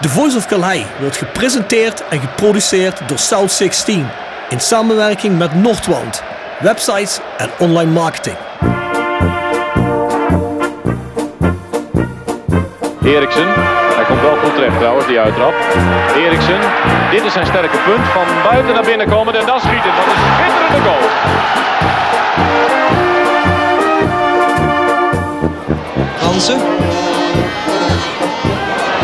The Voice of Calais wordt gepresenteerd en geproduceerd door South 16 in samenwerking met Noordwand, websites en online marketing. Eriksen, hij komt wel goed terecht trouwens, die uittrap. Eriksen, dit is zijn sterke punt. Van buiten naar binnen komen en dan schieten. Dat is een schitterende goal. Hansen.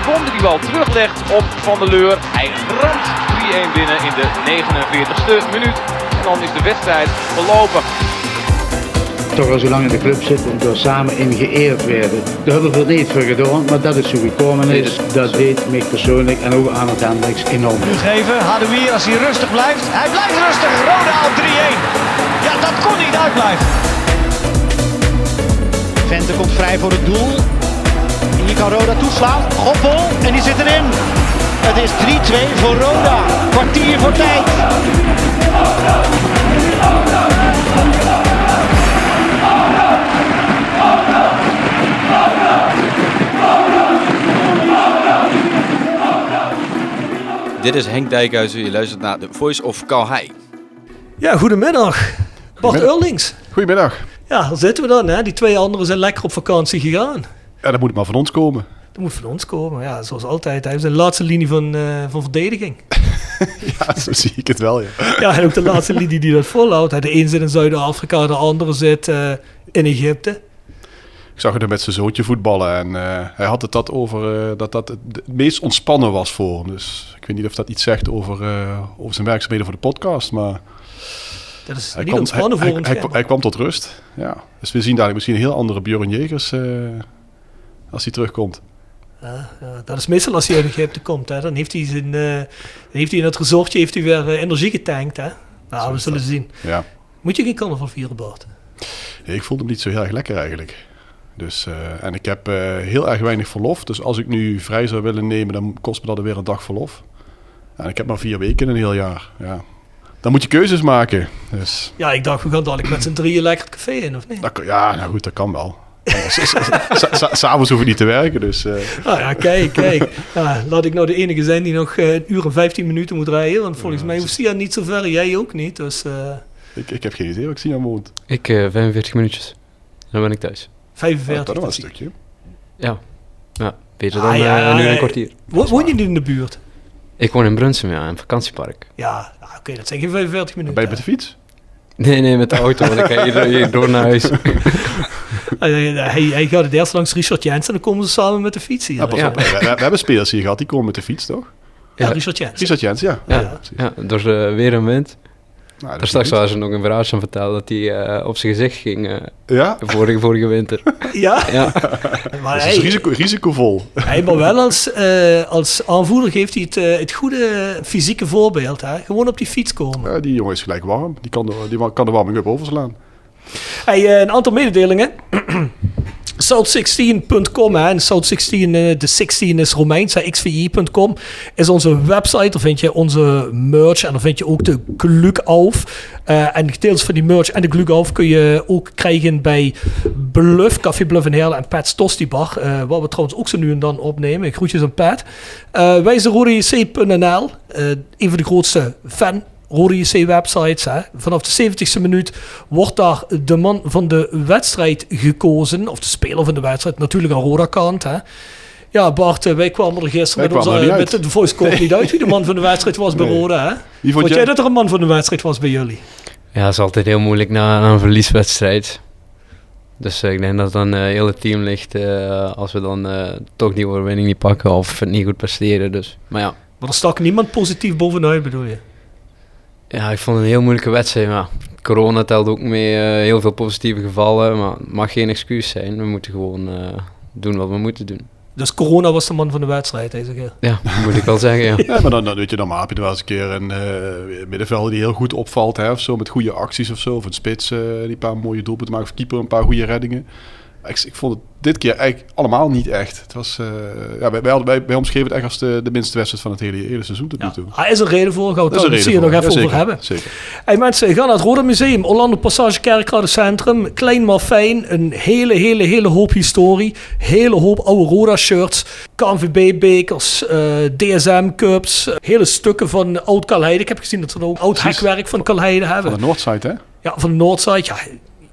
Sibon die die bal teruglegt op Van der Leur. Hij ramt 3-1 binnen in de 49ste minuut. En dan is de wedstrijd verlopen. toch al zo lang in de club zitten en door samen in geëerd werden. Daar hebben we er niet voor gedaan, maar dat is hoe gekomen is. Dat deed mij persoonlijk en ook aan het Hendricks enorm. geven. Hadouier als hij rustig blijft. Hij blijft rustig. Roda op 3-1. Ja, dat kon niet uitblijven. Vente komt vrij voor het doel. Kan Roda toeslaan. Goppel en die zit erin. Het is 3-2 voor Roda. Kwartier voor tijd. Dit is Henk Dijkhuizen, je luistert naar The Voice of Calhei. Ja, goedemiddag. Bart Eurlings. Goedemiddag. Ja, daar zitten we dan. Hè? Die twee anderen zijn lekker op vakantie gegaan. Ja, dat moet maar van ons komen. Dat moet van ons komen. Ja, zoals altijd. Hij is de laatste linie van, eh, van verdediging. Ja, zo zie ik het wel, ja. Ja, en ook de laatste linie die dat volhoudt. De een zit in Zuid-Afrika, de andere zit eh, in Egypte. Ik zag hem er met zijn zoontje voetballen en eh, hij had het dat over dat dat het, meest ontspannen was voor hem. Dus ik weet niet of dat iets zegt over, over zijn werkzaamheden voor de podcast, maar Dat is hij niet kwam, ontspannen hij, voor hij, hij, kwam tot rust. Ja. Dus we zien dadelijk misschien een heel andere Björn Jegers als hij terugkomt. Ja, ja, dat is meestal als hij uit Egypte komt. Hè. Dan heeft hij, zijn, eh, dan heeft hij in het resortje heeft hij weer eh, energie getankt. Hè. Nou, we zullen dat. zien. Ja. Moet je geen carnaval vieren, Bart? Ik voelde hem niet zo heel erg lekker eigenlijk. Dus, eh, en ik heb heel erg weinig verlof. Dus als ik nu vrij zou willen nemen, dan kost me dat weer een dag verlof. En ik heb maar vier weken in een heel jaar. Ja. Dan moet je keuzes maken. Dus, Ja, ik dacht, we gaan dadelijk met z'n drieën lekker het café in, of niet? dat, ja, nou goed, dat kan wel. S'avonds hoeven we niet te werken. Dus, eh, Ah ja, kijk, kijk. Ja, laat ik nou de enige zijn die nog eh, een uur en 15 minuten moet rijden. Want volgens mij hoeft Sia niet zo ver, jij ook niet. Dus eh ik, ik heb geen idee waar ik zie aan woont. Ik eh 45 minuutjes. Dan ben ik thuis. Ja, 45. dat was een is stukje. Ja. Ja, beter Ah, dan ja, eh, een uur en een kwartier. Wo- Woon je niet in de buurt? Ik woon in Brunsum, ja, in een vakantiepark. Ja, nou, oké, dat zijn geen 45 minuten. Ben je met de fiets? Nee, nee, met de auto, want ik ga hier, hier door naar huis. Hij, hij gaat het eerst langs Richard Jens en dan komen ze samen met de fiets hier. Ja, pas op. We, we- we hebben spelers hier gehad, die komen met de fiets, toch? Ja, Ja. Richard Jens. Richard Jens, ja. Ja, precies. ja door eh, weer en wind. Nou, Daar straks waren ze nog een verhaal aan vertellen dat hij eh, op zijn gezicht ging eh, Ja? vorige, vorige winter. Ja, Ja, maar Dat hij, is risico, risicovol. hij maar wel als, eh, als aanvoerder geeft hij het, het goede fysieke voorbeeld. Hè? Gewoon op die fiets komen. Ja, die jongen is gelijk warm. Die kan de, die kan de warming-up overslaan. Eh, een aantal mededelingen. South16.com hè. en South16, eh, de 16 is Romeins, xvi.com is onze website. Daar vind je onze merch en daar vind je ook de Glukauf. Eh en deels van die merch en de Glukauf kun je ook krijgen bij Bluff, Café Bluff in Heerlen en Pat's Tosti waar we trouwens ook zo nu en dan opnemen. Groetjes aan Pat. Wij zijn rodejc.nl, eh een van de grootste fan Rode JC websites. Hè. Vanaf de 70ste minuut wordt daar de man van de wedstrijd gekozen. Of de speler van de wedstrijd. Natuurlijk aan Roda kant. Hè. Ja, Bart, eh, wij kwamen er gisteren Wij met, kwamen onze, met de voice call niet uit wie de man van de wedstrijd was bij Nee. Roda. Hè. Wie vond Vond jij dat er een man van de wedstrijd was bij jullie? ja dat is altijd heel moeilijk na, na een verlieswedstrijd. Dus eh, ik denk dat dan eh heel het team ligt eh, als we dan eh, toch die overwinning niet pakken of het niet goed presteren. Dus. Maar ja, Maar er stak niemand positief bovenuit, bedoel je? Ja, ik vond het een heel moeilijke wedstrijd. Maar corona telt ook mee. eh, heel veel positieve gevallen. Maar het mag geen excuus zijn. We moeten gewoon eh, doen wat we moeten doen. Dus corona was de man van de wedstrijd deze keer. Ja, moet ik wel zeggen, ja. Ja, maar dan, dan weet je, dan heb je er wel eens een keer een eh middenvelder die heel goed opvalt, hè, of zo, met goede acties of zo. Of een spits eh, die een paar mooie doelpunten maakt, of keeper een paar goede reddingen. Ik, ik vond het dit keer eigenlijk allemaal niet echt. Het was, eh, ja, wij, wij, wij, wij omschreven het echt als de, de minste wedstrijd van het hele, hele seizoen tot nu Ja. toe. Hij is een reden voor, gaan we het nog even Ja, over zeker, hebben. Zeker. Hey mensen, ga naar het Rode Museum, Orlando Passage Kerkrade Centrum. Klein maar fijn, een hele, hele, hele hoop historie. Hele hoop oude Roda-shirts, KNVB-bekers, eh, DSM-cups, eh, hele stukken van oud Kalheide. Ik heb gezien dat ze ook oud Precies. hekwerk van Kalheide hebben. Van de Noordside, hè? Ja, van de Noordzijde. Ja,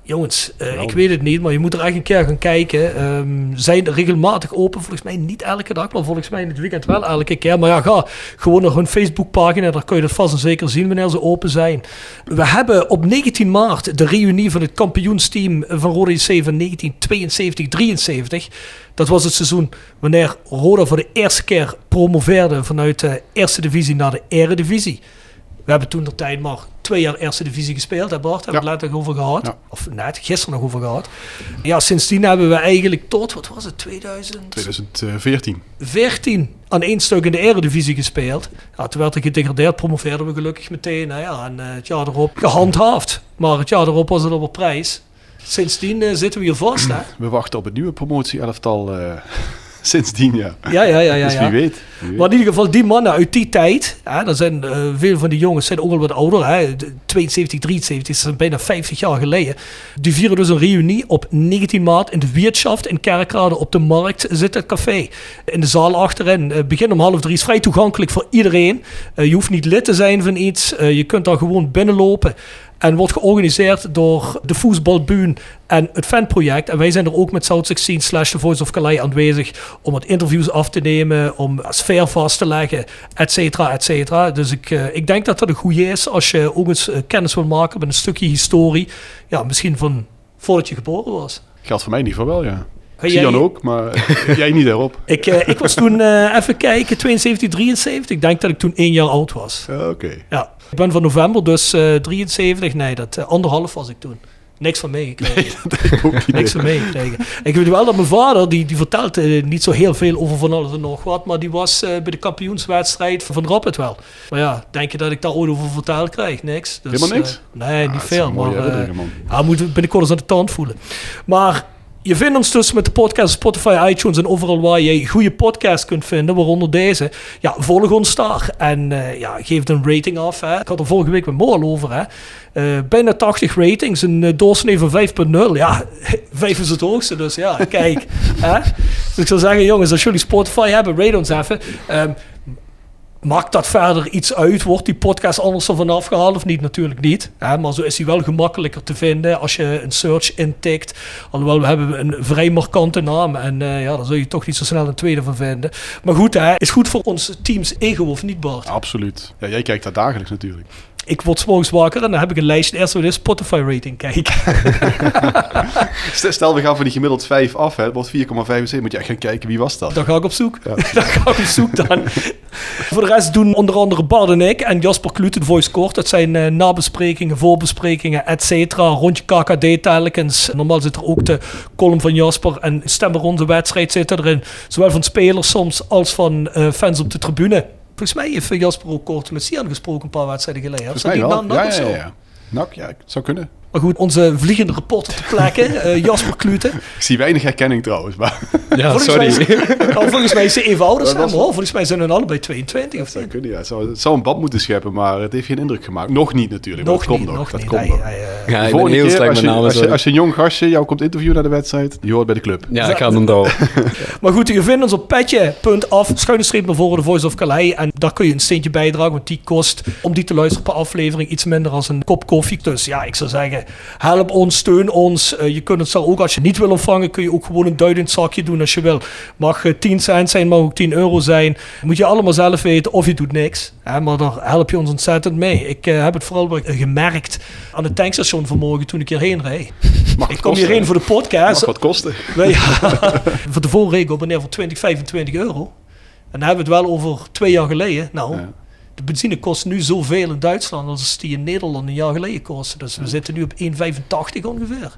jongens, eh, ik weet het niet, maar je moet er echt een keer gaan kijken. Ehm zijn regelmatig open, volgens mij niet elke dag, maar volgens mij in het weekend wel elke keer. Maar ja, ga gewoon naar hun Facebookpagina, daar kun je dat vast en zeker zien wanneer ze open zijn. We hebben op 19 maart de reunie van het kampioensteam van Roda JC van 1972-73. Dat was het seizoen wanneer Roda voor de eerste keer promoveerde vanuit de eerste divisie naar de eredivisie. We hebben toen de tijd maar twee jaar eerste divisie gespeeld, hè Bart? Hebben we het later over gehad. Ja. Of net, gisteren nog over gehad. Ja, sindsdien hebben we eigenlijk tot, wat was het, 2014 2014. aan één stuk in de eredivisie gespeeld. Ja, toen werd er gedegradeerd, promoveerden we gelukkig meteen. Nou ja, en eh, het jaar erop gehandhaafd. Maar het jaar erop was het op een prijs. Sindsdien eh, zitten we hier vast, hè? We wachten op het nieuwe promotie-elftal eh, sindsdien, ja. Ja, ja, ja, ja. dus wie weet. wie weet. Maar in ieder geval, die mannen uit die tijd, hè, dat zijn, eh, veel van die jongens zijn ook al wat ouder, hè, de 72, 73, dat is bijna 50 jaar geleden. Die vieren dus een reunie op 19 maart in de Wirtschaft in Kerkrade op de markt zit het café. In de zaal achterin, eh, begin om half drie, is vrij toegankelijk voor iedereen. Eh, je hoeft niet lid te zijn van iets, je kunt daar gewoon binnenlopen. En wordt georganiseerd door de Voetbalbuun en het fanproject. En wij zijn er ook met South 16 slash The Voice of Calais aanwezig om wat interviews af te nemen, om sfeer vast te leggen, et cetera, et cetera. Dus ik, eh, ik denk dat dat een goede is als je ook eens eh, kennis wil maken met een stukje historie. Ja, misschien van voordat je geboren was. Geldt voor mij in ieder geval wel, ja. Zie jij- dan ook, maar jij niet daarop. Ik, eh, ik was toen, eh, even kijken, 72, 73. Ik denk dat ik toen één jaar oud was. Oké. Ja, ik ben van november, dus eh 73. Nee, dat eh, anderhalf was ik toen. Niks van meegekregen. Niet. Niks van meegekregen. Ik weet wel dat mijn vader, die, die vertelt eh, niet zo heel veel over van alles en nog wat, maar die was eh, bij de kampioenswedstrijd van Rapid wel. Maar ja, denk je dat ik daar ooit over verteld krijg? Niks. Dus, Helemaal niks? eh, nee, niet Ah, veel. Maar, eh, man. ja, we binnenkort eens aan de tand voelen. Maar je vindt ons dus met de podcast Spotify, iTunes en overal waar je goede podcasts kunt vinden, waaronder deze. Ja, volg ons daar en eh, ja, geef een rating af. Hè. Ik had er vorige week met Moal over. Hè. Eh, bijna 80 ratings, een uh, doorsnee van 5.0. Ja, 5 is het hoogste, dus ja, kijk. Dus ik zou zeggen, jongens, als jullie Spotify hebben, rate ons even. Ehm, Maakt dat verder iets uit? Wordt die podcast anders ervan afgehaald of niet? Natuurlijk niet. Hè? Maar zo is hij wel gemakkelijker te vinden als je een search intikt. Alhoewel, we hebben een vrij markante naam. En eh, ja, daar zul je toch niet zo snel een tweede van vinden. Maar goed, hè, is goed voor ons teams ego of niet, Bart? Absoluut. Ja, jij kijkt daar dagelijks natuurlijk. Ik word 's morgens wakker en dan heb ik een lijstje. Eerst weer de Spotify rating kijken. Stel, we gaan van die gemiddeld 5 af, hè. Het wordt 4,75. Moet je echt gaan kijken, wie was dat? Dan ga ik op zoek. Dan ga ik op zoek dan. Voor de rest doen onder andere Bart en ik en Jasper Klute de Voice Court. Dat zijn eh, nabesprekingen, voorbesprekingen, et cetera. Rondje KKD telkens. Normaal zit er ook de column van Jasper en stemmen rond de wedstrijd zitten erin. Zowel van spelers soms als van eh, fans op de tribune. Volgens mij heeft Jasper ook kort met Sian gesproken een paar wedstrijden geleden. Volgens mij wel. Ja, ja, ja, ja. Ja, het zou kunnen. Maar goed, onze vliegende report op de plekken. eh, Jasper Klute. Ik zie weinig herkenning trouwens, maar Ja, volgens, sorry. Mij is, nou, volgens mij is ze even ouder Dat hoor. Volgens mij zijn hun allebei 22 of dat zou niet? kunnen, ja. Het zou, het zou een band moeten scheppen, maar het heeft geen indruk gemaakt. Nog niet natuurlijk, Nog dat komt niet, nog. nog dat niet. komt nog. hij, Ja, ik ben heel keer, slecht als met je, namen. als, je, zo. als je een jong gastje jou komt interviewen naar de wedstrijd, die hoort bij de club. Ja, ik ga het onthouden. Maar goed, je vindt ons op petje.af, schuine streep naar voren, de Voice of Calais. En daar kun je een steentje bijdragen, want die kost om die te luisteren per aflevering iets minder dan een kop koffie. Dus ja, ik zou zeggen, help ons, steun ons. Eh, je kunt het zo ook, als je niet wil ontvangen, kun je ook gewoon een duidend zakje doen als je wil. Mag eh, 10 cent zijn, mag ook 10 euro zijn. Moet je allemaal zelf weten, of je doet niks. Hè, maar daar help je ons ontzettend mee. Ik eh, heb het vooral gemerkt aan het tankstation vanmorgen toen ik hierheen reed. Mag Ik kom kosten, hierheen voor de podcast. Mag wat kosten. Nee, ja. Van tevoren reed ik voor 20, 25 euro. En dan hebben we het wel over twee jaar geleden. Nou, Ja. De benzine kost nu zoveel in Duitsland als die in Nederland een jaar geleden kostte. Dus we zitten nu op 1,85 ongeveer.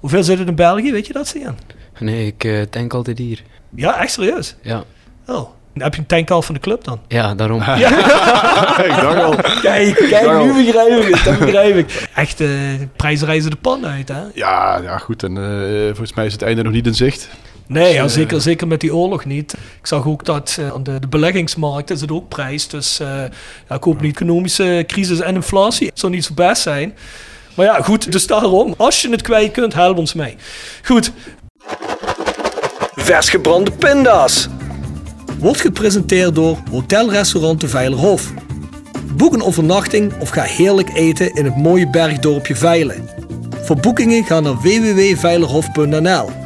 Hoeveel zit het in België? Weet je dat, Sian? Nee, ik eh, tank altijd hier. Ja, echt serieus? Ja, Oh. Heb je een tank van de club dan? ja daarom. ik dacht al. Kijk, kijk, nu begrijp ik het. Dat begrijp ik. Echt, eh prijzen reizen de pan uit, hè? Ja, ja, goed. En eh, volgens mij is het einde nog niet in zicht. Nee, ja, Dus, eh, zeker, zeker met die oorlog niet. Ik zag ook dat eh, aan de, de beleggingsmarkt is het ook prijs. Dus eh, ja, ik hoop niet economische crisis en inflatie. Het zou niet zo best zijn. Maar ja, goed, dus daarom. Als je het kwijt kunt, help ons mee. Goed. Vers gebrande pinda's. Wordt gepresenteerd door Hotel Restaurant de Veilerhof. Boek een overnachting of ga heerlijk eten in het mooie bergdorpje Veilen. Voor boekingen ga naar www.veilerhof.nl.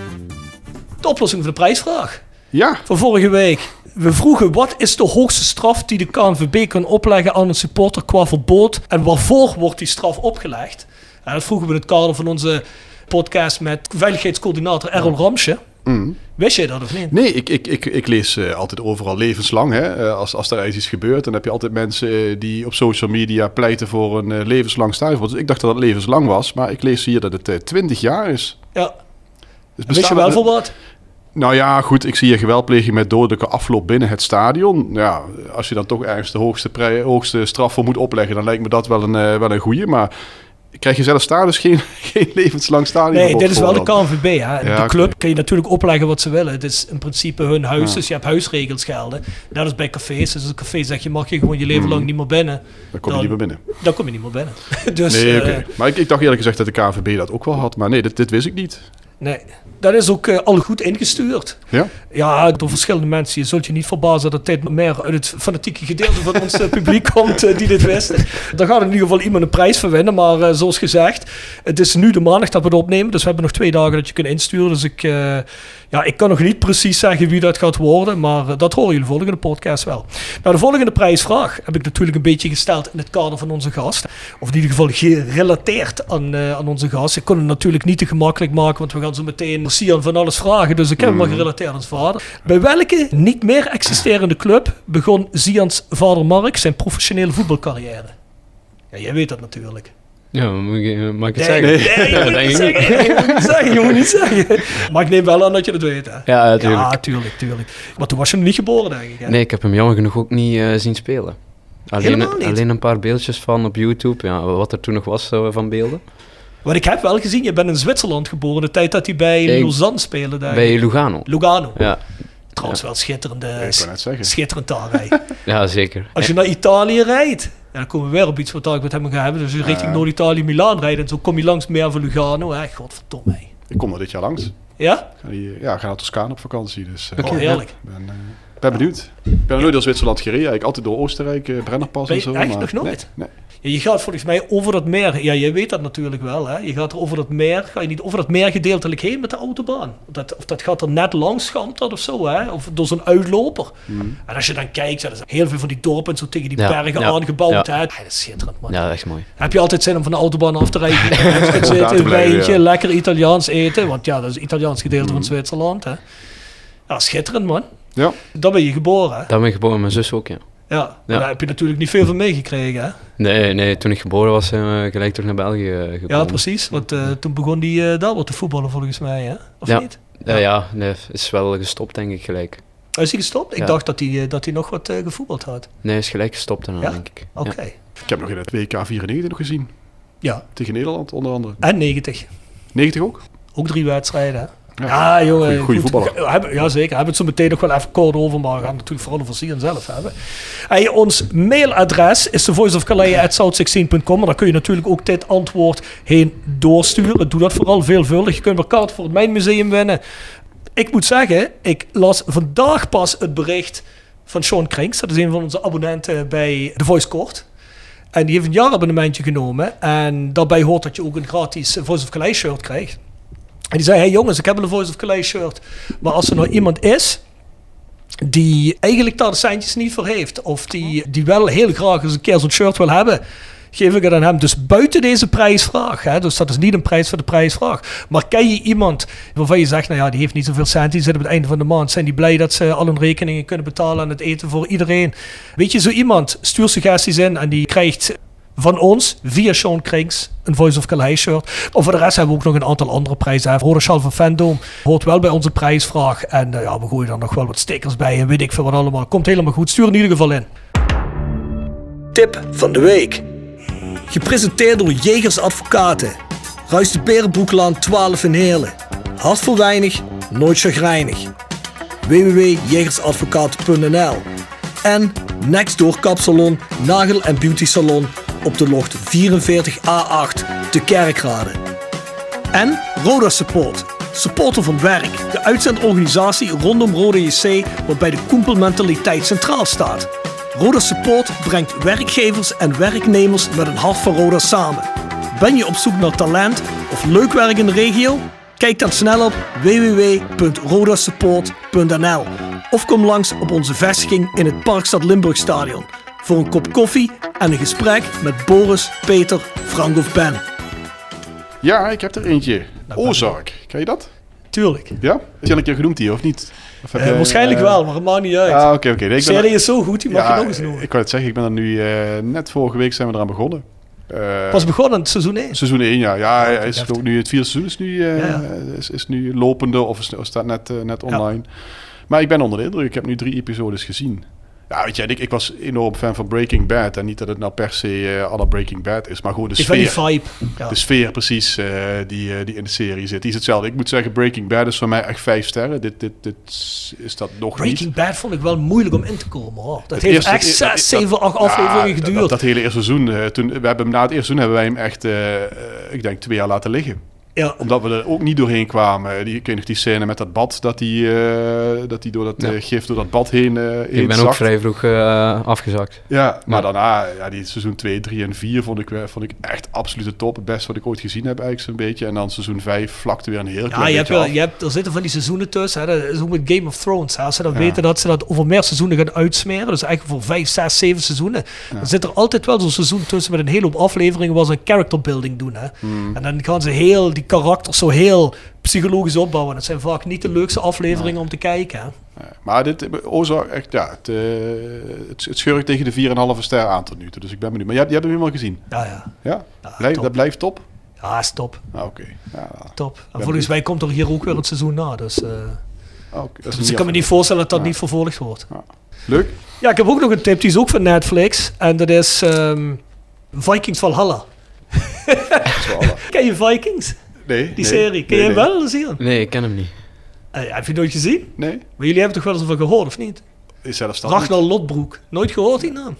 De oplossing voor de prijsvraag Ja, van vorige week. We vroegen wat is de hoogste straf die de KNVB kan opleggen aan een supporter qua verbod en waarvoor wordt die straf opgelegd? En dat vroegen we in het kader van onze podcast met veiligheidscoördinator Errol Ramsje. Wist jij dat of niet? Nee, ik, ik, ik, ik lees eh, altijd overal levenslang. Hè? Eh, als, als er iets gebeurt, dan heb je altijd mensen eh, die op social media pleiten voor een levenslang stuifverbod. Dus ik dacht dat het levenslang was, maar ik lees hier dat het eh 20 jaar is. Ja. Dus wist je wel voor wat? Nou ja, goed, ik zie hier geweldpleging met dodelijke afloop binnen het stadion. Ja, als je dan toch ergens de hoogste, hoogste straf voor moet opleggen, dan lijkt me dat wel een, eh, wel een goeie. Maar krijg je zelfs daar dus geen, geen levenslang stadion Nee, dit is wel de KNVB. Hè. Ja, de club kan je natuurlijk opleggen wat ze willen. Het is in principe hun huis, Ja. dus je hebt huisregels gelden. Net als bij cafés. Dus als een café zegt je mag je gewoon je leven lang niet meer binnen. Dan kom je dan- niet meer binnen. Dan kom je niet meer binnen. dus, nee, eh, oké. Maar ik, ik dacht eerlijk gezegd dat de KNVB dat ook wel had. Maar nee, dit, dit wist ik niet. Nee, dat is ook eh, al goed ingestuurd. Ja? Ja, door verschillende mensen. Je zult je niet verbazen dat dit meer uit het fanatieke gedeelte van ons eh, publiek komt eh, die dit wisten. Daar gaat in ieder geval iemand een prijs voor winnen. Maar zoals gezegd, het is nu de maandag dat we het opnemen. Dus we hebben nog twee dagen dat je kunt insturen. Dus ik, ja, ik kan nog niet precies zeggen wie dat gaat worden. Maar eh, dat horen jullie volgende podcast wel. Nou, de volgende prijsvraag heb ik natuurlijk een beetje gesteld in het kader van onze gast. Of in ieder geval gerelateerd aan, eh, aan onze gast. Ik kon het natuurlijk niet te gemakkelijk maken, want we gaan zo meteen Sian van alles vragen. Dus ik heb hem maar gerelateerd aan zijn vader. Bij welke niet meer existerende club begon Sians vader Mark zijn professionele voetbalcarrière? Ja, jij weet dat natuurlijk. Ja, moet ik, eh, mag ik het Nee, zeggen? nee, je Ja, moet zeggen. Je moet niet zeggen. Je moet niet zeggen. Maar ik neem wel aan dat je dat weet, hè? Ja, natuurlijk. Ja, tuurlijk, tuurlijk. Maar toen was je nog niet geboren, denk ik. Hè? Nee, ik heb hem jammer genoeg ook niet eh, zien spelen. Alleen, Helemaal niet? alleen een paar beeldjes van op YouTube, ja, wat er toen nog was eh, van beelden. Want ik heb wel gezien, je bent in Zwitserland geboren. De tijd dat hij bij Ik- Lausanne speelde. Daar. Bij Lugano. Lugano. Ja, Trouwens wel schitterende, zeggen. schitterend taalrij. ja zeker. Als je naar Italië rijdt, ja, dan komen we weer op iets wat ik met hem ga hebben. Dus richting Noord-Italië, Milaan rijdt en zo kom je langs meer van Lugano. Hè, godverdomme. Ik kom er dit jaar langs. Ja? Ik ja, ik ga naar Toscane op vakantie. Dus eh, Oh, heerlijk. ik ben, eh, ben benieuwd. Ik ben nooit door Zwitserland gereden. Eigenlijk altijd door Oostenrijk, eh, Brennerpas en zo. echt maar- nog nooit? Nee, je gaat volgens mij over dat meer. Ja, jij weet dat natuurlijk wel. Hè? Je gaat er over dat meer. Ga je niet over dat meer gedeeltelijk heen met de autobaan? Of dat, of dat gaat er net langs, schamt dat of zo, hè? Of door zo'n uitloper. En als je dan kijkt, er zijn heel veel van die dorpen zo tegen die Ja, bergen ja, aangebouwd. ja. Hè? Dat is schitterend, man. Ja, echt mooi. Heb je altijd zin om van de autobaan af te rijden? Zitten, een wijntje, lekker Italiaans eten. Want ja, dat is het Italiaans gedeelte van Zwitserland. Hè? Ja, schitterend, man. Ja, Daar ben je geboren, hè? Daar ben ik geboren, mijn zus ook, ja. Ja, daar heb je natuurlijk niet veel van meegekregen, hè? Nee, nee, toen ik geboren was, zijn we gelijk terug naar België eh, gekomen. Ja, precies. Want eh, toen begon die eh, daar wat te voetballen volgens mij, hè? Of Ja. niet? Ja, ja, nee, is wel gestopt, denk ik, gelijk. Oh, Is hij gestopt? Ik Ja. dacht dat hij, eh, dat hij nog wat eh, gevoetbald had. Nee, is gelijk gestopt daarna, Ja? denk ik. Oké. ik heb nog in het WK 94 nog gezien. Ja. Tegen Nederland onder andere. En 90. 90 ook? Ook drie wedstrijden, hè? Ja. Ja, jongen. Goeie- goeie goed. voetballer. Ja, zeker. We hebben het zo meteen nog wel even kort over, maar we gaan natuurlijk vooral over Sian zelf hebben. Hey, ons mailadres is thevoiceofcalais.south16.com en daar kun je natuurlijk ook dit antwoord heen doorsturen. Doe dat vooral veelvuldig. Je kunt een kaart voor het Mijnmuseum winnen. Ik moet zeggen, ik las vandaag pas het bericht van Sean Krinks. Dat is een van onze abonnenten bij The Voice Court. En die heeft een jaarabonnementje genomen. En daarbij hoort dat je ook een gratis Voice of Calais shirt krijgt. En die zei, hey jongens, ik heb een Voice of Calais shirt. Maar als er nou iemand is die eigenlijk daar de centjes niet voor heeft. Of die, die wel heel graag eens een keer zo'n shirt wil hebben. Geef ik het aan hem. Dus buiten deze prijsvraag. Hè, dus dat is niet een prijs voor de prijsvraag. Maar ken je iemand waarvan je zegt, nou ja, die heeft niet zoveel cent. Die zit op het einde van de maand. Zijn die blij dat ze al hun rekeningen kunnen betalen aan het eten voor iedereen. Weet je, zo iemand, stuur suggesties in en die krijgt van ons via Sean Krings een Voice of Calais shirt. Of voor de rest hebben we ook nog een aantal andere prijzen. Rode Schal van Fandom hoort wel bij onze prijsvraag. En uh, ja, we gooien er nog wel wat stickers bij en weet ik veel wat allemaal. Komt helemaal goed. Stuur in ieder geval in. Tip van de week. Gepresenteerd door Jegers Advocaten. Ruist de Berenbroeklaan 12 in Heerlen. Hart voor weinig, nooit chagrijnig. www.jegersadvocaten.nl En Nextdoor Kapsalon, Nagel en Beauty Salon op de locht 44A8 te Kerkrade. En Roda Support, supporter van werk, de uitzendorganisatie rondom Roda JC waarbij de koempelmentaliteit centraal staat. Roda Support brengt werkgevers en werknemers met een hart voor Roda samen. Ben je op zoek naar talent of leuk werk in de regio? Kijk dan snel op www.rodasupport.nl of kom langs op onze vestiging in het Parkstad Limburg Stadion voor een kop koffie en een gesprek met Boris, Peter, Frank of Ben. Ja, ik heb er eentje. Ozark. Ken je dat? Tuurlijk. Ja? Is die al een keer genoemd hier, of niet? Of heb Uh, je, waarschijnlijk eh, wel, maar het maakt niet uit. Ah, oké, oké. De serie is zo goed, die mag ja, je nog eens noemen. Ik wou het zeggen, ik ben er nu eh, net vorige week zijn we eraan begonnen. Eh, Pas begonnen seizoen 1. Seizoen 1, ja. Ja, hij is ook nu, het vierde seizoen is nu, eh, Ja. Is, is nu lopende of is, staat net, eh, net online. Maar ik ben onder de indruk. Ik heb nu drie episodes gezien. Ja, weet je, ik, ik was enorm fan van Breaking Bad. En niet dat het nou per se eh alle Breaking Bad is, maar gewoon de Ik vind die sfeer. vibe. Ja. De sfeer precies eh, die, eh, die in de serie zit. Die is hetzelfde. Ik moet zeggen, Breaking Bad is voor mij echt vijf sterren. Dit, dit, dit is dat nog niet. Breaking Bad vond ik wel moeilijk om in te komen. Hoor. Dat Het heeft eerste- echt zes, dat- zeven, acht afleveringen dat- geduurd. Dat, dat hele eerste seizoen, toen, we hebben na het eerste seizoen hebben wij hem echt, ik denk, twee jaar laten liggen. Ja. Omdat we er ook niet doorheen kwamen. Die, ik weet nog die scène met dat bad, dat die, eh, dat die door dat Ja. eh, gif door dat bad heen, heen Ik ben ook vrij vroeg eh, afgezakt. Ja, maar Ja. daarna, ja, die seizoen 2, 3 en 4 vond ik, vond ik echt absolute top. Het beste wat ik ooit gezien heb eigenlijk zo'n beetje. En dan seizoen 5 vlakte weer een heel klein Ja, je hebt beetje wel, af. je hebt, er zitten van die seizoenen tussen. Hè. Dat is ook met Game of Thrones. Hè. Als ze dan Ja. weten dat ze dat over meer seizoenen gaan uitsmeren, dus eigenlijk voor vijf, zes, zeven seizoenen, dan zit er altijd wel zo'n seizoen tussen met een hele hoop afleveringen waar ze een character building doen. Hè. Hmm. En dan gaan ze heel die karakters zo heel psychologisch opbouwen. Dat zijn vaak niet de leukste afleveringen om te kijken. Hè. Maar dit, Ozark, echt, ja, het, eh, het, het schurkt tegen de 4,5 ster aan tot nu toe. Dus ik ben benieuwd. Maar jij, jij hebt hem helemaal gezien? Ja, ja. Ja? Ja, Blijf- top. dat blijft top? Ja, is top. Ah, Oké. Ja, top. En volgens mij komt er hier ook weer een seizoen na. Dus, eh, ah, dus ik kan me niet voorstellen dat dat niet vervolgd wordt. Leuk. Ja, ik heb ook nog een tip. Die is ook van Netflix. En dat is ehm, Vikings Valhalla. Ken je Vikings? Nee. Die nee, serie. Ken nee, je hem wel? Zien? Nee, ik ken hem niet. Eh, heb je nooit gezien? Nee. Maar jullie hebben toch wel eens van gehoord, of niet? Is zelfstandig. Ragnar Lotbroek. Nooit gehoord die naam?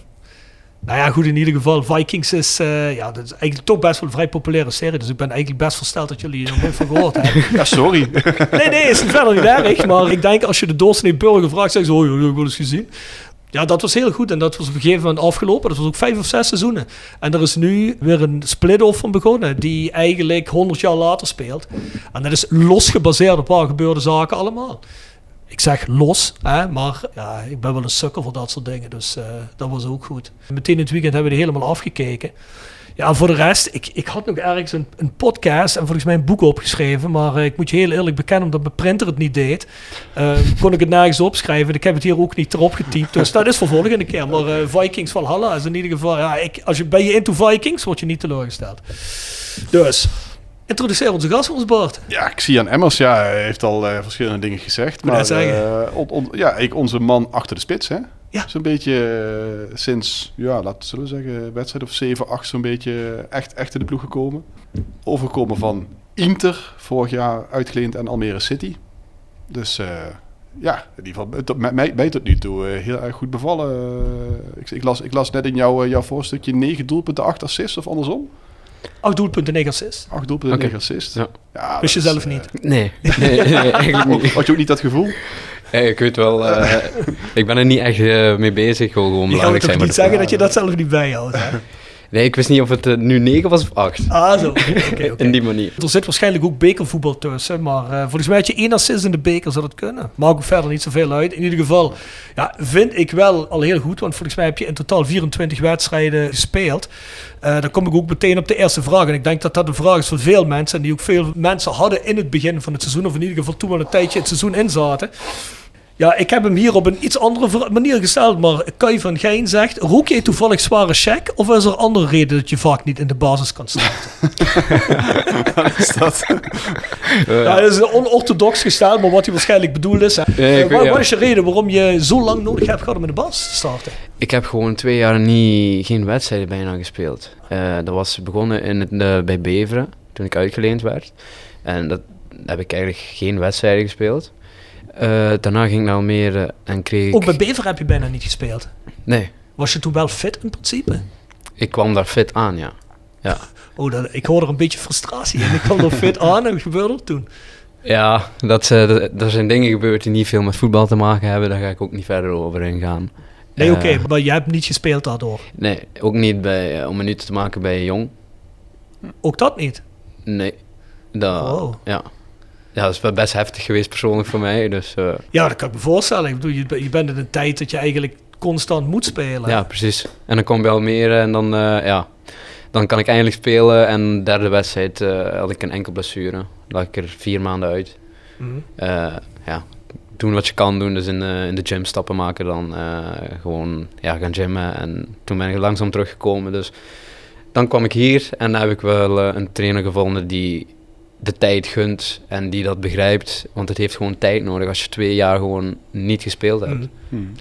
Nou ja, goed, in ieder geval, Vikings is, eh, ja, dat is eigenlijk toch best wel een vrij populaire serie. Dus ik ben eigenlijk best versteld dat jullie er nooit van gehoord hebben. Ja, sorry. Nee, nee, is verder niet erg. Maar ik denk als je de doorsnee burger vraagt, zeggen ze, oh, ik wel eens gezien. Ja, dat was heel goed. En dat was op een gegeven moment afgelopen. Dat was ook vijf of zes seizoenen. En er is nu weer een split-off van begonnen. Die eigenlijk 100 jaar later speelt. En dat is los gebaseerd op waar gebeurde zaken allemaal. Ik zeg los, hè, maar ja, ik ben wel een sukker voor dat soort dingen. Dus eh, dat was ook goed. Meteen in het weekend hebben we die helemaal afgekeken. Ja, voor de rest, ik, ik had nog ergens een, een podcast en volgens mij een boek opgeschreven. Maar eh, ik moet je heel eerlijk bekennen, omdat mijn printer het niet deed, eh, kon ik het nergens opschrijven. Ik heb het hier ook niet erop getypt. Dus dat is voor volgende keer. Maar eh, Vikings Valhalla is in ieder geval... Ja, ik, als je, ben je into Vikings, word je niet teleurgesteld. Dus, introduceer onze gast, ons Bart. Ja, ik zie aan Emmers, ja, hij heeft al eh, verschillende dingen gezegd. Maar on- on- ja, ik, onze man achter de spits, hè? Ja. Zo'n beetje eh, sinds, ja, laten zullen we zeggen, wedstrijd of 7, 8 zo'n beetje echt, echt in de ploeg gekomen. Overgekomen van Inter, vorig jaar uitgeleend aan Almere City. Dus eh, ja, in ieder geval, tot- met mij, mij tot nu toe eh, heel erg goed bevallen. Ik, ik, las, ik las net in jouw, eh, jouw voorstukje 9 doelpunten, 8 assists of andersom. Acht doelpunten, negen assists. 8 doelpunten, Oké. 9 assists. Ja. Ja, Wist je zelf niet? Nee, nee, nee, eigenlijk niet. Had je ook niet dat gevoel? Hey, ik weet wel, eh, ik ben er niet echt eh, mee bezig. Ik wil gewoon Je gaat belangrijk toch zijn. niet met de zeggen dat je dat zelf niet bijhoudt, hè? Nee, ik wist niet of het eh, nu 9 was of 8. Ah, zo. In die manier. Er zit waarschijnlijk ook bekervoetbal tussen, maar volgens mij had je één assist in de beker, zou dat kunnen. Maakt ook verder niet zoveel uit. In ieder geval, ja, vind ik wel al heel goed, want volgens mij heb je in totaal 24 wedstrijden gespeeld. Eh dan kom ik ook meteen op de eerste vraag. En ik denk dat dat een vraag is voor veel mensen, en die ook veel mensen hadden in het begin van het seizoen, of in ieder geval toen we een tijdje het seizoen in zaten. Ja, ik heb hem hier op een iets andere manier gesteld, maar Kai van Gein zegt, rook jij toevallig zware check, of is er andere reden dat je vaak niet in de basis kan? Wat is dat? Ja, dat is een onorthodox gesteld, maar wat hij waarschijnlijk bedoeld is. Nee, Eh, wat, ja. wat is je reden waarom je zo lang nodig hebt gehad om in de basis te starten? Ik heb gewoon twee jaar niet, geen wedstrijden bijna gespeeld. Eh, dat was begonnen in het, eh, bij Beveren, toen ik uitgeleend werd. En dat heb ik eigenlijk geen wedstrijden gespeeld. Eh, daarna ging ik naar Almere en kreeg ik... Ook bij Bever heb je bijna niet gespeeld. Nee, Was je toen wel fit in principe? ik kwam daar fit aan, ja. Ja, Oh, dat, ik hoor er een beetje frustratie in. Ik kwam er fit aan en wat gebeurde er toen? ja dat, eh, dat, er zijn dingen gebeurd die niet veel met voetbal te maken hebben. Daar ga ik ook niet verder over ingaan. Nee, Eh, oké, maar jij hebt niet gespeeld daardoor. Nee, ook niet bij, om minuten te maken bij Jong. Ook dat niet? Nee. Dat, Oh. ja. Ja, dat is wel best heftig geweest persoonlijk voor mij. Dus eh, Ja, dat kan ik me voorstellen. Ik bedoel, je, je bent in een tijd dat je eigenlijk constant moet spelen. ja, precies. En dan kom je Almere en dan, eh, ja, dan kan ik eindelijk spelen. En de derde wedstrijd eh, had ik een enkel blessure. Lag ik er vier maanden uit. Eh, ja, doen wat je kan doen. Dus in de, in de gym stappen maken. Dan eh, gewoon ja, gaan gymmen. En toen ben ik langzaam teruggekomen. Dus dan kwam ik hier en dan heb ik wel eh, een trainer gevonden die de tijd gunt en die dat begrijpt. Want het heeft gewoon tijd nodig als je twee jaar gewoon niet gespeeld hebt. Hmm.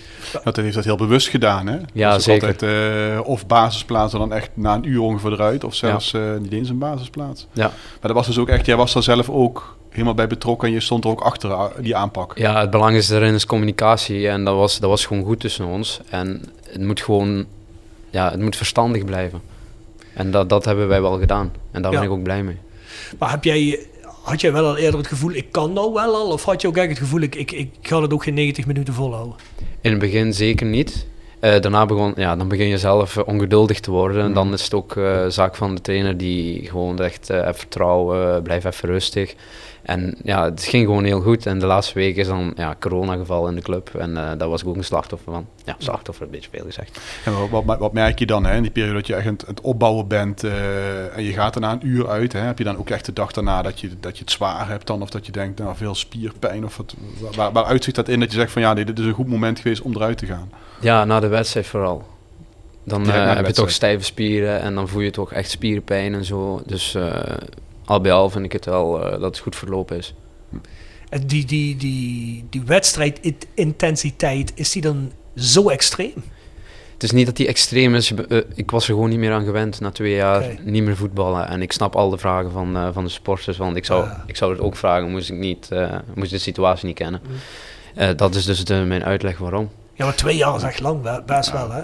Dat heeft dat heel bewust gedaan, hè? Ja, Dus zeker. Altijd, eh, of basisplaatsen dan echt na een uur ongeveer eruit, of zelfs eh, niet eens een basisplaats. Ja. Maar dat was dus ook echt, jij was daar zelf ook helemaal bij betrokken en je stond er ook achter eh, die aanpak. Ja, het belangrijkste daarin is communicatie en dat was, dat was gewoon goed tussen ons. En het moet gewoon, ja, het moet verstandig blijven. En dat, dat hebben wij wel gedaan. En daar Ja. ben ik ook blij mee. Maar heb jij, had jij wel al eerder het gevoel, ik kan nou wel al? Of had je ook echt het gevoel, ik, ik, ik ga het ook geen 90 minuten volhouden? In het begin zeker niet. Eh, daarna begon, ja, dan begin je zelf eh, ongeduldig te worden. En Mhm. dan is het ook eh, zaak van de trainer die gewoon echt even vertrouwen, blijf even rustig. En ja, het ging gewoon heel goed. En de laatste week is dan ja, corona geval in de club. En eh daar was ik ook een slachtoffer van. Ja, slachtoffer, een beetje veel gezegd. En wat, wat, wat merk je dan hè, in die periode dat je echt aan het, opbouwen bent eh, en je gaat er na een uur uit? Hè, heb je dan ook echt de dag daarna dat je, dat je het zwaar hebt dan? Of dat je denkt, nou veel spierpijn? Of wat, waar, waar uitzicht dat in dat je zegt van ja, nee, dit is een goed moment geweest om eruit te gaan? Ja, na de wedstrijd vooral. Dan eh, heb je toch stijve spieren en dan voel je toch echt spierpijn en zo. Dus al bij al vind ik het wel eh, dat het goed verlopen is. En die, die, die, die wedstrijdintensiteit, is die dan zo extreem? Het is niet dat die extreem is. eh, ik was er gewoon niet meer aan gewend na twee jaar niet meer voetballen. En ik snap al de vragen van, eh, van de sporters. Want ik zou, Ja. ik zou het ook vragen, moest ik, niet, eh, moest ik de situatie niet kennen. Mm. Eh, dat is dus de, mijn uitleg waarom. Ja, maar twee jaar is echt lang, best wel, hè?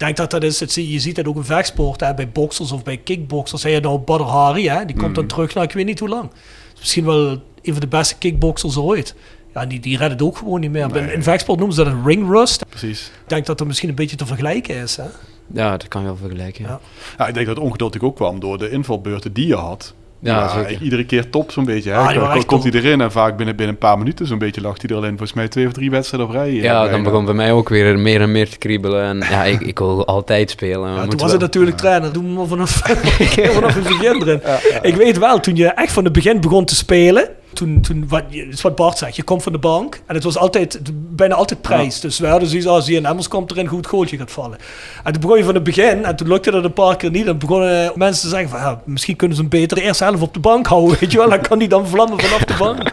Ik denk dat dat is, het, je ziet dat ook in vechtsport, hè, bij boxers of bij kickboxers. Zeg je nou Badr Hari, hè? Die komt dan Mhm. terug na ik weet niet hoe lang. Is misschien wel een van de beste kickboxers ooit. Ja, die, die redden het ook gewoon niet meer. Nee. In, in vechtsport noemen ze dat een ring rust. Precies. Ik denk dat dat misschien een beetje te vergelijken is, hè? Ja, dat kan je wel vergelijken. Ja, Ja. Ik denk dat het ongeduld ook kwam door de invalbeurten die je had. Ja. Iedere keer top zo'n beetje. Hè? Ah, komt hij erin en vaak binnen, binnen een paar minuten zo'n beetje lag hij er alleen volgens mij twee of drie wedstrijden op rij. eh, Ja, dan begon bij mij ook weer meer en meer te kriebelen. En ja, ik, ik wil altijd spelen. Ja, toen was het natuurlijk trainer. Doe maar vanaf, vanaf het begin erin. Ik weet wel, toen je echt van het begin begon te spelen. Toen, toen wat, is wat Bart zegt, je komt van de bank. En het was altijd, bijna altijd prijs. Dus we hadden zoiets als, hier en Emmers komt er een goed goaltje gaat vallen. En toen begon je van het begin. En toen lukte dat een paar keer niet. En begonnen mensen te zeggen van, ja, misschien kunnen ze hem beter eerst zelf op de bank houden. Weet je wel, dan kan hij dan vlammen vanaf de bank.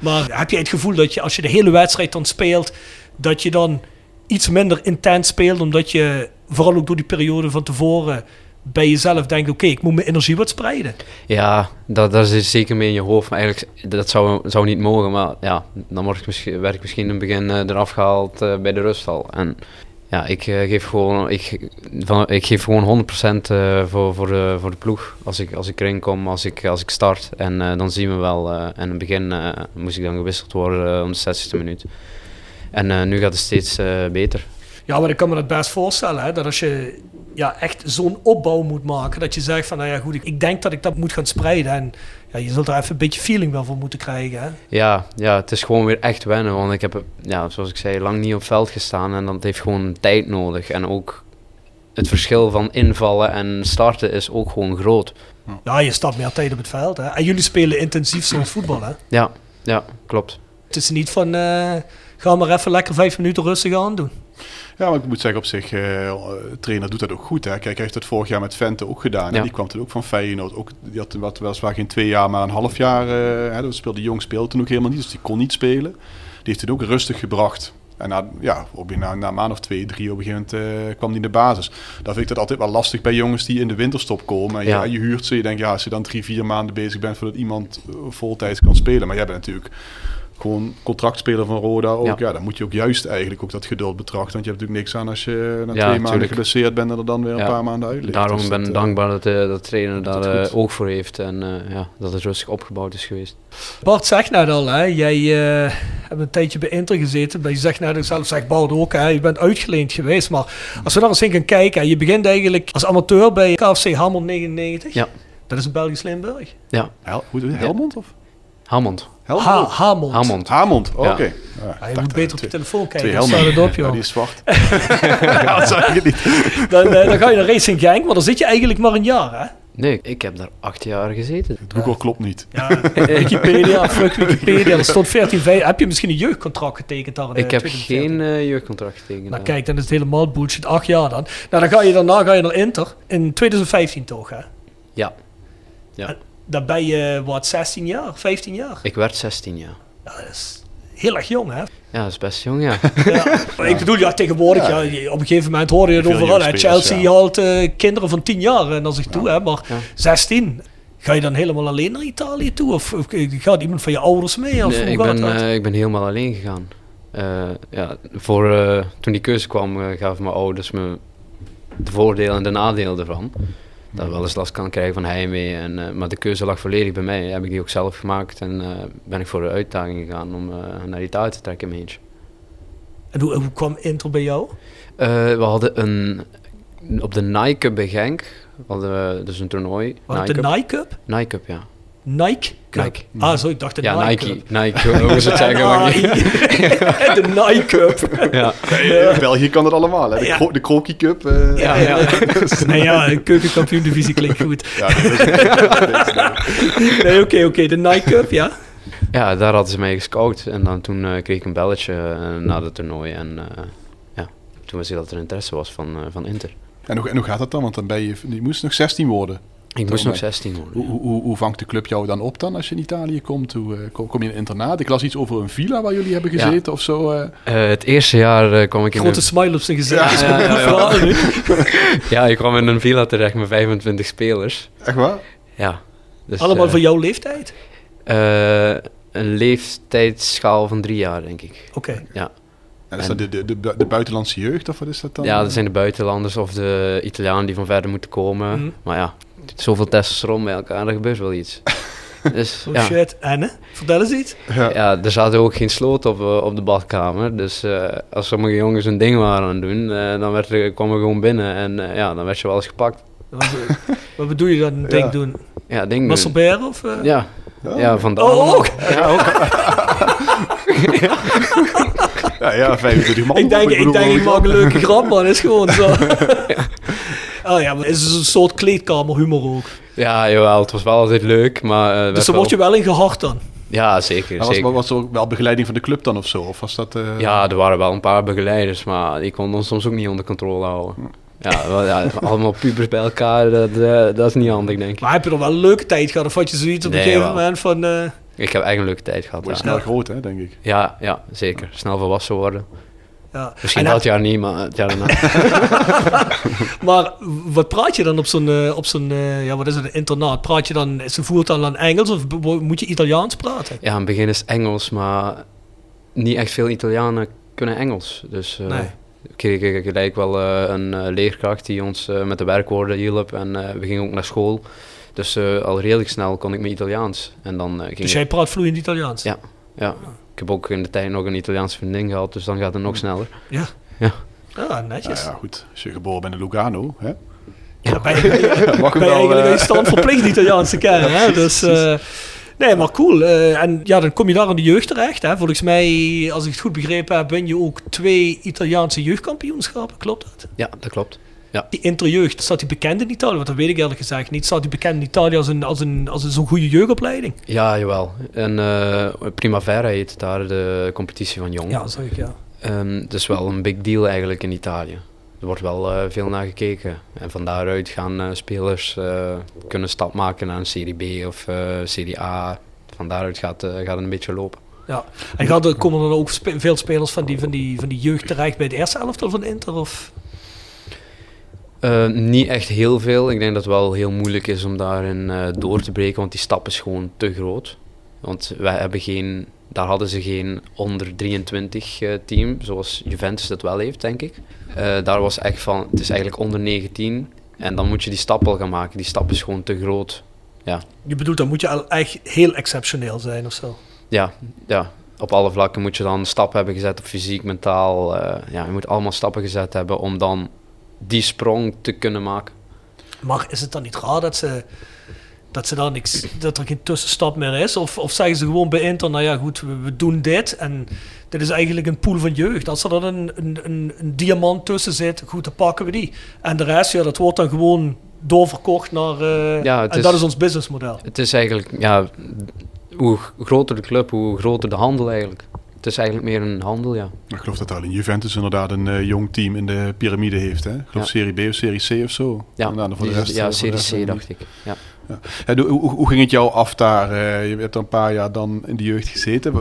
Maar heb je het gevoel dat je, als je de hele wedstrijd dan speelt, dat je dan iets minder intens speelt, omdat je vooral ook door die periode van tevoren bij jezelf denkt, oké, ik moet mijn energie wat spreiden. Ja, dat, dat is zeker mee in je hoofd. Maar eigenlijk, dat zou, zou niet mogen. Maar ja, dan word ik misschien, werd ik misschien in het begin eh, eraf gehaald eh, bij de rustal. En ja, ik eh, geef gewoon, ik, van, ik geef gewoon 100% eh, voor, voor, de, voor de ploeg. Als ik, als ik erin kom, als ik, als ik start. En dan zien we wel. en in het begin moest ik dan gewisseld worden om de 60e minuut. En nu gaat het steeds beter. Ja, maar ik kan me dat best voorstellen, hè, dat als je ja, echt zo'n opbouw moet maken. Dat je zegt van, nou ja goed, ik, ik denk dat ik dat moet gaan spreiden. En ja, je zult er even een beetje feeling wel voor moeten krijgen. Hè? Ja, ja, het is gewoon weer echt wennen. Want ik heb, ja, zoals ik zei, lang niet op veld gestaan. En dat heeft gewoon tijd nodig. En ook het verschil van invallen en starten is ook gewoon groot. Ja, je staat meer tijd op het veld. Hè? En jullie spelen intensief zoals voetbal, hè? Ja, ja, klopt. Het is niet van, eh, ga maar even lekker vijf minuten rustig aan doen. Ja, maar ik moet zeggen op zich, de trainer doet dat ook goed. Hè. Kijk, hij heeft het vorig jaar met Vente ook gedaan. Ja. En die kwam toen ook van Feyenoord. Ook, die had wat, weliswaar geen twee jaar, maar een half jaar. eh hè, dat speelde jong, speelde toen ook helemaal niet. Dus die kon niet spelen. Die heeft het ook rustig gebracht. En na, ja, op, na, na een maand of twee, drie op een gegeven moment kwam die in de basis. Dan vind ik dat altijd wel lastig bij jongens die in de winterstop komen. En Ja. je huurt ze, je denkt ja, als je dan drie, vier maanden bezig bent voordat iemand voltijds kan spelen. Maar jij bent natuurlijk gewoon contractspeler van Roda ook. Ja. Ja. dan moet je ook juist eigenlijk ook dat geduld betrachten. Want je hebt natuurlijk niks aan als je na Ja, twee maanden geblesseerd bent en er dan weer een Ja. paar maanden uit ligt. Daarom Dus ben ik dat, eh, dankbaar dat de, dat de trainer dat daar eh, ook voor heeft. En eh, ja, dat het rustig opgebouwd is geweest. Bart zegt net al, hè, jij eh, hebt een tijdje bij Inter gezeten. Maar je zegt net, zelf zegt Bart ook, hè, je bent uitgeleend geweest. Maar als we daar eens in gaan kijken, hè, je begint eigenlijk als amateur bij KFC Hamel 99. Ja. Dat is in Belgisch Limburg. Ja, Hel? Helmond of? Hammond. Helmond? Ha Hamond. Hamond. Hamond, oh, Ja. oké. Ja, ik je dacht, moet eh, beter op je twee- telefoon kijken. Dan staat het op, Ja, die is zwart. ja, dat zag ik niet. Dan, eh, dan ga je naar Racing Genk, maar dan zit je eigenlijk maar een jaar, hè? Nee, ik heb daar acht jaar gezeten. Google klopt niet. Ja, Wikipedia, fuck Wikipedia. Er stond 14, 15. Heb je misschien een jeugdcontract getekend daar? Ik eh, heb 2014? geen eh, jeugdcontract getekend. Nou kijk, dan is het helemaal bullshit. Acht jaar dan. Nou, dan ga je daarna ga je naar Inter. In 2015 toch, hè? Ja. Ja. Dan ben je, wat, 16 jaar? 15 jaar? Ik werd 16 jaar. Ja, dat is heel erg jong, hè? Ja, dat is best jong, ja. Ja. Ik bedoel, ja, tegenwoordig, ja. op een gegeven moment hoorde je het overal. hè. Chelsea ja. haalt eh, kinderen van 10 jaar eh, naar zich toe, hè? Maar Ja. 16, ga je dan helemaal alleen naar Italië toe? Of, of gaat iemand van je ouders mee? Of Nee, hoe ik, gaat ben, dat? eh, ik ben helemaal alleen gegaan. Eh, ja, voor, eh, toen die keuze kwam, eh, gaven mijn ouders me de voordelen en de nadelen ervan. Dat ik wel eens last kan krijgen van heimwee. En, eh, maar de keuze lag volledig bij mij. Heb ik die ook zelf gemaakt. En eh, ben ik voor de uitdaging gegaan om eh, naar Italië te trekken in eentje. En hoe, hoe kwam Inter bij jou? We hadden een... Op de Nike bij Genk hadden we dus een toernooi. Wat, de. Nike Cup? Nike Cup, ja. Nike Cup? Nike. Ah, zo, ik dacht de ja, Nike, Nike. Nike, hoe is het zeggen? maar NAI. niet- de Nike Cup. ja. In België kan het allemaal, hè? De, Ja. de Krokie Cup. eh, Ja, ja. nee, ja, keukenkampioen divisie klinkt goed. ja, dat is. Nee, oké, oké, de Nike Cup, ja. Ja, daar hadden ze mij gescout. En dan toen eh, kreeg ik een belletje eh, na het toernooi. En eh, ja, toen wist ik dat er interesse was van, eh, van Inter. En hoe, en hoe gaat dat dan? Want dan ben je, je moest nog 16 worden. Ik moest nog eh, 16 worden. Hoe, hoe, hoe, hoe vangt de club jou dan op dan als je in Italië komt? Hoe, eh, kom, je in een internaat? Ik las iets over een villa waar jullie hebben Ja. gezeten of zo. eh. Eh, het eerste jaar eh, kwam ik in Grote een, smile op zijn gezicht. Ja, ja, ja, ja. Verhalen nu. ja, ik kwam in een villa terecht met 25 spelers. Echt waar? Ja. Dus, Allemaal eh, van jouw leeftijd? eh, een leeftijdsschaal van drie jaar, denk ik. Oké. Ja. En is dat de, de, de, de buitenlandse jeugd of wat is dat dan? ja, dat zijn de buitenlanders of de Italianen die van verder moeten komen. Mhm. Maar ja, zoveel testosteron bij elkaar, er gebeurt wel iets. Dus, Oh ja. shit. En, hè? Vertel eens iets. Ja. Ja, er zaten ook geen sloot op, eh, op de badkamer. Dus eh, als sommige jongens een ding waren aan het doen, eh, dan werd er, kwam er gewoon binnen en eh, ja, dan werd je wel eens gepakt. Wat, bedoel je dan, denk Ja. doen? Ja, ding doen. Masturberen of... eh? Ja, Ja. ja, vandaag. Oh, ook? Ja, ook. Ja, ja 25 man. Ik denk, ik, denk, ik maak een leuke grap, man. is gewoon zo. Oh ja, maar het is een soort kleedkamerhumor ook. Ja, jawel, het was wel altijd leuk, maar... eh, Dus daar word je wel in gehard dan. Ja, zeker, Maar was, zeker. was er ook wel begeleiding van de club dan of zo? Of was dat... eh, Ja, er waren wel een paar begeleiders, maar die konden ons soms ook niet onder controle houden. Ja, wel, ja allemaal pubers bij elkaar, dat, eh, dat is niet handig, denk ik. Maar heb je er wel een leuke tijd gehad? Of had je zoiets op een Nee, gegeven wel. moment van... eh, Ik heb echt een leuke tijd gehad, Word je ja. snel groot, hè, denk ik. Ja, ja, zeker. Snel volwassen worden. Ja. Misschien En dat jaar niet, maar het jaar daarna. Maar wat praat je dan op zo'n, eh, op zo'n eh, ja, wat is het, een internaat? Praat je dan, ze voert dan aan Engels of moet je Italiaans praten? Ja, in het begin is Engels, maar niet echt veel Italianen kunnen Engels. Dus eh Nee. we kregen gelijk wel eh, een eh, leerkracht die ons eh, met de werkwoorden hielp. En eh, we gingen ook naar school. Dus eh, al redelijk snel kon ik mijn Italiaans. En dan eh, ging Dus ik- jij praat vloeiend Italiaans? Ja. ja. Ik heb ook in de tijd nog een Italiaanse vriendin gehad, dus dan gaat het nog sneller. Ja. Ja. Nou netjes. ja, goed. Als je geboren bent in Lugano, hè? Ja, ben je, mag ben hem je wel, eigenlijk uit stand verplicht Italiaans te kennen. hè? Dus, eh, nee, maar cool. Eh, en ja, dan kom je daar in de jeugd terecht. Hè? Volgens mij, als ik het goed begrepen heb, ben je ook twee Italiaanse jeugdkampioenschappen. Klopt dat? Ja, dat klopt. Ja. Die interjeugd, staat die bekend in Italië? Want dat weet ik eerlijk gezegd niet. Staat die bekend in Italië als een, als een, als een zo'n goede jeugdopleiding? Ja, jawel. En eh, Primavera heet daar de competitie van jong. Ja, zeg ik ja. Het is wel een big deal eigenlijk in Italië. Er wordt wel eh, veel naar gekeken. En van daaruit gaan eh, spelers kunnen stap maken naar een Serie B of Serie A. Van daaruit gaat, gaat het een beetje lopen. ja. En gaat er, komen er dan ook spe- veel spelers van die, van, die, van die jeugd terecht bij het eerste elftal van Inter? Of? Eh, niet echt heel veel. Ik denk dat het wel heel moeilijk is om daarin eh, door te breken, want die stap is gewoon te groot. Want wij hebben geen, daar hadden ze geen onder 23 eh, team, zoals Juventus dat wel heeft, denk ik. Daar was echt van, het is eigenlijk onder 19 en dan moet je die stap al gaan maken. Die stap is gewoon te groot. Ja, Je bedoelt, dan moet je al echt heel exceptioneel zijn of zo. ja, ja. Op alle vlakken moet je dan stappen hebben gezet op fysiek, mentaal. ja, je moet allemaal stappen gezet hebben om dan die sprong te kunnen maken. Maar is het dan niet raar dat ze, dat ze dan niks, dat er geen tussenstap meer is? Of, of zeggen ze gewoon bij Inter, nou ja goed, we, we doen dit en dit is eigenlijk een pool van jeugd. Als er dan een, een, een, een diamant tussen zit, goed, dan pakken we die. En de rest, ja, dat wordt dan gewoon doorverkocht naar... eh, Ja, en is- dat is ons businessmodel. Het is eigenlijk, ja, hoe groter de club, hoe groter de handel eigenlijk. Het is eigenlijk meer een handel, ja. Ik geloof dat alleen Juventus inderdaad een eh, jong team in de piramide heeft. Hè? Ik geloof Ja. Serie B of Serie C of zo. Ja, En dan voor de rest, ja eh, Serie rest C niet. dacht ik. Ja. Ja, hoe, hoe, hoe ging het jou af daar? Eh, je hebt er een paar jaar dan in de jeugd gezeten.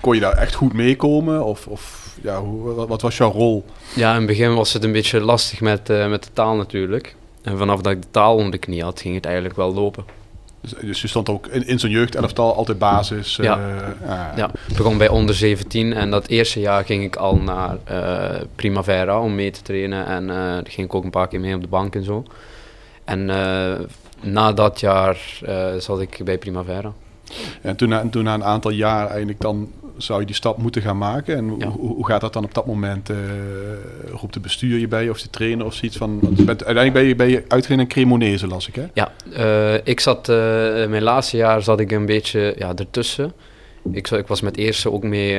Kon je daar echt goed meekomen? Of, of ja, hoe, wat, was jouw rol? ja, in het begin was het een beetje lastig met, eh, met de taal natuurlijk. En vanaf dat ik de taal onder de knie had, ging het eigenlijk wel lopen. Dus, dus je stond ook in, in zo'n jeugdelftal altijd basis. eh, Ja. ah, Ja, ik begon bij onder 17 en dat eerste jaar ging ik al naar eh, Primavera om mee te trainen. En eh daar ging ik ook een paar keer mee op de bank en zo. En eh, na dat jaar eh, zat ik bij Primavera. En toen na, en toen na een aantal jaar eigenlijk dan zou je die stap moeten gaan maken. En Ja. hoe, hoe gaat dat dan op dat moment? eh roept de bestuur je bij of de trainer of zoiets van... Bent, uiteindelijk ben je, ben je uitgegaan in Cremonese, las ik hè? Ja, eh, ik zat, eh, mijn laatste jaar zat ik een beetje ja, ertussen. Ik, ik was met eerste ook mee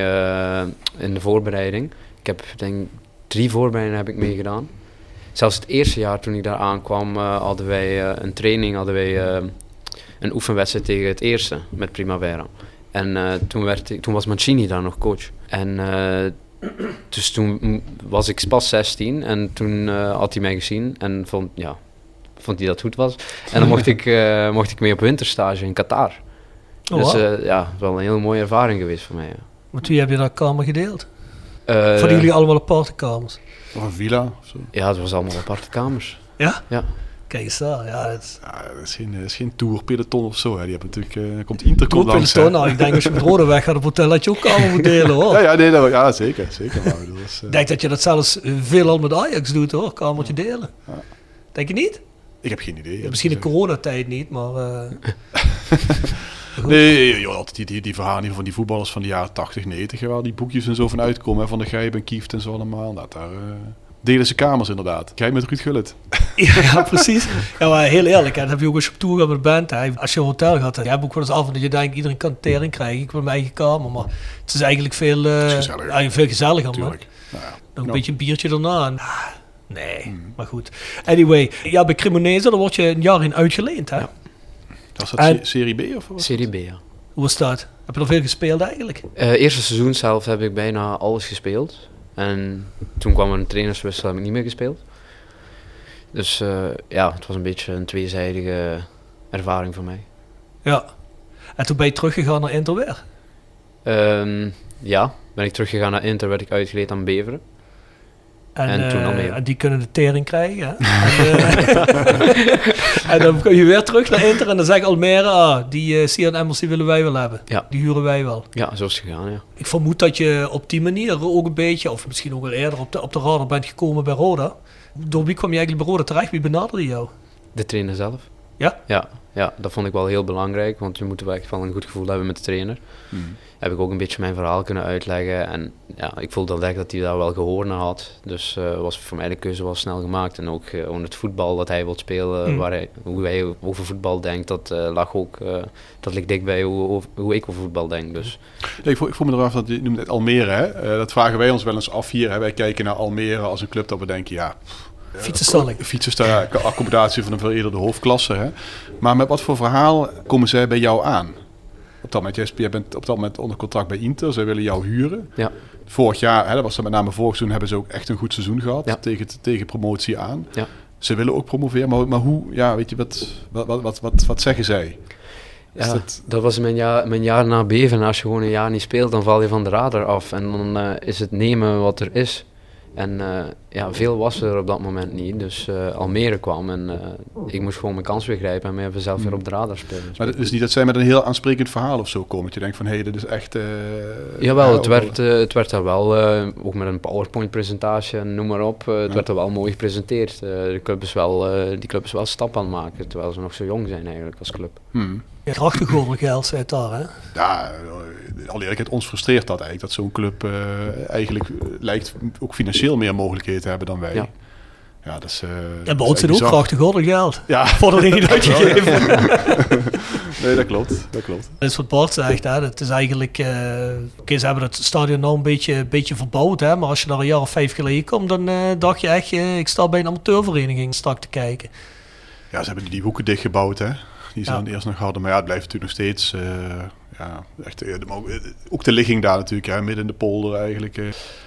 in de voorbereiding. Ik heb denk drie voorbereidingen heb ik meegedaan. Zelfs het eerste jaar toen ik daar aankwam, hadden wij een training, hadden wij een oefenwedstrijd tegen het eerste met Primavera. En eh, toen, werd ik, toen was Mancini daar nog coach. En eh, dus toen was ik pas 16 en toen eh, had hij mij gezien en vond, ja, vond hij dat goed was. En dan mocht ik, eh, mocht ik mee op winterstage in Qatar. Oh, dus eh, ja, wel een hele mooie ervaring geweest voor mij. Ja. Met wie heb je daar kamer gedeeld? Eh, hadden jullie allemaal aparte kamers? Of een villa of zo? Ja, het was allemaal aparte kamers. Ja? Ja. Daar. Ja, het Ja, dat is geen, dat is geen tour-peloton of zo. Hè. Die hebben natuurlijk... eh komt Intercom langs. Nou, ik denk als je met Rode weg gaat op hotel, dat je ook kamer moet delen hoor. Ja, ja, nee, dat- ja zeker. zeker maar, ik bedoel, dat is, eh, denk dat je dat zelfs eh, veelal met Ajax doet hoor, kamertje delen. Denk je niet? ik heb geen idee. Ja, misschien in coronatijd niet, maar... Nee, joh, altijd die, die, die verhalen van die voetballers van de jaren 80, 90, waar die boekjes en zo van uitkomen. Hè, van de Gijp en Kieft en zo allemaal. Nou, daar delen ze kamers inderdaad. Jij met Ruud Gullit. ja, ja, precies. Ja, maar heel eerlijk, hè, dat heb je ook als je op tour gaat met de band. Hè. Als je een hotel gaat, dan heb je ook wel eens af en dat je denkt, iedereen kan tering krijgen. Ik wil mijn eigen kamer, maar het is eigenlijk veel, eh, is gezelliger. eigenlijk veel gezelliger. man. Nou, ja. Nog een beetje een biertje erna. En, ah, nee, maar goed. Anyway, ja, bij Cremonese, daar word je een jaar in uitgeleend, hè? Ja. Was dat En- Serie B of wat? Serie B, ja. Hoe is dat? Heb je er veel gespeeld eigenlijk? Eh, eerste seizoen zelf heb ik bijna alles gespeeld. En toen kwam er een trainerswissel, heb ik niet meer gespeeld. Dus eh, ja, het was een beetje een tweezijdige ervaring voor mij. Ja. En toen ben je teruggegaan naar Inter weer? Ehm, ja, ben ik teruggegaan naar Inter, werd ik uitgeleend aan Beveren. En, En toen eh, en die kunnen de tering krijgen. Hè? en, eh, en dan kun je weer terug naar Inter en dan zegt Almere, ah, die uh, Sian Emmers die willen wij wel hebben. Ja. Die huren wij wel. Ja, zo is het gegaan, ja. Ik vermoed dat je op die manier ook een beetje, of misschien ook wel eerder, op de, op de radar bent gekomen bij Roda. Door wie kwam je eigenlijk bij Roda terecht? Wie benaderde jou? De trainer zelf. Ja? Ja, ja, dat vond ik wel heel belangrijk, want je moet wel echt wel een goed gevoel hebben met de trainer. Hmm. Heb ik ook een beetje mijn verhaal kunnen uitleggen en ja, ik voelde direct dat hij daar wel gehoor naar had. Dus eh, was voor mij de keuze wel snel gemaakt. En ook gewoon het voetbal dat hij wil spelen, Hmm. waar hij, hoe hij over voetbal denkt, dat eh, lag ook, eh, dat ligt dicht bij hoe, hoe, ik over voetbal denk. Dus Ja, ik, voel, ik voel me eraf dat je noemt het Almere. Hè? Eh, dat vragen wij ons wel eens af hier. Hè? Wij kijken naar Almere als een club dat we denken, ja, Fietsenstalling. fietsen accommodatie van een veel eerder de hoofdklasse. Hè? Maar met wat voor verhaal komen zij bij jou aan? Op dat moment, jij, bent op dat moment onder contract bij Inter. Zij willen jou huren. ja, Vorig jaar, hè, dat was dan met name vorig seizoen, hebben ze ook echt een goed seizoen gehad. Ja. Tegen, tegen promotie aan. Ja. Ze willen ook promoveren. Maar, maar hoe, ja, weet je, wat, wat, wat, wat, wat, zeggen zij? Ja, dat- dat... was mijn jaar, mijn jaar na Beven. Als je gewoon een jaar niet speelt, dan val je van de radar af. En dan eh, is het nemen wat er is. En eh, ja, veel was er op dat moment niet. Dus eh, Almere kwam en eh, ik moest gewoon mijn kans weer grijpen en mij even zelf weer op de radar spelen. Maar het is niet dat zij met een heel aansprekend verhaal of zo komen. Dat je denkt van, hé, dit is echt... eh, Jawel, ja, het werd, het werd daar wel, eh, ook met een PowerPoint-presentatie en noem maar op, het Ja. werd er wel mooi gepresenteerd. Eh, de club is wel, eh, die club is wel stap aan het maken, terwijl ze nog zo jong zijn eigenlijk als club. Hmm. Ja, Krachtig geworden geld, zei het daar, hè? Ja, alle eerlijkheid, ons frustreert dat eigenlijk. Dat zo'n club eh, eigenlijk eh, lijkt ook financieel meer mogelijkheden te hebben dan wij. Ja, Ja. dat is... eh, En dat bij is ons zit ook krachtig geworden geld. Ja, Voor er niet uitgegeven. nee, dat klopt. Dat klopt. Dat is wat Bart zegt, hè. Het is eigenlijk... eh, Oké, ze hebben het stadion nou een beetje, beetje verbouwd, hè. Maar als je daar een jaar of vijf geleden komt, dan eh, dacht je echt... eh, ik sta bij een amateurvereniging strak te kijken. Ja, ze hebben die hoeken dichtgebouwd, hè. Die ze Ja. dan eerst nog hadden. Maar ja, het blijft natuurlijk nog steeds... eh, ja, echt, eh, eh, ook de ligging daar natuurlijk, hè, midden in de polder eigenlijk.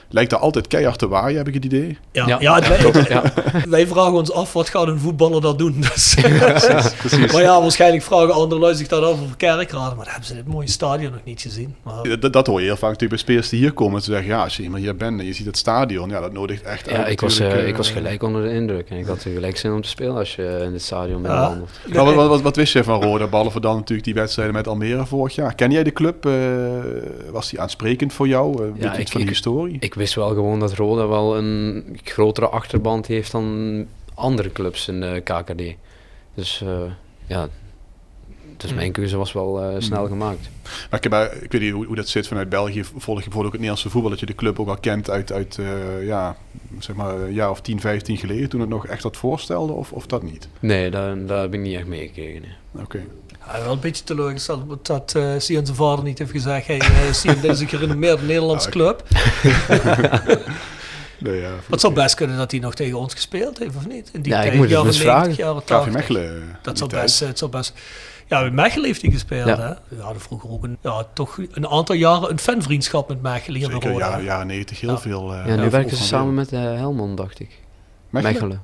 Lijkt daar altijd keihard te waaien, heb ik het idee. Ja, ja. het ja. wij vragen ons af, wat gaat een voetballer dat doen? Dus, maar ja, waarschijnlijk vragen andere lui zich dat af over kerkraden. Maar dan hebben ze dit mooie stadion nog niet gezien. Maar, Dat, dat hoor je heel vaak natuurlijk bij spelers die hier komen. Ze zeggen, ja, als je eenmaal hier bent en je ziet het stadion, ja, dat nodigt echt Ja, uit ik was, eh, eh, ik was gelijk onder de indruk en ik had gelijk zin om te spelen als je in het stadion bent Ja. Maar wat, wat, wat, wat wist jij van Roda, behalve dan natuurlijk die wedstrijden met Almere vorig jaar? Ken jij de club? Eh, was die aansprekend voor jou? Uh, weet Ja, je ik- iets van de ik- historie? Ik wist wel gewoon dat Roda wel een grotere achterband heeft dan andere clubs in de KKD. Dus eh, ja, dus mijn keuze was wel eh, snel gemaakt. Maar ik, heb, eh, ik weet niet hoe, hoe dat zit vanuit België. Volg je bijvoorbeeld ook het Nederlandse voetbal, dat je de club ook al kent uit, uit eh, ja, zeg maar een jaar of 10, 15 geleden, toen het nog echt wat voorstelde, of, of dat niet? Nee, daar, daar heb ik niet echt meegekregen. nee. Oké. ja, wel een beetje teleurgesteld dat uh, Sion zijn vader niet heeft gezegd... Hey, uh, Sion, dit is een gerenommeerde Nederlandse club. Nee, ja, Het zou best kunnen dat hij nog tegen ons gespeeld heeft, of niet? In die Ja, ik tijd, moet het jaren dus 90, vragen. jaren KV 80. Mechelen. eh, Dat zou best, het zou best... Ja, bij Mechelen heeft hij gespeeld, Ja. hè? We hadden vroeger ook een, ja, toch een aantal jaren een fanvriendschap met Mechelen hier Zeker, in Roda. jaren, jaren 90, heel Ja. veel. eh, Ja, nu werken ze samen met uh, Helmond, dacht ik. Mechelen? Mechelen.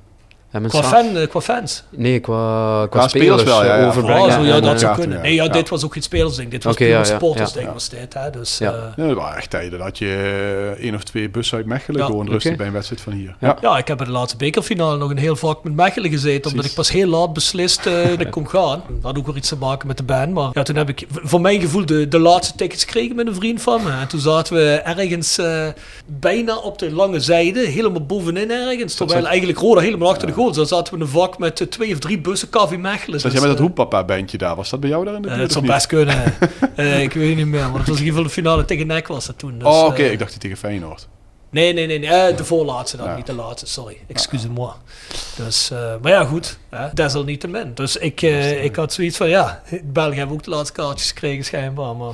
Qua, fan, eh, qua fans. Nee, qua, qua, Qua spelers spelers, wel, ja, eh, ja. overbrengen. Oh, zo, ja, en, dat eh, zou ja, kunnen. ja. Nee, ja, Ja. dit was ook geen spelersding. Dit was Oké, puur ja, een ja, supportersding was dit, hè? Dus, Ja. eh, Ja, dat waren echt tijden. Dat je één of twee bussen uit Mechelen Ja, gewoon rustig bij een wedstrijd van hier. Ja. Ja, ik heb bij de laatste bekerfinale nog een heel vak met Mechelen gezeten. Omdat ik pas heel laat beslist eh, dat ik kon gaan. Dat had ook weer iets te maken met de band. Maar ja, toen heb ik voor mijn gevoel de, de laatste tickets gekregen met een vriend van me. En toen zaten we ergens eh, bijna op de lange zijde. Helemaal bovenin ergens. Terwijl eigenlijk Roda helemaal achter de goal. Dus dan zaten we in een vak met eh, twee of drie bussen KV Mechelen. Zat Dus, jij met dat eh, hoepapa-bandje daar? Was dat bij jou daar in de eh, buurt het zou niet? best kunnen. Eh, ik weet niet meer. Maar het was in ieder geval de finale tegen NEC was dat toen. Dus, oh, oké. ik dacht die tegen Feyenoord. Nee, nee, nee. nee. De voorlaatste dan, Ja. niet de laatste. Sorry. Excuse-moi. Dus, eh, maar ja, goed. Hè, desalniettemin. Dus ik, eh, ik had zoiets van, ja, in België hebben we ook de laatste kaartjes gekregen schijnbaar. Maar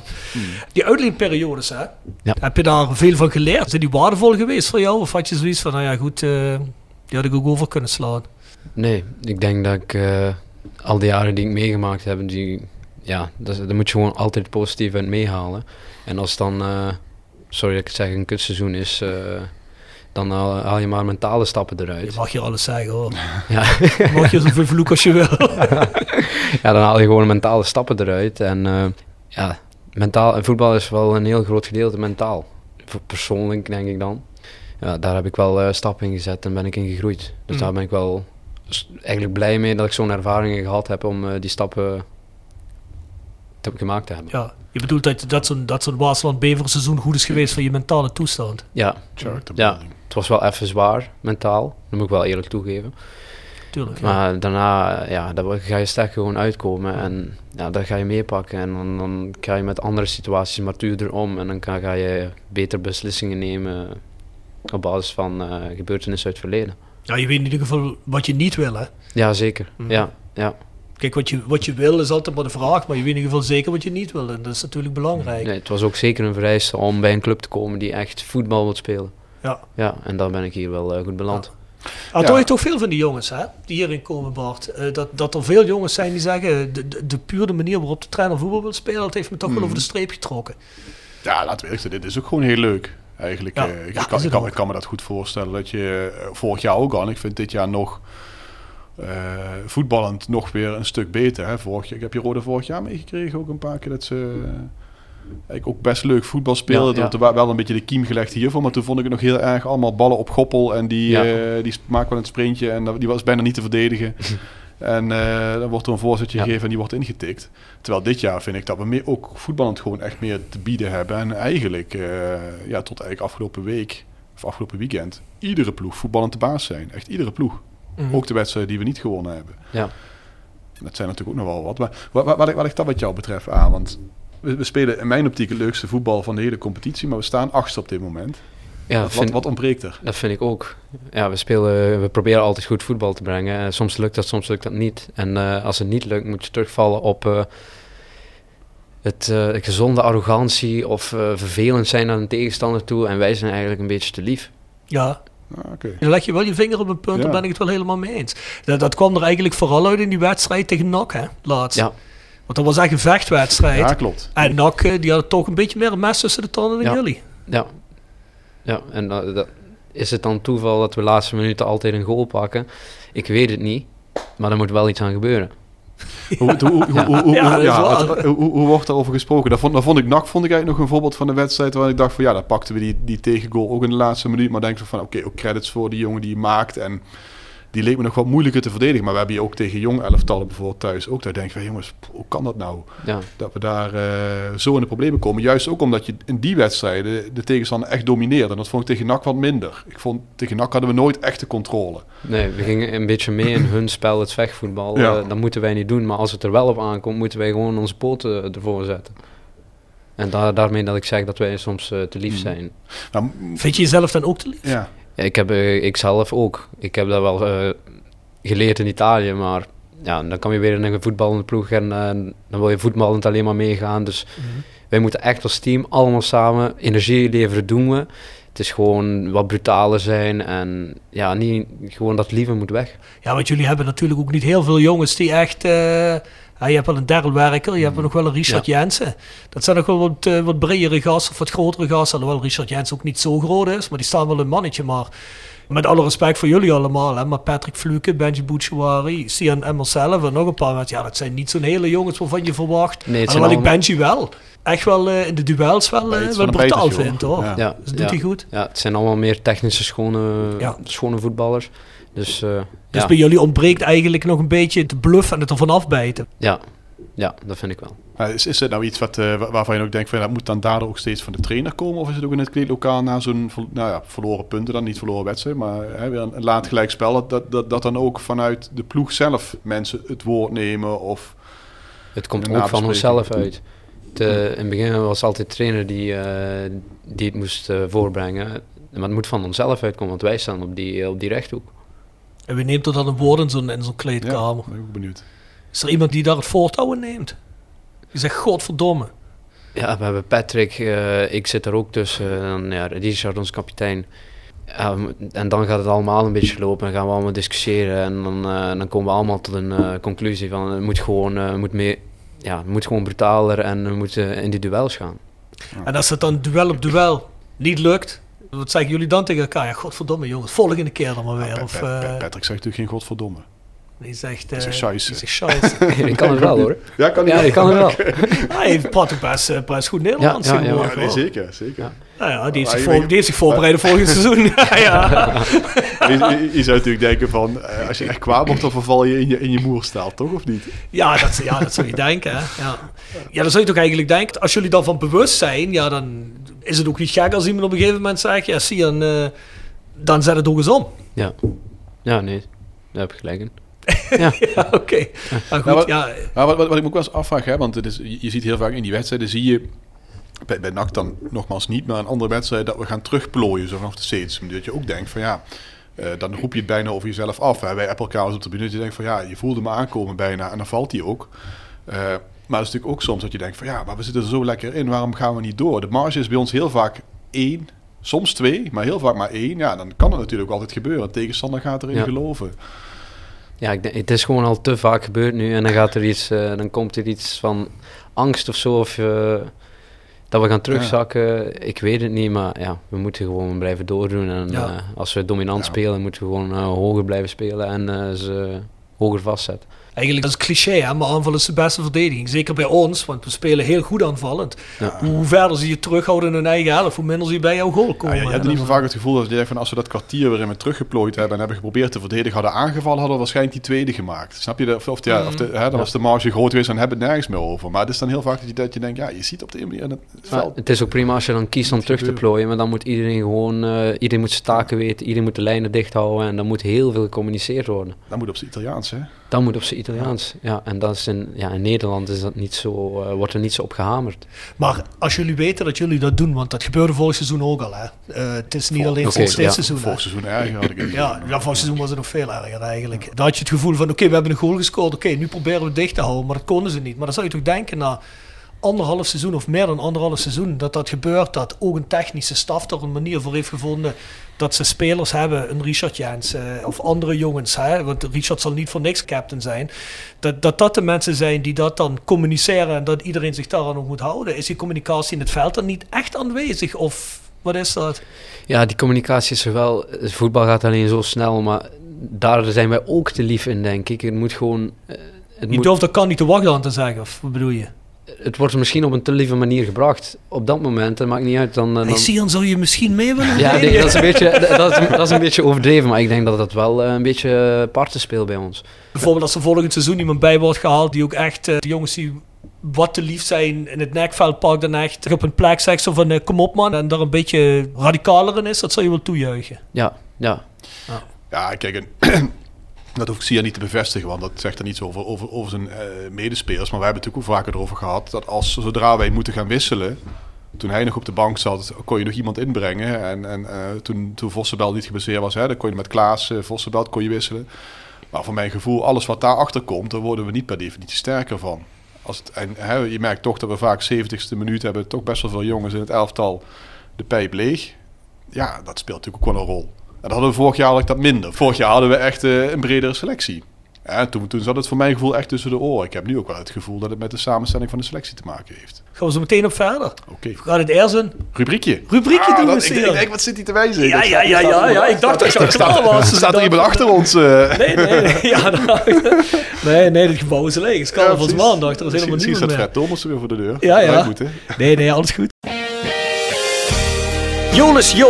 die uitleenperiodes, hè. Ja. Heb je daar veel van geleerd? Zijn die waardevol geweest voor jou? Of had je zoiets van, nou ja, goed, eh, die had ik ook over kunnen slaan? Nee, ik denk dat ik eh, al die jaren die ik meegemaakt heb, die, ja, dat, daar moet je gewoon altijd positief uit meehalen. En als het dan, eh, sorry dat ik het zeg, een kutseizoen is, eh, dan haal, haal je maar mentale stappen Je eruit. mag hier alles zeggen hoor. Ja. mag je zoveel vloek als je wil. ja, dan haal je gewoon mentale stappen eruit. En ja, mentaal, voetbal is wel een heel groot gedeelte mentaal. Persoonlijk denk ik dan. Ja, daar heb ik wel eh, stappen in gezet en ben ik in gegroeid. Dus Mm. daar ben ik wel eigenlijk blij mee dat ik zo'n ervaringen gehad heb om eh, die stappen te, gemaakt te hebben. ja, je bedoelt dat, dat zo'n dat zo'n Waasland-Bever seizoen goed is geweest voor je mentale toestand. Ja, ja, het was wel even zwaar mentaal, dat moet ik wel eerlijk toegeven. tuurlijk. ja. Maar daarna, ja, daar ga je sterk gewoon uitkomen en ja, daar ga je meepakken. En dan, dan ga je met andere situaties matuurder om en dan kan, ga je beter beslissingen nemen op basis van eh, gebeurtenissen uit het verleden. Ja, je weet in ieder geval wat je niet wil, hè. Ja, zeker. Mhm. Ja, ja. Kijk, wat je, wat je wil is altijd maar de vraag, maar je weet in ieder geval zeker wat je niet wil. En dat is natuurlijk belangrijk. Nee, het was ook zeker een vereiste om bij een club te komen die echt voetbal wil spelen. Ja. Ja, en daar ben ik hier wel eh, goed beland. Ah, Ja. toch, toch veel van die jongens hè, die hierin komen, Bart. Eh, dat, dat er veel jongens zijn die zeggen, de, de, de pure manier waarop de trainer voetbal wil spelen, dat heeft me toch wel Hmm. over de streep getrokken. Ja, laten we eerlijk zijn, dit is ook gewoon heel leuk. Eigenlijk, Ja, eh, ik, kan, ik, kan, ik kan me dat goed voorstellen. Dat je eh, vorig jaar ook al, en ik vind dit jaar nog eh, voetballend nog weer een stuk beter. Hè? Vorig, jaar- ik heb je rode vorig jaar meegekregen ook een paar keer dat ze eigenlijk ook best leuk voetbal speelden. Ja. Er wel een beetje de kiem gelegd hiervoor, maar toen vond ik het nog heel erg allemaal ballen op goppel en die, Ja. die maakt wel een sprintje en die was bijna niet te verdedigen. En eh, dan wordt er een voorzetje Ja. gegeven en die wordt ingetikt. Terwijl dit jaar vind ik dat we meer, ook voetballend gewoon echt meer te bieden hebben. En eigenlijk, eh, ja, tot eigenlijk afgelopen week, of afgelopen weekend, iedere ploeg voetballend de baas zijn. Echt iedere ploeg. Mhm. Ook de wedstrijden die we niet gewonnen hebben. Ja. Dat zijn natuurlijk ook nog wel wat. Maar wat, wat, wat, ik- wat ik dat wat jou betreft aan, want we, we spelen in mijn optiek het leukste voetbal van de hele competitie, maar we staan achtste op dit moment. Ja, wat, vind- wat ontbreekt er? Dat vind ik ook. Ja, we, spelen, we proberen altijd goed voetbal te brengen. Soms lukt dat, soms lukt dat niet. En eh, als het niet lukt, moet je terugvallen op eh, het eh, gezonde arrogantie of eh, vervelend zijn naar een tegenstander toe. En wij zijn eigenlijk een beetje te lief. Ja, Ah, Oké. dan leg je wel je vinger op een punt, Ja. daar ben ik het wel helemaal mee eens. Dat, dat kwam er eigenlijk vooral uit in die wedstrijd tegen NAC, hè, laatst. Ja. Want dat was echt een vechtwedstrijd. Ja, klopt. En NAC, die hadden toch een beetje meer een mes tussen de tanden dan Ja. jullie. Ja, ja en dat, dat- is het dan toeval dat we de laatste minuten altijd een goal pakken? Ik weet het niet, maar er moet wel iets aan gebeuren. Hoe, wordt daarover gesproken? Dat vond, dat vond ik NAC vond ik eigenlijk nog een voorbeeld van een wedstrijd waar ik dacht van ja, daar pakten we die, die tegengoal ook in de laatste minuut. Maar denk ik van oké, ook credits voor die jongen die je maakt. En die leek me nog wat moeilijker te verdedigen. Maar we hebben hier ook tegen jong elftallen bijvoorbeeld thuis ook. Daar denk ik van jongens, hoe kan dat nou? Ja, Dat we daar eh, zo in de problemen komen. Juist ook omdat je in die wedstrijden de tegenstander echt domineerde. En dat vond ik tegen NAC wat minder. Ik vond tegen NAC hadden we nooit echte controle. nee, we gingen een beetje mee in hun spel, het vechtvoetbal. Ja. Eh, dat moeten wij niet doen, maar als het er wel op aankomt, moeten wij gewoon onze poten ervoor zetten. En daar, daarmee dat ik zeg dat wij soms eh, te lief Mm. zijn. Nou, Vind je jezelf dan ook te lief? ja. Ik, heb, eh, ik zelf ook. Ik heb dat wel eh, geleerd in Italië, maar ja, dan kom je weer in een voetballende ploeg en eh, dan wil je voetballend alleen maar meegaan. Dus wij moeten echt als team allemaal samen energie leveren, doen we. Het is gewoon wat brutaler zijn en ja, niet, gewoon dat lieve moet weg. Ja, want jullie hebben natuurlijk ook niet heel veel jongens die echt... ja, je hebt wel een Daryl Werker, je hebt nog wel een Richard Jensen. Dat zijn nog wel wat, eh, wat bredere gasten of wat grotere gasten. Alhoewel Richard Jensen ook niet zo groot is, maar die staan wel een mannetje. Maar met alle respect voor jullie allemaal, hè, maar Patrick Fluke, Benji Bouchouari, Sian Emmer zelf en nog een paar mensen. Ja, dat zijn niet zo'n hele jongens waarvan je verwacht. Nee, het zijn Alhoewel ik allemaal- Benji wel echt wel eh, in de duels wel, iets wel brutaal betertje, vind, hoor. Ja. Ja, Dus dat doet ja, hij goed. ja, het zijn allemaal meer technische, schone, Ja. schone voetballers. Dus, eh, Dus ja, bij jullie ontbreekt eigenlijk nog een beetje de bluff en het ervan afbijten. ja, ja, dat vind ik wel. Is, is het nou iets wat, eh, wa- waarvan je ook denkt, van, ja, dat moet dan daardoor ook steeds van de trainer komen? Of is het ook in het kleedlokaal na zo'n nou ja, verloren punten, dan niet verloren wedstrijd, maar hè, weer een, een laat gelijkspel, dat, dat, dat, dat dan ook vanuit de ploeg zelf mensen het woord nemen? Of, Het komt ook van onszelf uit. De, in het begin was altijd de trainer die, eh, die het moest voorbrengen. Maar het moet van onszelf uitkomen, want wij staan op die, op die rechthoek. En wie neemt er dan een woord in zo'n, in zo'n ja, kleedkamer? ben ik ook benieuwd. Is er iemand die daar het voortouw in neemt? Die zegt, godverdomme. Ja, we hebben Patrick, eh, ik zit er ook tussen. En ja, Richard, ons kapitein. En dan gaat het allemaal een beetje lopen en gaan we allemaal discussiëren. En dan, eh, dan komen we allemaal tot een eh, conclusie van het moet gewoon, eh, moet meer, ja, het moet gewoon brutaler en we moeten in die duels gaan. En als het dan duel op duel niet lukt, wat zeggen jullie dan tegen elkaar? Ja, godverdomme jongens, volgende keer dan maar weer. Of, eh, Patrick zegt natuurlijk geen godverdomme. die zegt... Die eh, zegt scheisse. die zegt ik kan het wel hoor. Ja, kan Ja, ik kan het wel. Hij praat ook best, eh, best goed Nederlands Ja, ja, ja. tegenwoordig, Ja, nee, hoor. zeker, zeker. Nou ja, die heeft, Ah, zich voor, die heeft zich voorbereid op volgend seizoen. ja. Je, je- je zou natuurlijk denken van, eh, als je echt kwaad wordt, dan verval je in je, in je moerstaal, toch? Of niet? Ja, dat, ja, dat zou je denken. Hè? Ja. ja, dan zou je toch eigenlijk denken, als jullie daarvan bewust zijn, ja, dan is het ook niet gek als iemand op een gegeven moment zegt, ja, zie je, dan, eh, dan zet het ook eens om. Ja, ja nee, daar heb je gelijk in. Ja. ja, oké. Maar goed, wat- ja. Maar wat, wat, wat ik me ook wel eens afvraag, hè, want het is, je, ziet heel vaak in die wedstrijden, zie je, bij, bij NAC dan nogmaals niet, maar een andere wedstrijd dat we gaan terugplooien zo vanaf de seats. Dat je ook denkt van ja, eh, dan roep je het bijna over jezelf af. Hè. Wij hebben elkaar eens op de tribune, dat je denkt van ja, je voelde me aankomen bijna en dan valt hij ook. Eh, maar het is natuurlijk ook soms dat je denkt van ja, maar we zitten er zo lekker in, waarom gaan we niet door? De marge is bij ons heel vaak één, soms twee, maar heel vaak maar één. Ja, dan kan het natuurlijk ook altijd gebeuren. Een tegenstander gaat erin Ja. geloven. Ja, ik denk, het is gewoon al te vaak gebeurd nu. En dan, gaat er iets, eh, dan komt er iets van angst of zo. Of eh, dat we gaan terugzakken. Ik weet het niet, maar ja, we moeten gewoon blijven doordoen. En Ja. eh, als we dominant Ja. spelen, moeten we gewoon hoger blijven spelen en ze hoger vastzetten. Eigenlijk, dat is cliché, hè? maar aanval is de beste verdediging. Zeker bij ons, want we spelen heel goed aanvallend. Ja. Hoe verder ze je terughouden in hun eigen helft, hoe minder ze bij jouw goal Ja, komen. je, je hebt in ieder geval vaak het gevoel dat je denkt van als we dat kwartier waarin we teruggeplooid hebben en hebben geprobeerd te verdedigen, hadden aangevallen, hadden we waarschijnlijk die tweede gemaakt. Snap je? Of, of, ja, of de, hè, dan was de marge groot geweest en hebben we het nergens meer over. Maar het is dan heel vaak dat je, dat je denkt, ja, je ziet op de een manier in het veld. het is ook prima als je dan kiest om terug te plooien, maar dan moet iedereen gewoon, eh, iedereen moet zijn taken weten, iedereen moet de lijnen dicht houden en dan moet heel veel gecommuniceerd worden. Dat moet op zijn Italiaans, hè? Dat moet op zijn Italiaans. Ja, en dat is in, ja, in Nederland is dat niet zo, eh, wordt er niet zo op gehamerd. Maar als jullie weten dat jullie dat doen, want dat gebeurde vorig seizoen ook al. Hè? Eh, het is niet Vol- alleen sinds dit ja. seizoen. Vorig seizoen erger had ik het. Ja, ja, vorig seizoen was het nog veel erger eigenlijk. Dan had je het gevoel van, oké, we hebben een goal gescoord. Oké, nu proberen we dicht te houden. Maar dat konden ze niet. Maar dan zou je toch denken, na anderhalf seizoen of meer dan anderhalf seizoen, dat dat gebeurt. Dat ook een technische staf er een manier voor heeft gevonden dat ze spelers hebben, een Richard Jens eh, of andere jongens. Hè, want Richard zal niet voor niks captain zijn. Dat, dat dat de mensen zijn die dat dan communiceren en dat iedereen zich daaraan ook moet houden. Is die communicatie in het veld dan niet echt aanwezig? Of wat is dat? Ja, die communicatie is er wel. Voetbal gaat alleen zo snel, maar daar zijn wij ook te lief in, denk ik. Het moet gewoon. eh, Het, Je moet, durft dat kan niet te wachten aan te zeggen, of wat bedoel je? Het wordt misschien op een te lieve manier gebracht. Op dat moment, dat maakt niet uit. Dan, eh, Hey, dan, Sian, zou je misschien mee willen? ja, Nee, dat, is een beetje, dat, is, dat is een beetje overdreven, maar ik denk dat dat wel eh, een beetje parten speelt bij ons. Bijvoorbeeld als er volgend seizoen iemand bij wordt gehaald die ook echt, eh, de jongens die wat te lief zijn in het nekveld pakt dan echt op een plek zegt zo van eh, kom op man en daar een beetje radicaler in is, dat zou je wel toejuichen. Ja, ja. Ja, kijk, en dat hoef ik Sia niet te bevestigen, want dat zegt er niets over, over, over zijn eh, medespelers. Maar wij hebben het natuurlijk ook vaker erover gehad dat als zodra wij moeten gaan wisselen, toen hij nog op de bank zat, kon je nog iemand inbrengen. En, en eh, toen, toen Vossenbel niet gebaseerd was, hè, dan kon je met Klaas, eh Vossenbel kon je wisselen. Maar voor mijn gevoel, alles wat daarachter komt, daar worden we niet per definitie sterker van. Als het, en hè, je merkt toch dat we vaak 70ste minuut hebben, toch best wel veel jongens in het elftal de pijp leeg. Ja, dat speelt natuurlijk ook wel een rol. En dat hadden we vorig jaar had ik dat minder. Vorig jaar hadden we echt eh, een bredere selectie. En toen, toen zat het voor mijn gevoel echt tussen de oren. Ik heb nu ook wel het gevoel dat het met de samenstelling van de selectie te maken heeft. Gaan we zo meteen op verder. Oké. We gaan het eerst een Rubriekje. rubriekje Ah, doen. dat- ik, ik denk, wat zit hij te wijzen? Ja, ja, staat- ja, staat ja, er- ja, ik dacht dat je al staat, klaar was. staat, staat er iemand achter ons? eh? Nee, nee, nee. Ja, nou, nee, nee, het gebouw is leeg. Het is precies. maandag, er is helemaal Misschien niemand staat meer. Fred Thomas weer voor de deur. Ja, ja. Moet, hè? Nee, nee, alles goed. Jolis Jo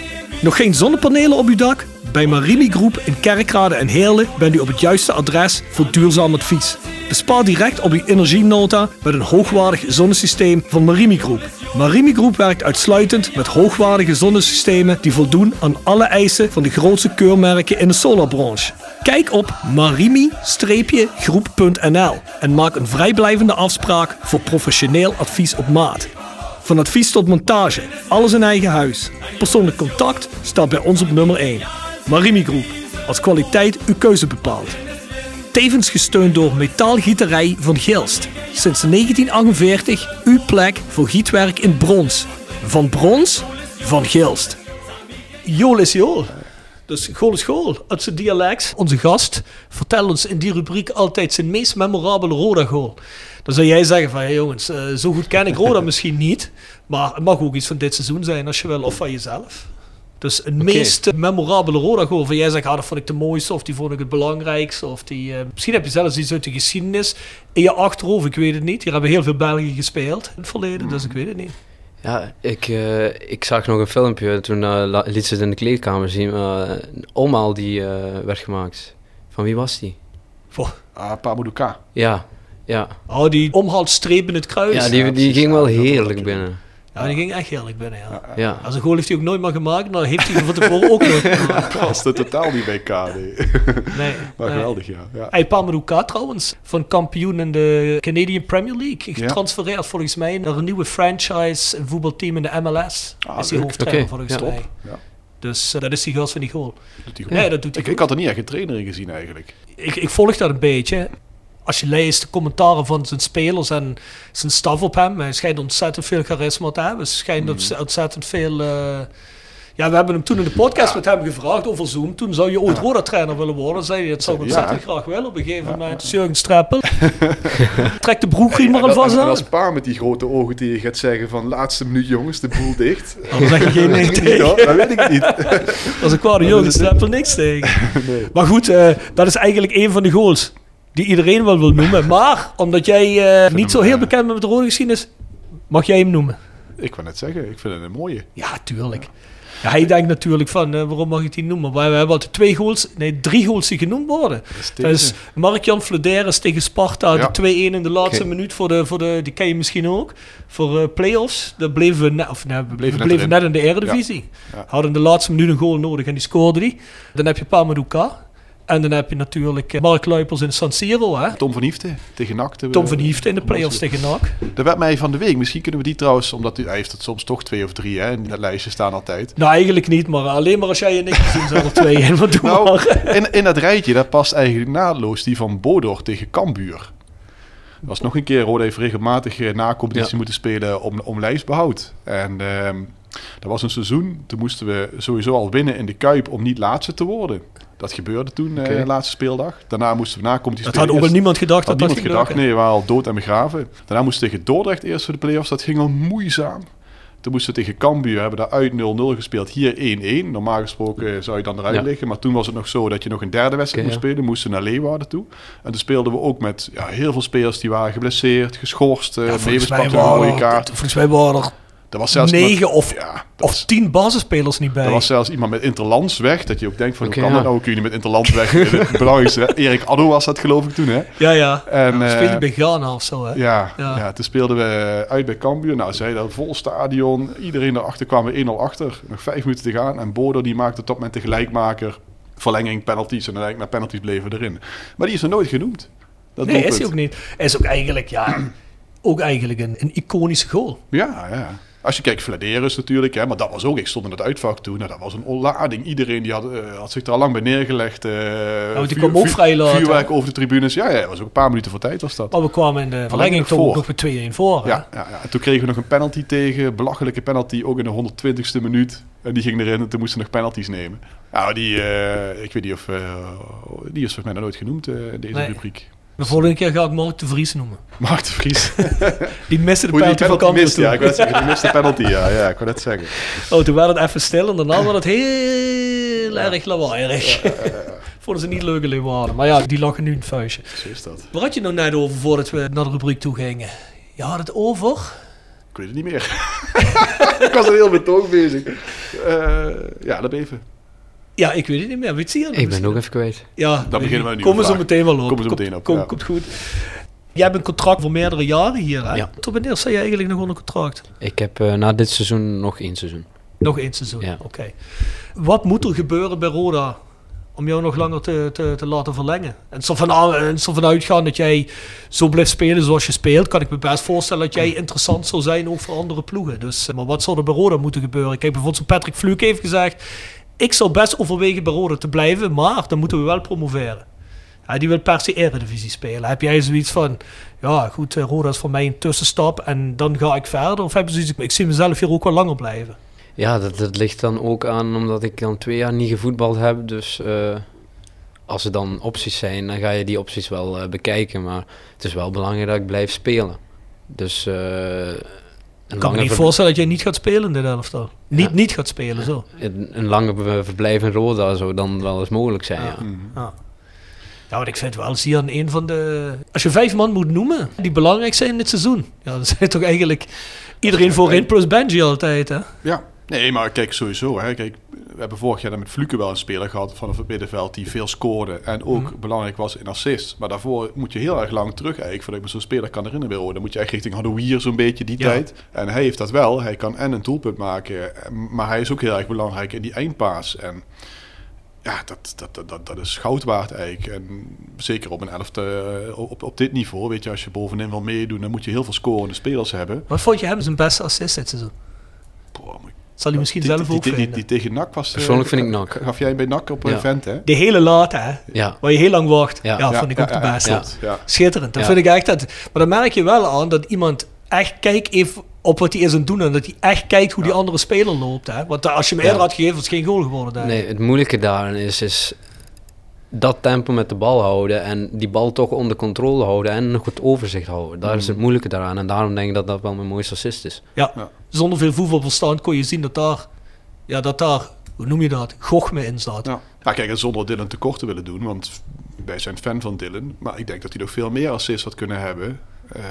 Nog geen zonnepanelen op uw dak? Bij Marimi Groep in Kerkrade en Heerlen bent u op het juiste adres voor duurzaam advies. Bespaar direct op uw energienota met een hoogwaardig zonnesysteem van Marimi Groep. Marimi Groep werkt uitsluitend met hoogwaardige zonnesystemen die voldoen aan alle eisen van de grootste keurmerken in de solarbranche. Kijk op marimi-groep.nl en maak een vrijblijvende afspraak voor professioneel advies op maat. Van advies tot montage, alles in eigen huis. Persoonlijk contact staat bij ons op nummer 1. Marimi Groep, als kwaliteit uw keuze bepaalt. Tevens gesteund door Metaalgieterij van Gilst. Sinds 1948 uw plek voor gietwerk in brons. Van brons, van Gilst. Jool is jool. Dus goal is goal, uit zijn dialect. Onze gast vertelt ons in die rubriek altijd zijn meest memorabele Roda-goal. Dan zou jij zeggen van, hey jongens, eh, zo goed ken ik Roda misschien niet. Maar het mag ook iets van dit seizoen zijn als je wil, of van jezelf. Dus een meest memorabele Roda-goal van jij zegt, ah, dat vond ik de mooiste, of die vond ik het belangrijkste. Of die, eh, misschien heb je zelfs iets uit de geschiedenis in je achterhoofd, ik weet het niet. Hier hebben heel veel Belgen gespeeld in het verleden, dus ik weet het niet. Ja, ik, eh, ik zag nog een filmpje, toen eh, liet ze het in de kleedkamer zien, maar een omhaal die eh, werd gemaakt. Van wie was die? Ah, Pamuduka. Ja, ja. Oh, die omhaalstreep in het kruis. Ja, die, die ging wel heerlijk binnen. Ja, die ging echt heerlijk binnen, ja. Ja. Als een goal heeft hij ook nooit meer gemaakt, maar heeft hij van tevoren ook nooit gemaakt. Past er totaal niet bij K, nee. Nee. Maar geweldig, ja. ja. Hey, Pamadouka trouwens, van kampioen in de Canadian Premier League. Ja. Getransfereerd volgens mij naar een nieuwe franchise, een voetbalteam in de MLS. Ah, is hij hoofdtrainer volgens ja. mij. Ja. Dus eh, dat is die gast van die goal. Doet hij goed. Nee, dat doet hij ik, goed. ik had er niet echt een trainer in gezien eigenlijk. ik, ik volg dat een beetje. Als je leest de commentaren van zijn spelers en zijn staf op hem, hij schijnt ontzettend veel charisma te hebben. Hij schijnt ontz- ontzettend veel. eh, ja, we hebben hem toen in de podcast met hem gevraagd over Zoom. Toen zou je ooit Roda-trainer willen worden. Zei hij, dat zou ik Ja. ontzettend graag willen op een gegeven moment. Jurgen Streppel. Trek de broekriem maar alvast aan. als pa met die grote ogen die je gaat zeggen van laatste minuut jongens, de boel dicht. Dan zeg je geen nee tegen. dat weet ik niet. Als ik kwade Jurgen Streppel niks tegen. Maar goed, eh, dat is eigenlijk een van de goals die iedereen wel wil noemen. Maar omdat jij eh, niet zo heel eh, bekend bent met de rode geschiedenis, mag jij hem noemen. Ik wou net zeggen, ik vind het een mooie. Ja, tuurlijk. Ja, hij denkt natuurlijk van, eh, waarom mag ik die noemen? Maar we hebben altijd twee goals, nee, drie goals die genoemd worden. Dat is Mark-Jan Flederis tegen Sparta, Ja. de 2-1 in de laatste minuut voor de, voor de, die ken je misschien ook, voor eh play-offs. Daar bleven we, of, nee, we Bleven bleven, net in de Eredivisie. Ja. Hadden in de laatste minuut een goal nodig en die scoorde die. Dan heb je Pamadouka. En dan heb je natuurlijk eh, Mark Luipers in San Siro, hè? Tom van Hiefte tegen NAC. Tom van Hiefte in de play-offs tegen NAC. Er werd mij van de week, misschien kunnen we die trouwens, omdat hij heeft het soms toch twee of drie, hè, in dat lijstje staan altijd. Nou, eigenlijk niet, maar alleen maar als jij en ik gezien zijn er twee in. Wat doe Nou, maar. in, in dat rijtje, daar past eigenlijk naadloos die van Bodor tegen Cambuur. Er was nog een keer, Rode heeft regelmatig eh, na competitie Ja. moeten spelen om, om lijfsbehoud. En ehm, dat was een seizoen, toen moesten we sowieso al winnen in de Kuip om niet laatste te worden. Dat gebeurde toen, eh, de laatste speeldag. Daarna moesten we na competitie Dat had ook wel niemand gedacht Had dat dat niemand ging gedacht, nee, we waren al dood en begraven. Daarna moesten we tegen Dordrecht eerst voor de play-offs. Dat ging al moeizaam. Toen moesten we tegen Cambuur, hebben daar uit 0-0 gespeeld. Hier 1-1. Normaal gesproken zou je dan eruit Ja. liggen. Maar toen was het nog zo dat je nog een derde wedstrijd moest spelen. Moesten naar Leeuwarden toe. En toen speelden we ook met ja, heel veel spelers die waren geblesseerd, geschorst. Ja, Uh, volgens, mij waren, kaart. volgens mij waren er Er was zelfs negen iemand- of, ja, of was- tien basisspelers niet bij. er was zelfs iemand met Interlands weg. Dat je ook denkt van, hoe kan ja. dat nou? Kun je met Interlands weg? het belangrijkste, Erik Addo was dat geloof ik toen, hè? ja, ja. En, ja eh, speelde bij Ghana of zo, hè? Ja, Ja. ja. toen speelden we uit bij Cambuur. Nou, zij dat vol stadion. Iedereen erachter kwamen we 1-0 achter. Nog vijf minuten te gaan. En Bodo die maakte tot met de gelijkmaker. Verlenging, penalties. En uiteindelijk na penalties bleven we erin. Maar die is er nooit genoemd. Dat nee, is hij ook niet. Hij is ook eigenlijk, ja, ook eigenlijk een, een iconische goal. Ja, ja. Als je kijkt, Vladeris natuurlijk. Hè, maar dat was ook, ik stond in het uitvak toen. Nou, dat was een onlading. Iedereen die had, eh, had zich er al lang bij neergelegd. want die kwam ook vrij laat, Vuurwerk over de tribunes. Ja, ja, dat was ook een paar minuten voor tijd was dat. Maar we kwamen in de verlenging toch voor. nog met 2-1 voor. hè? Ja, ja, ja. En toen kregen we nog een penalty tegen. Belachelijke penalty, ook in de 120ste minuut. En die ging erin en toen moesten nog penalties nemen. Nou, die, eh, ik weet niet of... die is volgens mij nog nooit genoemd in deze Nee. rubriek. De volgende keer ga ik Mark de Vries noemen. Mark de Vries. Die miste de penalty van toen. ja. Ik wou zeggen, die miste de penalty, ja. Ja, ik wou net zeggen. Oh, toen werd het even stil en daarna werd het heel erg lawaaierig. Vonden ze niet leuk alleen waren. Maar ja, die lachen nu in het vuistje. Zo is dat. Waar had je nou net over voordat we naar de rubriek toe gingen? Je had het over... Ik weet het niet meer. ik was er heel betoog bezig. Eh, ja, dat even. Ja, ik weet het niet meer. Weet je het Ik ben ook even kwijt. Ja, Dan beginnen we nieuwe Komen ze meteen wel op. Komen ze Komt- meteen op, Komt, ja. komt goed. Jij hebt een contract voor meerdere jaren hier, hè? Ja. Tot wanneer sta je eigenlijk nog onder contract? Ik heb eh, na dit seizoen nog één seizoen. Nog één seizoen, Ja. oké. Wat moet er gebeuren bij Roda om jou nog langer te, te, te laten verlengen? En zo van, en zo van uitgaan dat jij zo blijft spelen zoals je speelt, kan ik me best voorstellen dat jij interessant zou zijn ook voor andere ploegen. Dus, eh, maar wat zou er bij Roda moeten gebeuren? Kijk, bijvoorbeeld Patrick Fluke heeft gezegd, ik zou best overwegen bij Roda te blijven, maar dan moeten we wel promoveren. Ja, die wil per se Eredivisie spelen. Heb jij zoiets van, ja goed, eh, Roda is voor mij een tussenstap en dan ga ik verder? Of heb je zoiets, ik zie mezelf hier ook wel langer blijven? Ja, dat, dat ligt dan ook aan omdat ik dan twee jaar niet gevoetbald heb. Dus eh, als er dan opties zijn, dan ga je die opties wel eh, bekijken. Maar het is wel belangrijk dat ik blijf spelen. Dus Ik kan me niet voorstellen dat jij niet gaat spelen in dit elftal. Niet, Ja. niet gaat spelen, zo. een, een lange ver- verblijf in Roda zou dan wel eens mogelijk zijn. Ja. Mhm. Ja. Ja, want ik vind wel, zie je aan een van de... Als je vijf man moet noemen die belangrijk zijn in het seizoen. Ja, dan zijn toch eigenlijk iedereen voorin plus Benji altijd, hè? Ja, nee, maar kijk, sowieso. Hè. Kijk, we hebben vorig jaar dan met Fluke wel een speler gehad vanaf het middenveld die veel scoorde en ook Mhm. belangrijk was in assist. Maar daarvoor moet je heel erg lang terug eigenlijk, voordat ik me zo'n speler kan herinneren. hoor. Dan moet je echt richting Hadouier zo'n beetje die Ja. tijd. En hij heeft dat wel. Hij kan en een doelpunt maken, maar hij is ook heel erg belangrijk in die eindpaas. En ja, dat, dat, dat, dat, is goud waard eigenlijk. En zeker op een elfte, eh, op, op dit niveau, weet je, als je bovenin wil meedoen, dan moet je heel veel scorende spelers hebben. Wat vond je hem zijn beste assist dit seizoen? Boah, Zal hij misschien die, zelf die, ook die, die, tegen NAC was... eh, Persoonlijk vind ik NAC. Gaf jij bij NAC op een event, hè? De hele late, hè? Ja, Waar je heel lang wacht. Ja, Ja. vond ik ook de beste. ja. klopt, ja. Schitterend. Dat Ja. vind ik echt dat. Maar dan merk je wel aan dat iemand echt kijkt even op wat hij is aan het doen. En dat hij echt kijkt hoe die andere speler loopt. Hè? Want als je hem eerder Ja. had gegeven, was het geen goal geworden. Denk nee, het moeilijke daarin is, is dat tempo met de bal houden en die bal toch onder controle houden en een goed overzicht houden. Daar is het moeilijke daaraan en daarom denk ik dat dat wel mijn mooiste assist is. Ja. Ja. Zonder veel voetbalverstand kon je zien dat daar, ja, dat daar, hoe noem je dat, gochme in staat. Ja. Ja, kijk, en zonder Dylan tekort te willen doen, want wij zijn fan van Dylan. Maar ik denk dat hij nog veel meer assists had kunnen hebben. eh,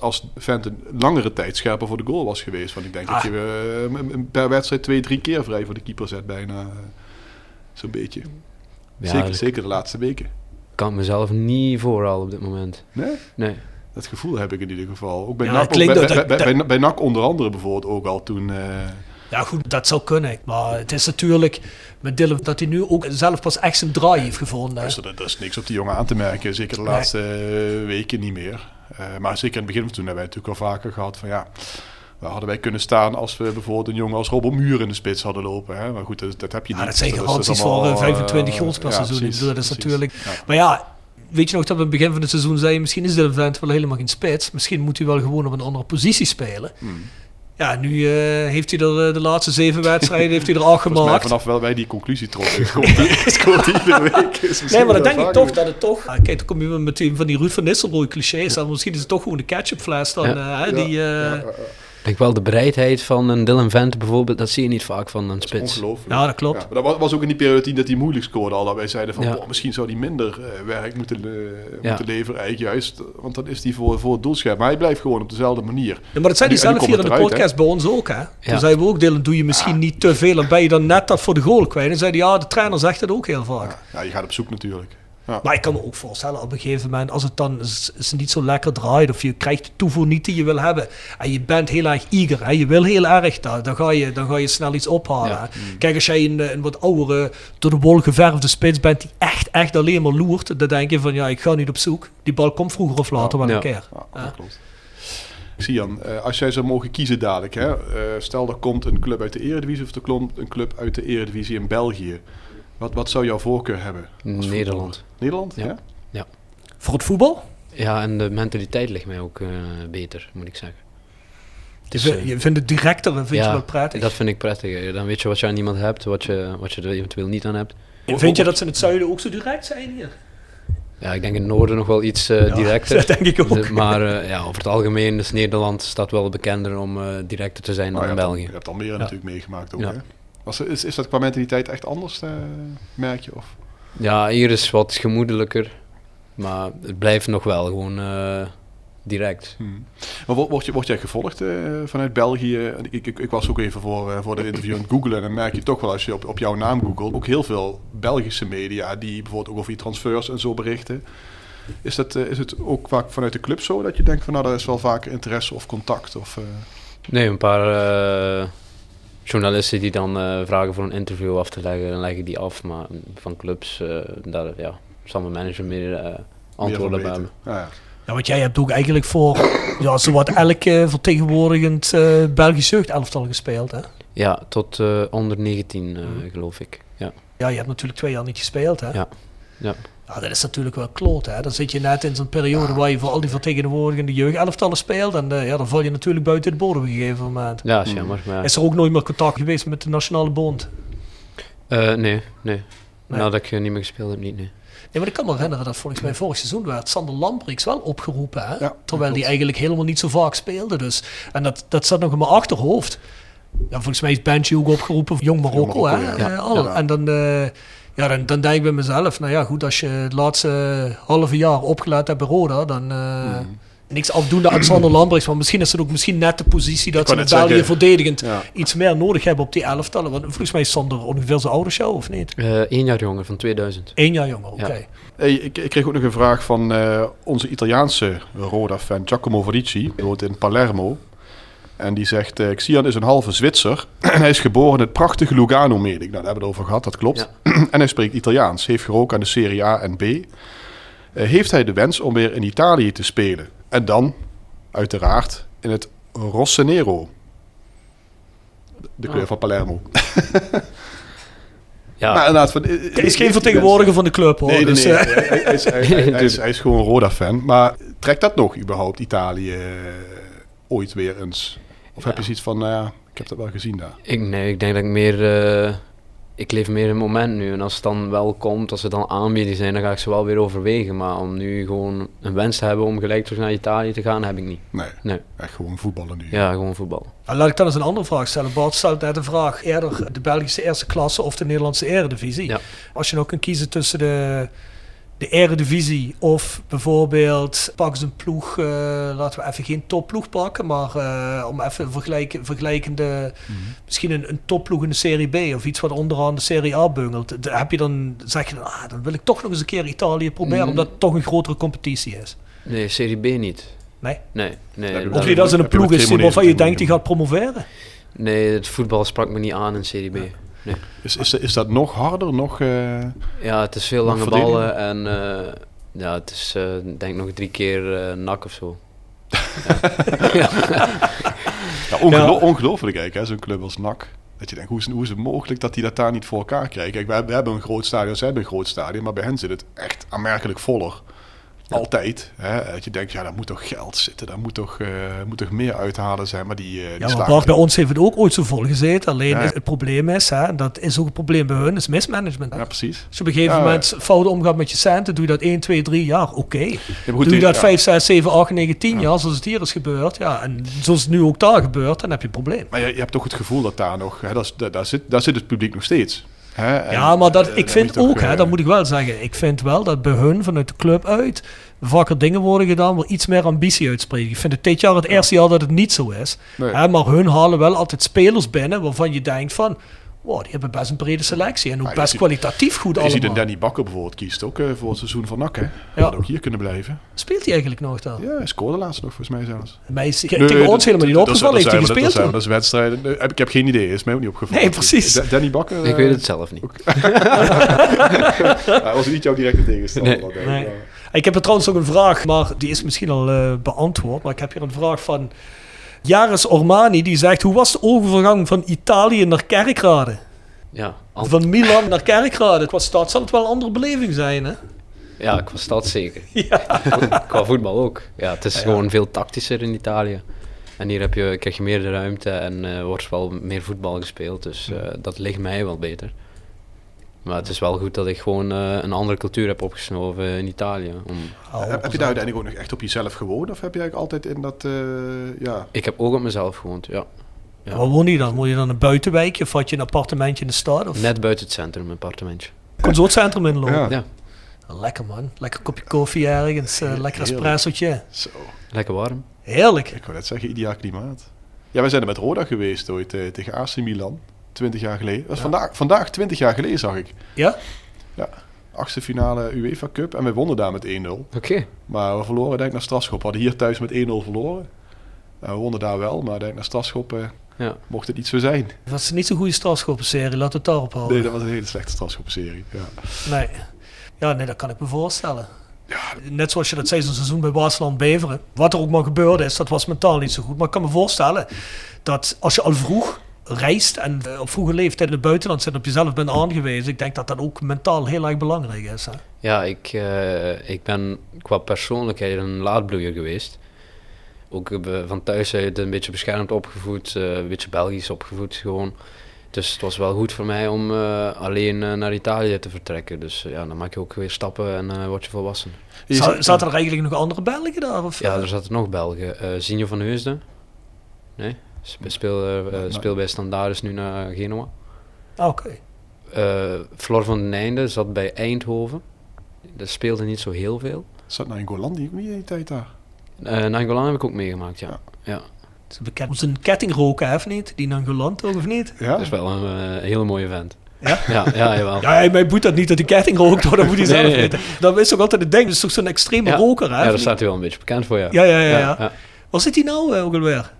als Vent een langere tijd scherper voor de goal was geweest. Want ik denk dat Ah. je m- per wedstrijd twee, drie keer vrij voor de keeper zet bijna. eh, Zo'n beetje. Ja, zeker, zeker de laatste weken. kan mezelf niet voorhalen op dit moment. Nee? Nee. Dat gevoel heb ik in ieder geval. Ook bij, Ja, NAC, klinkt bij, dat- bij, dat- bij, bij, bij NAC onder andere bijvoorbeeld ook al toen... eh, Ja, goed, dat zou kunnen. Maar het is natuurlijk met Dylan dat hij nu ook zelf pas echt zijn draai heeft gevonden. Dus er, er is niks op die jongen aan te merken. Zeker de laatste eh, weken niet meer. Eh, maar zeker in het begin van toen hebben wij natuurlijk al vaker gehad van ja. Waar hadden wij kunnen staan als we bijvoorbeeld een jongen als Robert Muur in de spits hadden lopen? Hè? Maar goed, dat, dat heb je Ja, niet. dat zijn garanties voor eh, 25 eh, goals per ja, seizoen. Precies, dat is precies. natuurlijk... Ja. Maar ja, weet je nog dat we aan het begin van het seizoen zeiden... misschien is Dylan Vent wel helemaal geen spits. Misschien moet hij wel gewoon op een andere positie spelen. Hmm. Ja, nu eh, heeft hij er eh, de laatste zeven wedstrijden heeft hij er mij gemaakt. vanaf wel wij die conclusie trokken. Scoort hij scoort hij iedere week. Is Nee, maar dan denk ik toch dat het toch... Ah, kijk, dan kom je weer met die, van die Ruud van Nistelrooy clichés. Dan misschien is het toch gewoon de ketchupfles dan. Ja. eh, die, eh, Ja, ja, ja. Denk wel de bereidheid van een Dylan Vente bijvoorbeeld, dat zie je niet vaak van een spits. Ongelooflijk. Ja, dat klopt. maar dat was, ook in die periode dat hij moeilijk scoorde al. Dat wij zeiden van, Ja. boah, misschien zou hij minder eh, werk moeten, eh, Ja. moeten leveren. Eigenlijk juist, want dan is hij voor, voor het doelscherm. Maar hij blijft gewoon op dezelfde manier. Ja, maar dat zei hij zelf hier in de podcast bij ons ook, hè? Toen zeiden we ook, Dylan, doe je misschien niet te veel en ben je dan net dat voor de goal kwijt. En zei hij, ja, de trainer zegt het ook heel vaak. Ja, ja, je gaat op zoek natuurlijk. Ja. Maar ik kan me ook voorstellen, op een gegeven moment, als het dan is, is niet zo lekker draait, of je krijgt de toevoer niet die je wil hebben, en je bent heel erg eager, hè, je wil heel erg, dan, dan, ga, je, dan ga je snel iets ophalen. Ja. hè. Kijk, als jij een, een wat oudere, door de wol geverfde spits bent, die echt, echt alleen maar loert, dan denk je van, ja, ik ga niet op zoek. Die bal komt vroeger of later wel Ja. een keer. Ja, Ja. dat klopt. Sian, eh, als jij zou mogen kiezen dadelijk, hè, eh, stel er komt een club uit de Eredivisie of er komt een club uit de Eredivisie in België. Wat, wat zou jouw voorkeur hebben? als Nederland. Nederland? Ja. Ja. Voor het voetbal? Ja, en de mentaliteit ligt mij ook eh, beter, moet ik zeggen. Je, Dus, vindt- eh, je vindt het directer, vind je ja, wel prettig. Dat vind ik prettig. Dan weet je wat je aan iemand hebt, wat je, wat je er eventueel niet aan hebt. Vind je dat ze in het zuiden ook zo direct zijn hier? Ja, ik denk in het noorden nog wel iets eh, Ja, directer. Dat denk ik ook. De- maar eh, ja, over het algemeen is Nederland staat wel bekender om eh, directer te zijn Maar dan je in hebt, al- België. je hebt Almere natuurlijk meegemaakt ook. Ja. Hè? Was, is, is dat qua mentaliteit echt anders, eh, merk je? Of? Ja, hier is wat gemoedelijker. Maar het blijft nog wel gewoon eh, direct. Hmm. Maar word, je, word jij gevolgd eh, vanuit België? Ik, ik, ik was ook even voor, eh, voor de interview aan het googlen. En dan merk je toch wel als je op, op jouw naam googelt, ook heel veel Belgische media die bijvoorbeeld ook over je transfers en zo berichten. Is, dat, is het ook vaak vanuit de club zo dat je denkt van nou, daar is wel vaak interesse of contact? Of, Nee, een paar journalisten die dan eh, vragen voor een interview af te leggen, dan leg ik die af. Maar van clubs, eh, daar ja, zal mijn manager meer eh, antwoorden bij hebben. Ja, ja. Ja, want jij hebt ook eigenlijk voor ja, zowat elk eh, vertegenwoordigend eh Belgisch jeugdelftal gespeeld, hè? Ja, tot eh, onder 19 eh, geloof ik. Ja. Ja, je hebt natuurlijk twee jaar niet gespeeld, hè? Ja. Ja. Ja, dat is natuurlijk wel kloot, hè? Dan zit je net in zo'n periode waar je voor al die vertegenwoordigende jeugdelftallen speelt. En eh, ja, dan val je natuurlijk buiten de bodem op een gegeven moment. ja, is jammer. Maar, Is er ook nooit meer contact geweest met de Nationale Bond? Eh, nee, nee. Nee. Nadat ik eh, niet meer gespeeld heb, niet, nee. Nee, maar ik kan me herinneren dat volgens mij vorig seizoen werd Sander Lambrix wel opgeroepen. Hè? Ja, Terwijl die eigenlijk helemaal niet zo vaak speelde. Dus. En dat, dat zat nog in mijn achterhoofd. Ja, volgens mij is Benji ook opgeroepen voor Jong Marokko. Jong Marokko, hè? ja. Al. Ja. En dan, eh, Ja, dan, dan denk ik bij mezelf, nou ja, goed, als je het laatste halve jaar opgeleid hebt bij Roda, dan eh, niks afdoende aan Sander Lambrechts, maar misschien is het ook misschien net de positie dat ze net België zeggen, verdedigend ja. iets meer nodig hebben op die elftallen. Want volgens mij is Sander ongeveer zijn oude show, of niet? Eh één jaar jonger, van 2000. Eén jaar jonger, oké. Ja. Hey, ik, ik kreeg ook nog een vraag van eh, onze Italiaanse Roda-fan Giacomo. Die woont in Palermo. En die zegt, eh Xian is een halve Zwitser. en hij is geboren in het prachtige Lugano, meen ik. Nou, daar hebben we het over gehad, dat klopt. en hij spreekt Italiaans. Heeft geroken aan de Serie A en B. Eh, heeft hij de wens om weer in Italië te spelen? En dan, uiteraard, in het Rossonero. De kleur Oh. van Palermo. Ja, Maar inderdaad, van, eh, Hij is geen vertegenwoordiger van de club, hoor. Nee, nee, dus, nee. eh, Hij, hij- hij is, hij, is, hij is gewoon een Roda-fan. Maar trekt dat nog überhaupt Italië eh, ooit weer eens? Of heb je zoiets van, nou ja, ik heb dat wel gezien daar. ik, nee, ik denk dat ik meer... eh, ik leef meer in het moment nu. En als het dan wel komt, als ze dan aanbieden zijn, dan ga ik ze wel weer overwegen. Maar om nu gewoon een wens te hebben om gelijk terug naar Italië te gaan, heb ik niet. Nee, Nee. echt gewoon voetballen nu. Ja, gewoon voetbal. Nou, Laat ik dan eens een andere vraag stellen. Bart stelt net de vraag eerder de Belgische eerste klasse of de Nederlandse eredivisie. Ja. Als je nou kunt kiezen tussen de, de eredivisie of bijvoorbeeld pak eens een ploeg, eh, laten we even geen topploeg pakken, maar eh, om even vergelijken, vergelijkende, misschien een, een topploeg in de Serie B of iets wat onderaan de Serie A bungelt. Daar heb je dan, zeg je dan, ah, dan wil ik toch nog eens een keer Italië proberen, Mhm. omdat het toch een grotere competitie is. Nee, Serie B niet. Nee? Nee, nee. Ja, Of niet als er een je ploeg is waarvan je denkt die gaat promoveren. Nee, het voetbal sprak me niet aan in Serie B. Nee. Is, is, is dat nog harder? Nog, eh, Ja, het is veel lange ballen en eh, ja, het is ik denk nog drie keer nak of zo. ja, ongelo- Ja. Ongelooflijk eigenlijk, zo'n club als NAC. Dat je denkt, hoe is, hoe is het mogelijk dat die dat daar niet voor elkaar krijgen? Kijk, we, hebben- we hebben een groot stadion, ze hebben een groot stadion, maar bij hen zit het echt aanmerkelijk voller. Altijd. Hè? Dat je denkt, ja, daar moet toch geld zitten, daar moet toch, eh, moet toch meer uithalen zijn, maar die, eh die Ja, maar Bart, bij ons heeft het ook ooit zo vol gezeten. Alleen Ja. is- het probleem is, hè, en dat is ook een probleem bij hun, is mismanagement. Ja, precies. Als je op een gegeven Ja, moment fout omgaat met je centen, doe je dat 1, 2, 3 jaar, oké. Goed, Doe je dat ja. 5, 6, 7, 8, 9, 10 jaar, zoals het hier is gebeurd, ja, en zoals het nu ook daar gebeurt, dan heb je een probleem. Maar je, je hebt toch het gevoel dat daar nog, hè, dat daar, zit, daar zit het publiek nog steeds. Ja, maar dat, ik vind ook, hè, dat moet ik wel zeggen, ik vind wel dat bij hun vanuit de club uit vaker dingen worden gedaan waar iets meer ambitie uitspreken. Ik vind het dit jaar het eerste jaar dat het niet zo is. Nee. Hè, maar hun halen wel altijd spelers binnen waarvan je denkt van, wow, die hebben best een brede selectie en ook je best ziet- kwalitatief goed Je allemaal. ziet een Danny Bakker bijvoorbeeld kiest ook eh, voor het seizoen van NAC. Hè? Ja. Had ook hier kunnen blijven. Speelt hij eigenlijk nog dan? Ja, hij scoorde laatst nog volgens mij zelfs. Mij is Nee, tegen ons helemaal niet opgevallen. Heeft hij gespeeld Dat zijn we, toen? dat is wedstrijden. Nee, heb- Ik heb geen idee, is mij ook niet opgevallen. Nee, precies. Da- Danny Bakker. Ik eh, weet het zelf niet. Hij was niet jouw directe tegenstander. Nee. Nee. Ik heb er trouwens ook een vraag, maar die is misschien al eh, beantwoord. Maar ik heb hier een vraag van Jaris Ormani. Die zegt, hoe was de overgang van Italië naar Kerkrade? Ja, al- Van Milan naar Kerkrade. Qua stad zal het wel een andere beleving zijn, hè? ja, qua stad zeker. Ja. Qua voetbal ook. Ja, het is gewoon veel tactischer in Italië. En hier heb je, krijg je meer de ruimte en eh, wordt wel meer voetbal gespeeld. Dus eh, dat ligt mij wel beter. Maar het is wel goed dat ik gewoon eh, een andere cultuur heb opgesnoven in Italië. Om, heb, heb je daar uiteindelijk ook nog echt op jezelf gewoond? Of heb je eigenlijk altijd in dat... eh, ja, ik heb ook op mezelf gewoond, ja. Ja. Waar woon je dan? Woon je dan een buitenwijkje of had je een appartementje in de stad? Of Net buiten het centrum, een appartementje. kon zo het centrum inlopen? Ja. Ja, Lekker man. Lekker kopje koffie ergens. eh, lekker Heerlijk. espressootje. zo. lekker warm. Heerlijk. Ik wou net zeggen, ideaal klimaat. Ja, wij zijn er met Roda geweest ooit tegen AC Milan. 20 jaar geleden. Dat was vandaag, vandaag 20 jaar geleden, zag ik. Ja? Achtste finale UEFA Cup. En wij wonnen daar met 1-0. Oké. Maar we verloren denk ik naar strafschop. We hadden hier thuis met 1-0 verloren. En we wonnen daar wel, maar denk ik naar strafschop eh, Ja. mocht het niet zo zijn. Dat was niet zo'n goede strafschoppenserie. Laten we het daarop houden. Nee, dat was een hele slechte strafschopserie. Ja. Nee. Ja, nee, dat kan ik me voorstellen. Net zoals je dat zei, zo'n seizoen bij Waasland Beveren. Wat er ook maar gebeurde is, dat was mentaal niet zo goed. Maar ik kan me voorstellen dat als je al vroeg reist en eh, op vroege leeftijd in het buitenland zit en op jezelf bent aangewezen. Ik denk dat dat ook mentaal heel erg belangrijk is. Hè? Ja, ik, eh, ik ben qua persoonlijkheid een laadbloeier geweest. Ook eh, van thuis uit een beetje beschermd opgevoed, eh, een beetje Belgisch opgevoed gewoon. Dus het was wel goed voor mij om eh, alleen naar Italië te vertrekken. Dus ja, dan maak je ook weer stappen en eh word je volwassen. Zaten er eigenlijk nog andere Belgen daar? Of? Ja, er zaten nog Belgen. Eh Zinjo van Heusden. Nee? Spe- Speel, eh, eh, speel bij Standaard is nu naar Genoa. Ah, Oké. eh Flor van den Einde zat bij Eindhoven. Dat speelde niet zo heel veel. Zat naar Golan die ook niet in die tijd daar? Eh Nainggolan heb ik ook meegemaakt, ja. ja. Het is bekend. Om zijn ketting roken, hè, of niet? Die Nangoland toch, of niet? Ja? Dat is wel een eh, hele mooie vent. Ja? Ja, ja, jawel. Ja, hij- mij boet dat niet dat hij ketting rookt, hoor. Dat moet hij Nee, zelf nee. weten. Dat is toch altijd het ding. Dat is toch zo'n extreme Ja. roker, hè? Ja, daar staat hij wel een beetje bekend voor, ja. Ja, ja, ja, ja. ja. Waar zit hij nou eh, ook alweer?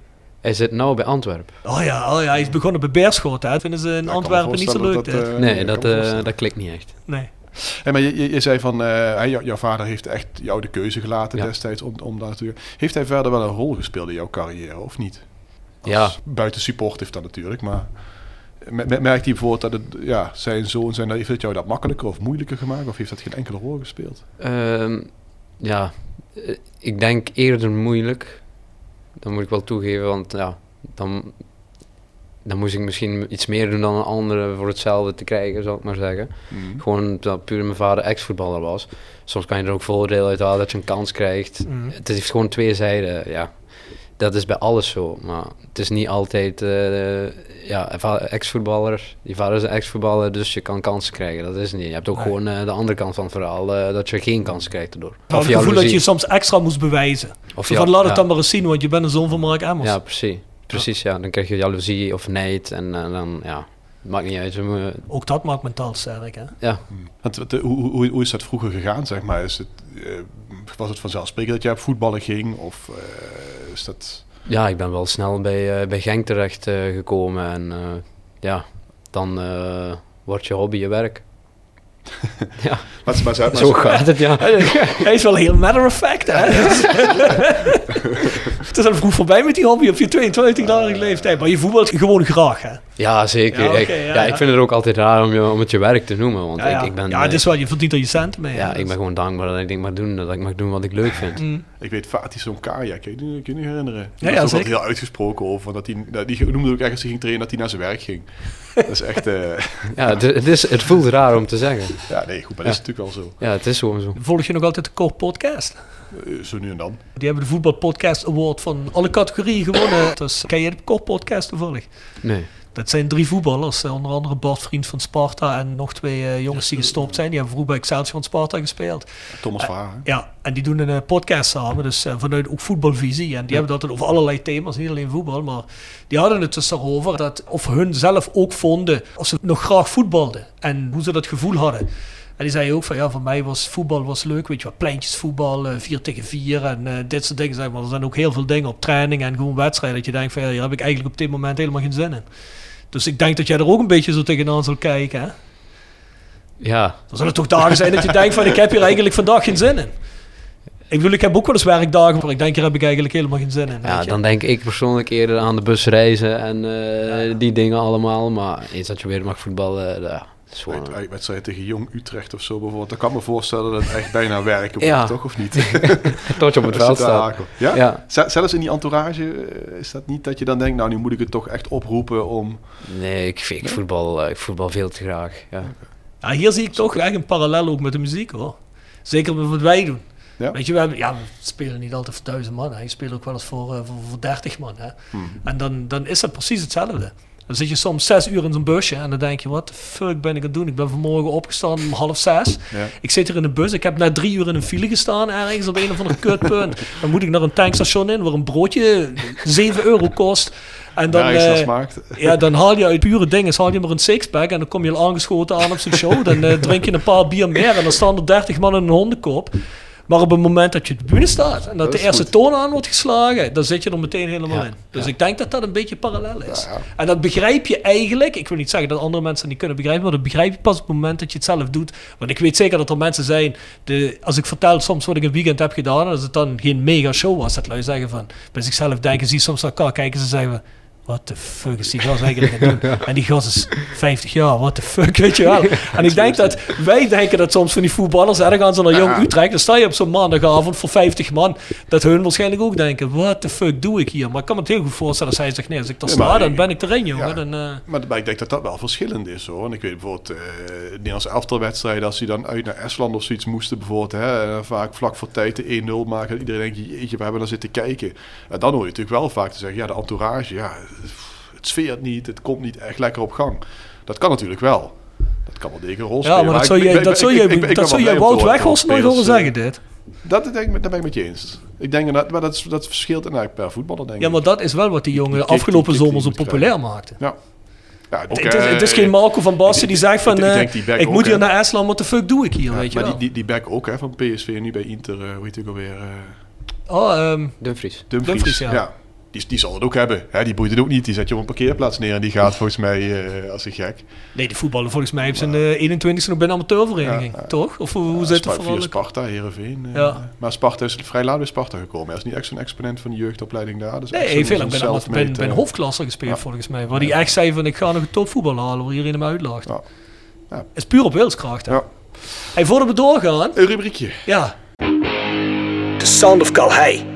Hij zit nou bij Antwerpen. Oh ja, oh ja, hij is begonnen bij Beerschot. Hè. Dat vinden ze in Ja, kan me Antwerpen niet zo leuk. dat eh, Nee, dat, eh, voorstellen. dat klikt niet echt. nee. Hey, maar je, je, je zei van, eh, jou- jouw vader heeft echt jou de keuze gelaten Ja. destijds om, om daar te Heeft hij verder wel een rol gespeeld in jouw carrière, of niet? Ja. Buiten support heeft dat natuurlijk, maar me- me- merkt hij bijvoorbeeld dat het, ja, zijn zoon, zijn, heeft het jou dat makkelijker of moeilijker gemaakt? Of heeft dat geen enkele rol gespeeld? Ehm, ja, eh, ik denk eerder moeilijk. Dat moet ik wel toegeven, want ja, dan, dan moest ik misschien iets meer doen dan een andere voor hetzelfde te krijgen, zal ik maar zeggen. Mhm. Gewoon dat puur mijn vader ex-voetballer was. Soms kan je er ook voordeel uit halen dat je een kans krijgt. Mhm. Het heeft gewoon twee zijden, ja. Dat is bij alles zo, maar het is niet altijd, eh, ja, ex-voetballer, je vader is een ex-voetballer, dus je kan kansen krijgen. Dat is niet. Je hebt ook Nee. gewoon eh, de andere kant van het verhaal, eh, dat je geen kans krijgt erdoor. Of het gevoel dat je soms extra moest bewijzen. Of van, laat het ja. dan maar eens zien, want je bent een zoon van Mark Emmers. Ja, precies. Precies, ja. Dan krijg je jaloezie of nijd en dan, ja, maakt niet uit. Je Ook dat maakt mentaal sterk, hè? ja, hoe, hoe, hoe is dat vroeger gegaan, zeg maar? Is het, was het vanzelfsprekend dat jij op voetballen ging? Of is dat... ja, ik ben wel snel bij, eh, bij Genk terecht eh, gekomen en eh, ja, dan eh, wordt je hobby je werk. ja, Maar, maar, maar, zo gaat het, ja. Hij is wel heel matter of fact, hè? het is al vroeg voorbij met die hobby op je 22-jarige leeftijd. Maar je voetbalt gewoon graag, hè? Ja, zeker. Ja, ik, ja, ja, ja. ik vind het ook altijd raar om, je, om het je werk te noemen, want Ja, ja. Ik, ik ben... ja, eh, het is wel, je verdient er je centen mee. ja, ik ben gewoon dankbaar dat ik denk maar doen, dat ik mag doen wat ik leuk vind. Mm. Ik weet, Fatih zo'n Kaya, kun je je je herinneren? Die Ja, ja, was ook heel uitgesproken over. Dat hij, dat- die noemde ook echt als hij ging trainen dat hij naar zijn werk ging. Dat is echt... eh, Ja, het, het, is, het voelt raar om te zeggen. ja, nee, goed, maar dat is natuurlijk wel zo. Ja, het is gewoon zo. Volg je nog altijd de Core Podcast? Eh, zo nu en dan. Die hebben de Voetbal Podcast Award van alle categorieën gewonnen. Dus ken je de Core Podcast toevallig? Nee. Dat zijn drie voetballers, onder andere Bart Vriend van Sparta en nog twee eh, jongens die gestopt zijn. Die hebben vroeger bij Excelsior van Sparta gespeeld. Thomas Eh, hè? Ja, en die doen een podcast samen, dus vanuit ook voetbalvisie. En die hebben het altijd over allerlei thema's, niet alleen voetbal. Maar die hadden het dus daarover dat of hun zelf ook vonden, of ze nog graag voetbalden. En hoe ze dat gevoel hadden. En die zei ook van, ja, voor mij was voetbal was leuk, weet je wat, pleintjesvoetbal, eh 4 tegen 4 en eh, dit soort dingen. Zeg maar. Er zijn ook heel veel dingen op training en gewoon wedstrijden dat je denkt van, ja, hier heb ik eigenlijk op dit moment helemaal geen zin in. Dus ik denk dat jij er ook een beetje zo tegenaan zal kijken, hè? Ja, Er zullen toch dagen zijn dat je denkt van ik heb hier eigenlijk vandaag geen zin in. Ik bedoel, ik heb ook wel eens werkdagen waar ik denk hier heb ik eigenlijk helemaal geen zin in. ja dan denk ik persoonlijk eerder aan de busreizen en eh, die dingen allemaal. Maar eens dat je weer mag voetballen, gewoon... Uit- uit Wedstrijd tegen Jong Utrecht of zo bijvoorbeeld. Dan kan ik me voorstellen dat het echt bijna werken wordt, Ja. toch? Of niet? Tot je op het veld staat. Ja? Ja. Zelfs in die entourage eh, is dat niet dat je dan denkt, nou nu moet ik het toch echt oproepen om... Nee, ik, ik, voetbal, eh, ik voetbal veel te graag. Ja. Ja, hier zie ik toch echt een parallel ook met de muziek hoor. Zeker met wat wij doen. Ja? Weet je, we, hebben, ja, we spelen niet altijd voor duizend man. Hè. Je speelt ook wel eens voor, eh, voor, voor 30 man. Hè. Hmm. En dan, dan is dat precies hetzelfde. Dan zit je soms zes uur in zo'n busje en dan denk je, wat de fuck ben ik aan het doen? Ik ben vanmorgen opgestaan om half zes. Ja. Ik zit hier in de bus. Ik heb net drie uur in een file gestaan ergens op een of ander kutpunt. Dan moet ik naar een tankstation in waar een broodje 7 euro kost. En dan, naar eh, ja, dan haal je uit pure dingen, haal je maar een sixpack en dan kom je al aangeschoten aan op zijn show. Dan eh, drink je een paar bier meer en dan staan er 30 man in een hondenkop. Maar op het moment dat je op de bühne staat en dat, Dat de eerste goed. toon aan wordt geslagen, dan zit je er meteen helemaal Ja, in. Dus ja. ik denk dat dat een beetje parallel is. Ja. En dat begrijp je eigenlijk. Ik wil niet zeggen dat andere mensen het niet kunnen begrijpen, maar dat begrijp je pas op het moment dat je het zelf doet. Want ik weet zeker dat er mensen zijn, de, als ik vertel soms wat ik een weekend heb gedaan, en als het dan geen mega show was, dat lui zeggen van, bij zichzelf denken, zie soms naar elkaar kijken, ze zeggen, wat de fuck is die gast eigenlijk aan het doen? En die gast is 50 jaar, what the fuck, weet je wel. En ik denk dat, wij denken dat soms van die voetballers, dan gaan ze naar Jong Utrecht, dan sta je op zo'n maandagavond voor 50 man, dat hun waarschijnlijk ook denken, what the fuck doe ik hier? Maar ik kan me het heel goed voorstellen als hij zegt, nee, als ik daar sta, maar dan ben ik erin, jongen. Ja. Dan, eh, Maar, maar ik denk dat dat wel verschillend is hoor. Want ik weet bijvoorbeeld eh Nederlandse elftalwedstrijden, als die dan uit naar Estland of zoiets moesten bijvoorbeeld, hè, en vaak vlak voor tijd de 1-0 maken. En iedereen denkt, jeetje, we hebben dan zitten kijken. En dan hoor je natuurlijk wel vaak te zeggen, ja, de entourage, ja, het sfeert niet, het komt niet echt lekker op gang. Dat kan natuurlijk wel. Dat kan wel degen een rol Ja, spelen. maar dat zou ben- dat zou dat om Wout Weghorst nooit horen spelers, zeggen, dit. eh, Dat, denk, ik- dat ben ik met je eens. Ik denk dat, maar dat, is- dat verschilt inderdaad per voetballer, denk Ja, ik. maar dat is wel wat die jongen afgelopen zomer zo populair maakte. Ja. Ja, ook, Het is, het is eh, geen Marco van Basten die zegt van, ik eh, ik ook, moet hier naar Estland, wat de fuck doe ik hier, ja, weet je maar wel. die, die, die back ook hè, van PSV en nu bij Inter, eh, hoe heet ik alweer? eh Oh, ehm, Dumfries. Dumfries. Dumfries, ja. Die, die zal het ook hebben. Hè, die boeit het ook niet. Die zet je op een parkeerplaats neer en die gaat volgens mij eh, als een gek. nee, die voetballen volgens mij op zijn eh 21ste nog bij een amateurvereniging, Ja, toch? Of hoe, zit het vooral? Via Sparta, Heerenveen. eh, Ja. Maar Sparta is vrij laat bij Sparta gekomen. Hij is niet echt zo'n exponent van de jeugdopleiding daar. Dus Nee, heeft heel lang bij, de- bij een self-made, hoofdklasse gespeeld ja. volgens mij. Waar hij echt zei van ik ga nog een topvoetbal halen waar iedereen hem uitlacht. Ja. Ja. is puur op wilskracht. hè. Ja. Hey, voordat we doorgaan, Een rubriekje. ja. The Sound of Calhei.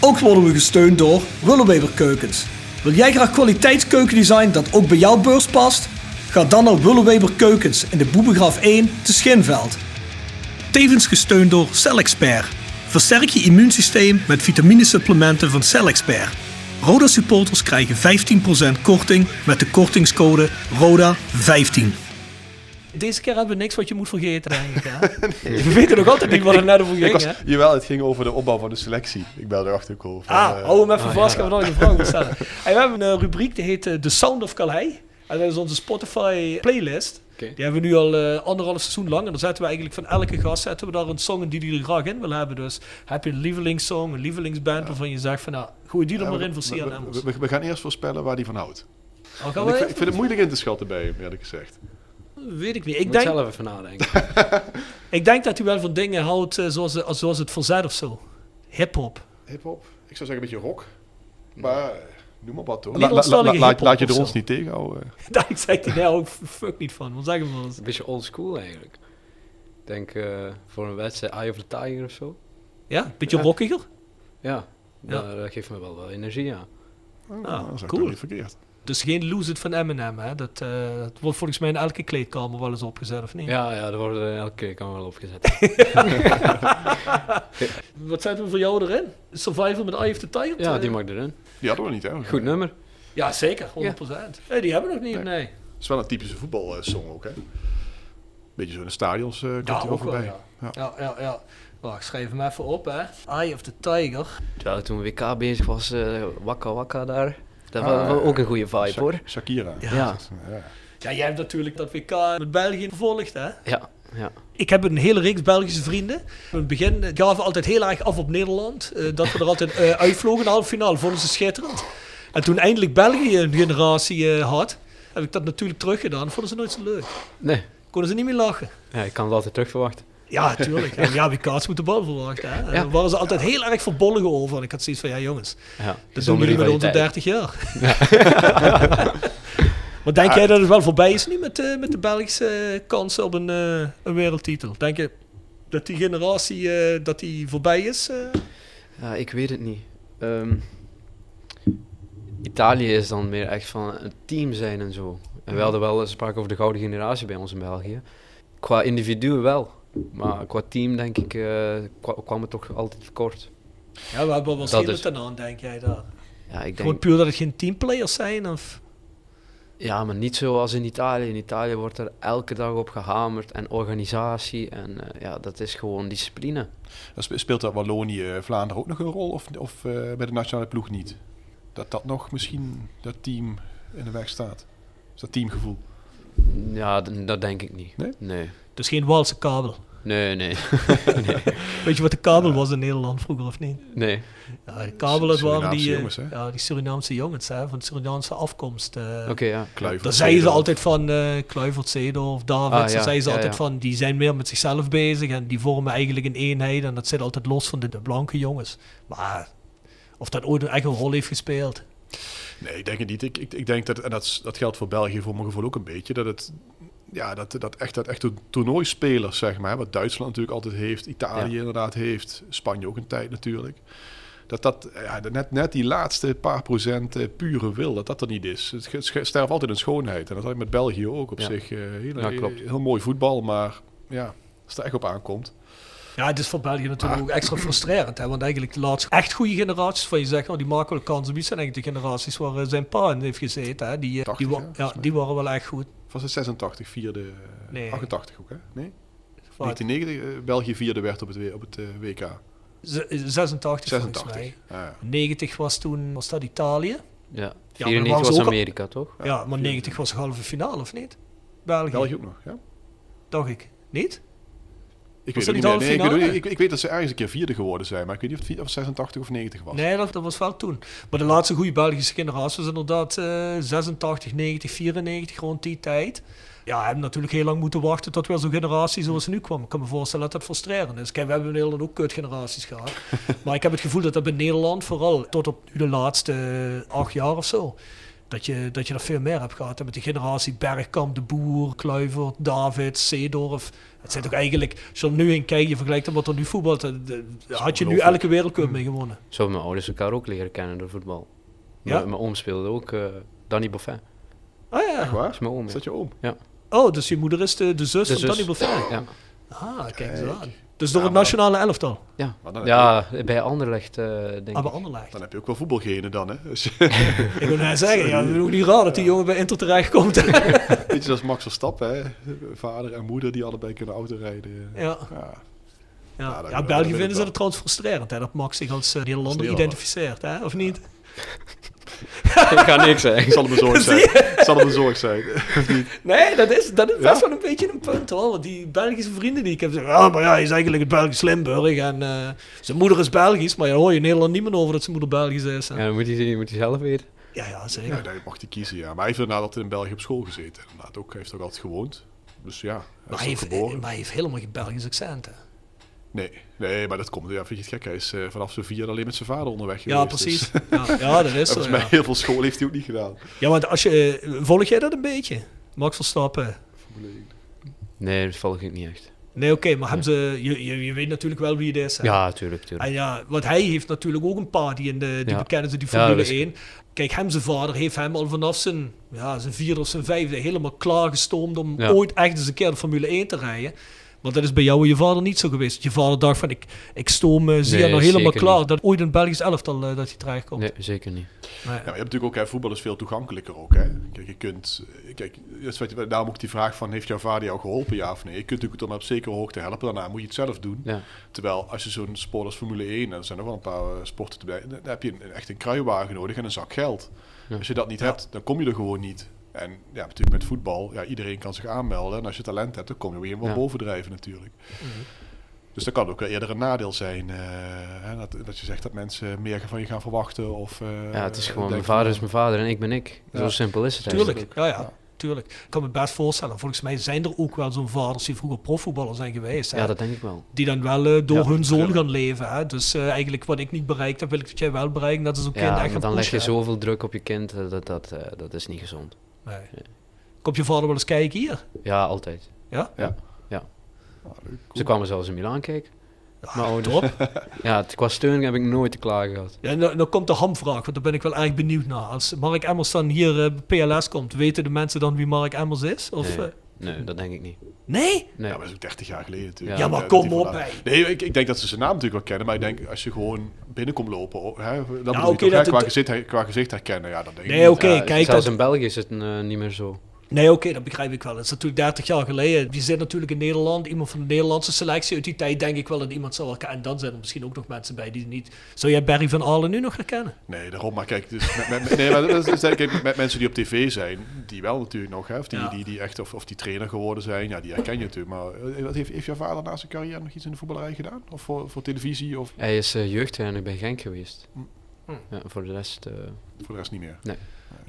Ook worden we gesteund door Willeweber Keukens. Wil jij graag kwaliteitskeukendesign dat ook bij jouw beurs past? Ga dan naar Willeweber Keukens in de Boebegraaf 1 te Schinveld. Tevens gesteund door CellExpert. Versterk je immuunsysteem met vitaminesupplementen van CellExpert. Roda supporters krijgen 15% korting met de kortingscode RODA15. Deze keer hebben we niks wat je moet vergeten, denk ik. Hè? We weten nog altijd niet wat er net over ging. was, hè? jawel, het ging over de opbau van de selectie. Ik bel erachter over. Ah, eh, hou hem even vast, gaan we nog een vraag stellen. En we hebben een rubriek die heet eh, The Sound of Calais. En dat is onze Spotify playlist. Die hebben we nu al eh, anderhalf seizoen lang. En dan zetten we eigenlijk van elke gast zetten we daar een song in die die er graag in wil hebben. Dus heb je een lievelingssong, een lievelingsband waarvan je zegt van nou, gooi die er ja, maar in voor we, CNM'ers. we, we- we gaan eerst voorspellen waar die van houdt. Oh, ik, ik vind het moeilijk in te schatten bij hem, eerlijk gezegd. Weet ik niet. Ik Ik moet denk, zelf even nadenken. ik denk dat hij wel van dingen houdt eh, zoals, eh, zoals het verzet of zo. Hip-hop. Hip-hop? Ik zou zeggen een beetje rock. Maar eh, noem maar wat hoor. La- la- Nederlandstalige la- laat- je er ons niet tegenhouden. Daar zegt hij nou ook fuck niet van. Wat zeggen we eens? Een beetje old school eigenlijk. Ik denk eh, voor een wedstrijd Eye of the Tiger of zo. Ja, beetje Ja. rockiger. Ja, Ja. dat dat geeft me wel, wel energie, ja. Oh, Ah, dat is cool. niet verkeerd. Dus geen Lose It van Eminem, hè? Dat, eh, dat wordt volgens mij in elke kleedkamer wel eens opgezet, of niet? Ja, ja, dat wordt er elke keer kan wel opgezet. Wat zetten we voor jou erin? Survival met Eye of the Tiger? ja, die mag erin. Die hadden we niet, hè? Goed nummer. Ja, zeker, 100%. Nee, die hebben we nog niet, nee. Het is wel een typische voetbalsong ook, hè? Beetje zo in de stadions eh komt Ja, ook wel, ja. Ja, ja, ja. Wacht, ik schrijf hem even op, hè. Eye of the Tiger. Terwijl ik toen WK bezig was, eh wakka wakka daar. Dat Ah, was ja, ook een goede vibe Sha- hoor. Shakira. Ja. Ja, jij hebt natuurlijk dat WK met België gevolgd, hè. ja, ja. Ik heb een hele reeks Belgische vrienden. In het begin eh, gaven we altijd heel erg af op Nederland. eh, dat we er altijd eh, uitvlogen in de halve finale. Vonden ze schitterend. En toen eindelijk België een generatie had, heb ik dat natuurlijk teruggedaan. Vonden ze nooit zo leuk. Nee, Konden ze niet meer lachen. ja, ik kan het altijd terug verwachten. Ja, tuurlijk. En ja, wie kaats moet de bal verwachten. Hè? En Ja. daar waren ze altijd heel erg verbolgen over. En ik had zoiets van, ja jongens, Ja, dat doen jullie met onze rivaliteit. 30 jaar. maar denk jij dat het wel voorbij is nu met, eh, met de Belgische eh, kansen op een, eh, een wereldtitel? Denk je dat die generatie dat die voorbij is? Ja, ik weet het niet. Ehm, Italië is dan meer echt van een team zijn en zo. En we hadden wel sprake over de gouden generatie bij ons in België. Qua individuen wel. Maar qua team denk ik eh, kwa- kwam het toch altijd tekort. Ja, we hebben wel Dat wat is- dan aan, denk jij daar? Ja, ik Gewoon denk, puur dat het geen teamplayers zijn? Of? ja, maar niet zoals in Italië. In Italië wordt er elke dag op gehamerd en organisatie. En eh, ja, dat is gewoon discipline. Speelt dat Wallonië, eh, Vlaanderen ook nog een rol of, of eh, bij de nationale ploeg niet? Dat dat nog misschien dat team in de weg staat? Is dat teamgevoel? Ja, dat denk ik niet. Nee? Nee, Dus geen Walse kabel. Nee, nee. Weet je wat de kabel was in Nederland vroeger of niet? nee. Ja, de kabel, waren Surinaamse die, eh, jongens, hè? ja, die Surinaamse jongens, hè, van Surinaamse afkomst. eh. Oké, ja. Kluivert, Daar zeiden ze altijd van eh Kluivert, Davids. Ah, daar ja, zeiden ze ja, altijd ja. van, die zijn meer met zichzelf bezig en die vormen eigenlijk een eenheid. En dat zit altijd los van de, de blanke jongens. Maar of dat ooit een echt een rol heeft gespeeld. Nee, ik denk het niet. Ik, ik, ik denk dat, en dat, dat geldt voor België voor mijn gevoel ook een beetje, dat het ja, dat, dat echt, dat echt een toernooispelers, zeg maar. Wat Duitsland natuurlijk altijd heeft. Italië Ja. inderdaad heeft. Spanje ook een tijd natuurlijk. Dat dat, ja, net, net die laatste paar procent eh, pure wil, dat dat er niet is. Het sterft altijd in schoonheid. En dat had ik met België ook op Ja. zich. eh heel, Ja, klopt. heel mooi voetbal, maar ja, als het er echt op aankomt. Ja, het is voor België natuurlijk ook extra frustrerend. Hè? Want eigenlijk de laatste echt goede generaties van je zegt, nou, die maken wel kansen. Die zijn eigenlijk de generaties waar eh, zijn pa in heeft gezeten. Hè? Die, 80, die, wa- ja, die waren wel echt goed. Was het 86, vierde, eh, Nee. 88 ook hè? Nee? Wat? 1990 eh, België vierde werd op het, op het WK. Z- 86, 86. volgens mij. Ah, ja. 90 was toen was dat Italië. Ja, maar 94 waren ze was ook al- Amerika, toch? Ja, maar 90 was de halve finale, of niet? België, België ook nog, ja? dacht ik. Niet? Ik Was weet, het niet meer. Nee, ik, weet, finale? ik, ik weet dat ze ergens een keer vierde geworden zijn, maar ik weet niet of het vier- of 86 of 90 was. Nee, dat, dat was wel toen. Maar de laatste goede Belgische generatie was inderdaad eh 86, 90, 94, rond die tijd. Ja, we hebben natuurlijk heel lang moeten wachten tot weer zo'n generatie zoals ze nu kwam. Ik kan me voorstellen dat dat frustrerend is. Kijk, we hebben in Nederland ook kutgeneraties gehad. maar ik heb het gevoel dat dat bij Nederland, vooral tot op nu de laatste eh, acht jaar of zo, dat je, dat je er veel meer hebt gehad. En met de generatie Bergkamp, De Boer, Kluivert, David, Seedorf. Het zijn toch eigenlijk, als je er nu in kijkt, je vergelijkt wat er nu voetbalt, eh, de- had je nu elke wereldcup mee gewonnen. Zo hebben mijn ouders elkaar ook leren kennen door voetbal. Ja? Mijn, oom speelde ook eh Danny Boffin. Ah ja. Echt waar? Dat is mijn oom, Is ja. dat je oom? Oh, dus je moeder is de, de zus De van Danny. Buffet. Ja, Ah, kijk eens aan. Dus door Ja, het nationale elftal. ja. Ja bij Anderlecht eh denk Ah, bij ik. Anderlecht. Dan heb je ook wel voetbalgenen dan, hè? Dus, Ik wil net zeggen, ja, het is ook niet raar dat die jongen bij Inter terecht komt. weet je, dat is Max Verstappen, hè? Vader en moeder die allebei kunnen autorijden. ja. Ja. Ja. Ja, dat- Ja, dat België vinden ze het trouwens frustrerend, hè, dat Max zich als eh, Nederlander Nederlander. identificeert, hè? of niet? ik ga niks zeggen. Zal hem een zorg zijn. Zal hem een zorg zijn. Nee, dat is, dat is Ja? best wel een beetje een punt hoor. Want die Belgische vrienden die ik heb zeggen, ja, maar ja, hij is eigenlijk het Belgisch Limburg en eh, zijn moeder is Belgisch, maar ja, hoor je in Nederland niet meer over dat zijn moeder Belgisch is. Ja, dat moet hij, moet hij zelf weten. Ja, ja, zeker. Ja, daar mag hij kiezen, ja. Maar hij heeft inderdaad altijd in België op school gezeten. Inderdaad, ook, hij heeft ook altijd gewoond. Dus ja, hij Maar is hij heeft, geboren. maar hij heeft helemaal geen Belgisch accent. Hè. Nee, nee, maar dat komt. Ja, vind je het gek? Hij is eh, vanaf zijn vier alleen met zijn vader onderweg Ja, geweest. precies. Dus, Ja, ja, dat is volgens mij Ja. heel veel school heeft hij ook niet gedaan. ja, want als je, eh, volg jij dat een beetje? Max Verstappen? Nee, dat volg ik niet echt. Nee, oké, maar hebben ze, je, je, je weet natuurlijk wel wie het is. Hè? Ja, tuurlijk, tuurlijk. En ja, want hij heeft natuurlijk ook een paar die, in de, die Ja. bekennen ze die Ja, Formule is- 1. Kijk, hem zijn vader heeft hem al vanaf zijn, ja, zijn vierde of zijn vijfde helemaal klaargestoomd om Ja. ooit echt eens een keer de Formule 1 te rijden. Maar dat is bij jou en je vader niet zo geweest. Je vader dacht van, ik, ik stoom uh, zie Nee, je nog helemaal klaar niet. dat ooit een Belgisch elftal uh, dat hij terecht komt. Nee, zeker niet. Nee. Ja, maar je hebt natuurlijk ook, hè, voetbal is veel toegankelijker ook. Hè. Kijk, je kunt, eh, kijk, dat is wat je- daarom ook die vraag van, heeft jouw vader jou geholpen, ja of nee? Je kunt natuurlijk dan op zekere hoogte helpen, daarna moet je het zelf doen. Ja. Terwijl als je zo'n sport als Formule 1, en er zijn nog wel een paar eh, sporten erbij, dan heb je een, echt een kruiwagen nodig en een zak geld. Ja. Als je dat niet hebt, dan kom je er gewoon niet. En ja, natuurlijk met voetbal, ja, iedereen kan zich aanmelden. En als je talent hebt, dan kom je weer wel Ja. bovendrijven natuurlijk. Dus dat kan ook wel eerder een nadeel zijn. eh, hè, dat, dat je zegt dat mensen meer van je gaan verwachten. Of, eh, Ja, het is gewoon, mijn vader van, is mijn vader en ik ben ik. Zo simpel is het Tuurlijk, eigenlijk. ja, ja, tuurlijk. Ik kan me best voorstellen. Volgens mij zijn er ook wel zo'n vaders die vroeger profvoetballer zijn geweest. hè. Ja, dat denk ik wel. Die dan wel eh, door Ja, hun zoon gaan leven. Hè? Dus eh, eigenlijk wat ik niet bereikt heb, wil ik dat jij wel bereikt. Dat is ook kind Ja, echt maar gaan dan leg je zoveel druk op je kind, dat, dat, eh, dat is niet gezond. Nee. Komt je vader wel eens kijken hier? Ja, altijd. Ja? Ja. ja. Ah, Ze kwamen zelfs in Milaan kijken. Mijn ouders. Top. Ja, het- qua steun heb ik nooit te klagen gehad. Ja, nou, nou komt de hamvraag, want daar ben ik wel erg benieuwd naar. Als Mark Emmers dan hier eh, bij PLS komt, weten de mensen dan wie Mark Emmers is? Of, Nee. eh, Nee, dat denk ik niet. nee? Nee. Ja, maar dat is ook 30 jaar geleden natuurlijk. Ja, Ja, maar dat kom op, hè. Nee, ik, ik denk dat ze zijn naam natuurlijk wel kennen. Maar ik denk, als je gewoon binnenkomt lopen, oh, hè, dan bedoel je oké, toch, hè, dat- qua, dat- gezicht, qua gezicht herkennen. Ja, dan denk ik Nee, oké, Ja, kijk. zelfs Dat, in België is het eh, niet meer zo. Nee, oké, dat begrijp ik wel. Dat is natuurlijk 30 jaar geleden. Die zit natuurlijk in Nederland. Iemand van de Nederlandse selectie uit die tijd, denk ik wel dat iemand zou herkennen. En dan zijn er misschien ook nog mensen bij die niet... Zou jij Barry van Aalen nu nog herkennen? Nee, daarom. Maar kijk, dus met, met, nee, maar dat is ik met mensen die op tv zijn, die wel natuurlijk nog, hè, of die, Ja. die, die echt, of, of die trainer geworden zijn, ja, die herken je natuurlijk. Maar eh, wat heeft, heeft jouw vader na zijn carrière nog iets in de voetballerij gedaan? Of voor, voor televisie? Of Hij is uh, jeugdtrainer bij Genk geweest. Hm. Ja, voor de rest, eh, voor de rest niet meer? Ja,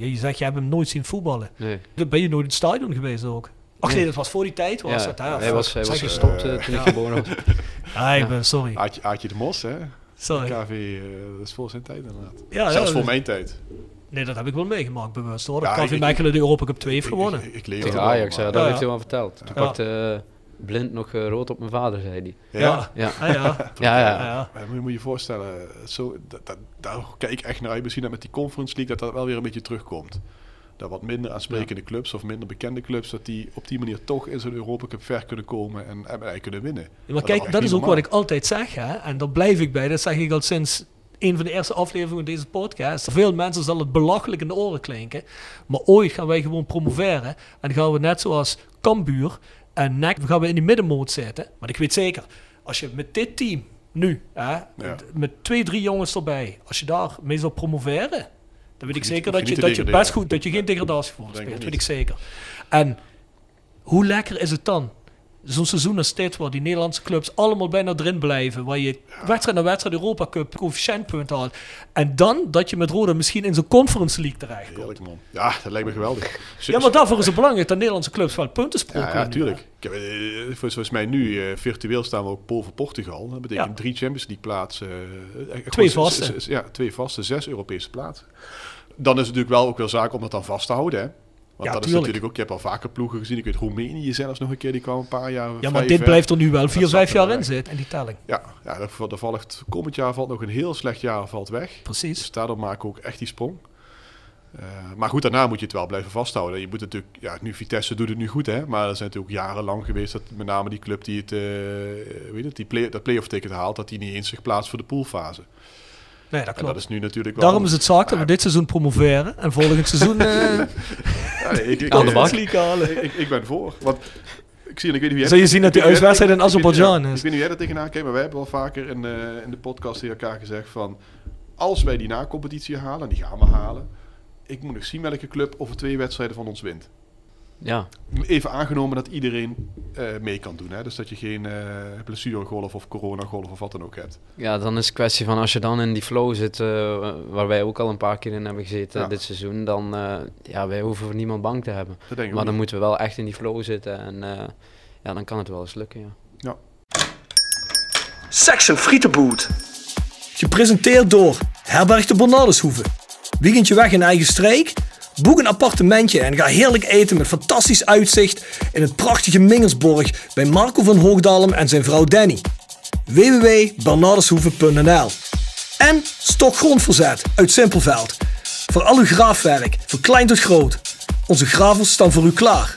je zegt, je hebt hem nooit zien voetballen. nee. Dan ben je nooit in het stadion geweest ook. Ach nee, Nee. dat was voor die tijd. Was Ja, dat, hè? hij was, hij Zeg was je- gestopt eh, toen ik geboren was. Ah, ik ben, sorry. Aatje, Aatje de Mos, hè? sorry. KV, eh, dat is voor zijn tijd inderdaad. Ja, Zelfs ja, voor dus- mijn tijd. Nee, dat heb ik wel meegemaakt bewust hoor. Ja, KV ik- Mechelen de Europa Cup 2 heeft Ik- gewonnen. Ik, ik, lees Tegen Ajax, ja, dat Ja, heeft hij wel verteld. Toen Ja. pakte eh, Blind nog eh, rood op mijn vader, zei hij. Ja, Ja. Ja, Ah, ja. ja, Ja, ja. ja. Maar moet je je voorstellen, zo, dat, dat, daar kijk ik echt naar uit. Misschien dat met die Conference League dat dat wel weer een beetje terugkomt. Dat wat minder aansprekende clubs of minder bekende clubs, dat die op die manier toch in zo'n Europa Cup ver kunnen komen en, en, en kunnen winnen. Ja, maar Dat kijk, dat is ook wat ik altijd zeg, hè? en daar blijf ik bij. Dat zeg ik al sinds een van de eerste afleveringen van deze podcast. Veel mensen zal het belachelijk in de oren klinken, maar ooit gaan wij gewoon promoveren en gaan we net zoals Cambuur en NEC, gaan we in die middenmoot zitten. Maar ik weet zeker, als je met dit team nu, hè, met twee, drie jongens erbij, als je daar mee zou promoveren, dan weet ik zeker niet- dat je, dat je best goed, dat je geen degradatie voor Denk ik speelt, weet niet. ik zeker. En hoe lekker is het dan? Zo'n seizoen als dit, waar die Nederlandse clubs allemaal bijna erin blijven. Waar je wedstrijd na wedstrijd Europa Cup coëfficiëntpunten haalt. En dan dat je met Roda misschien in zo'n Conference League terecht komt. Heerlijk man. Ja, dat lijkt me geweldig. Ja, maar daarvoor is het belangrijk dat Nederlandse clubs wel punten sprokkelen. Ja, ja, nu, tuurlijk. hè. Ik heb, eh, voor- zoals mij nu, eh, virtueel staan we ook voor Portugal. Dat betekent Ja. drie Champions League plaatsen. eh, Twee gewoon vaste. Ja, twee vaste, zes Europese plaatsen. Dan is het natuurlijk wel ook wel zaak om dat dan vast te houden. Hè? Want Ja, dat is tuurlijk. natuurlijk ook, je hebt al vaker ploegen gezien. Ik weet Roemenië zelfs nog een keer, die kwam een paar jaar Ja, maar dit ver. blijft er nu wel vier, vijf jaar in zitten. En die telling. Ja, ja dat, dat valt, komend jaar valt nog een heel slecht jaar valt weg. Precies. Dus daardoor maken we ook echt die sprong. Eh, maar goed, daarna moet je het wel blijven vasthouden. Je moet natuurlijk, ja, nu Vitesse doet het nu goed, hè. Maar er zijn natuurlijk jarenlang geweest dat met name die club die het, eh, weet het, die play, dat play-off ticket haalt, dat die niet eens zich plaatst voor de poolfase. Nee, dat En klopt. dat is nu natuurlijk wel. Daarom is het zaak dat we dit seizoen promoveren. En volgend seizoen eh Ja, nee, ik, ik, Aan de bak. ik, ben voor. Want ik zie en ik weet niet wie Zul je zien dat die uitwedstrijd in Azerbeidzjan ja, is. Ik weet niet hoe jij er tegenaan kijkt, maar wij hebben wel vaker in, eh, in de podcast tegen elkaar gezegd van... Als wij die na-competitie halen, en die gaan we halen... Ik moet nog zien welke club over twee wedstrijden van ons wint. Ja, Even aangenomen dat iedereen eh, mee kan doen. Hè? Dus dat je geen eh blessuregolf of coronagolf of wat dan ook hebt. ja, dan is het kwestie van als je dan in die flow zit, eh, waar wij ook al een paar keer in hebben gezeten Ja. dit seizoen, dan uh, ja, wij hoeven voor niemand bang te hebben. Dat denk ik Maar dan niet. moeten we wel echt in die flow zitten en uh, ja, dan kan het wel eens lukken, ja. Section Frietenboot. Gepresenteerd door Herberg de Bernardeshoeve. Weekendje weg in eigen streek? Boek een appartementje en ga heerlijk eten met fantastisch uitzicht in het prachtige Mingersborg bij Marco van Hoogdalem en zijn vrouw Danny. www.bernardeshoeve.nl En Stokgrondverzet uit Simpelveld. Voor al uw graafwerk, van klein tot groot. Onze gravels staan voor u klaar.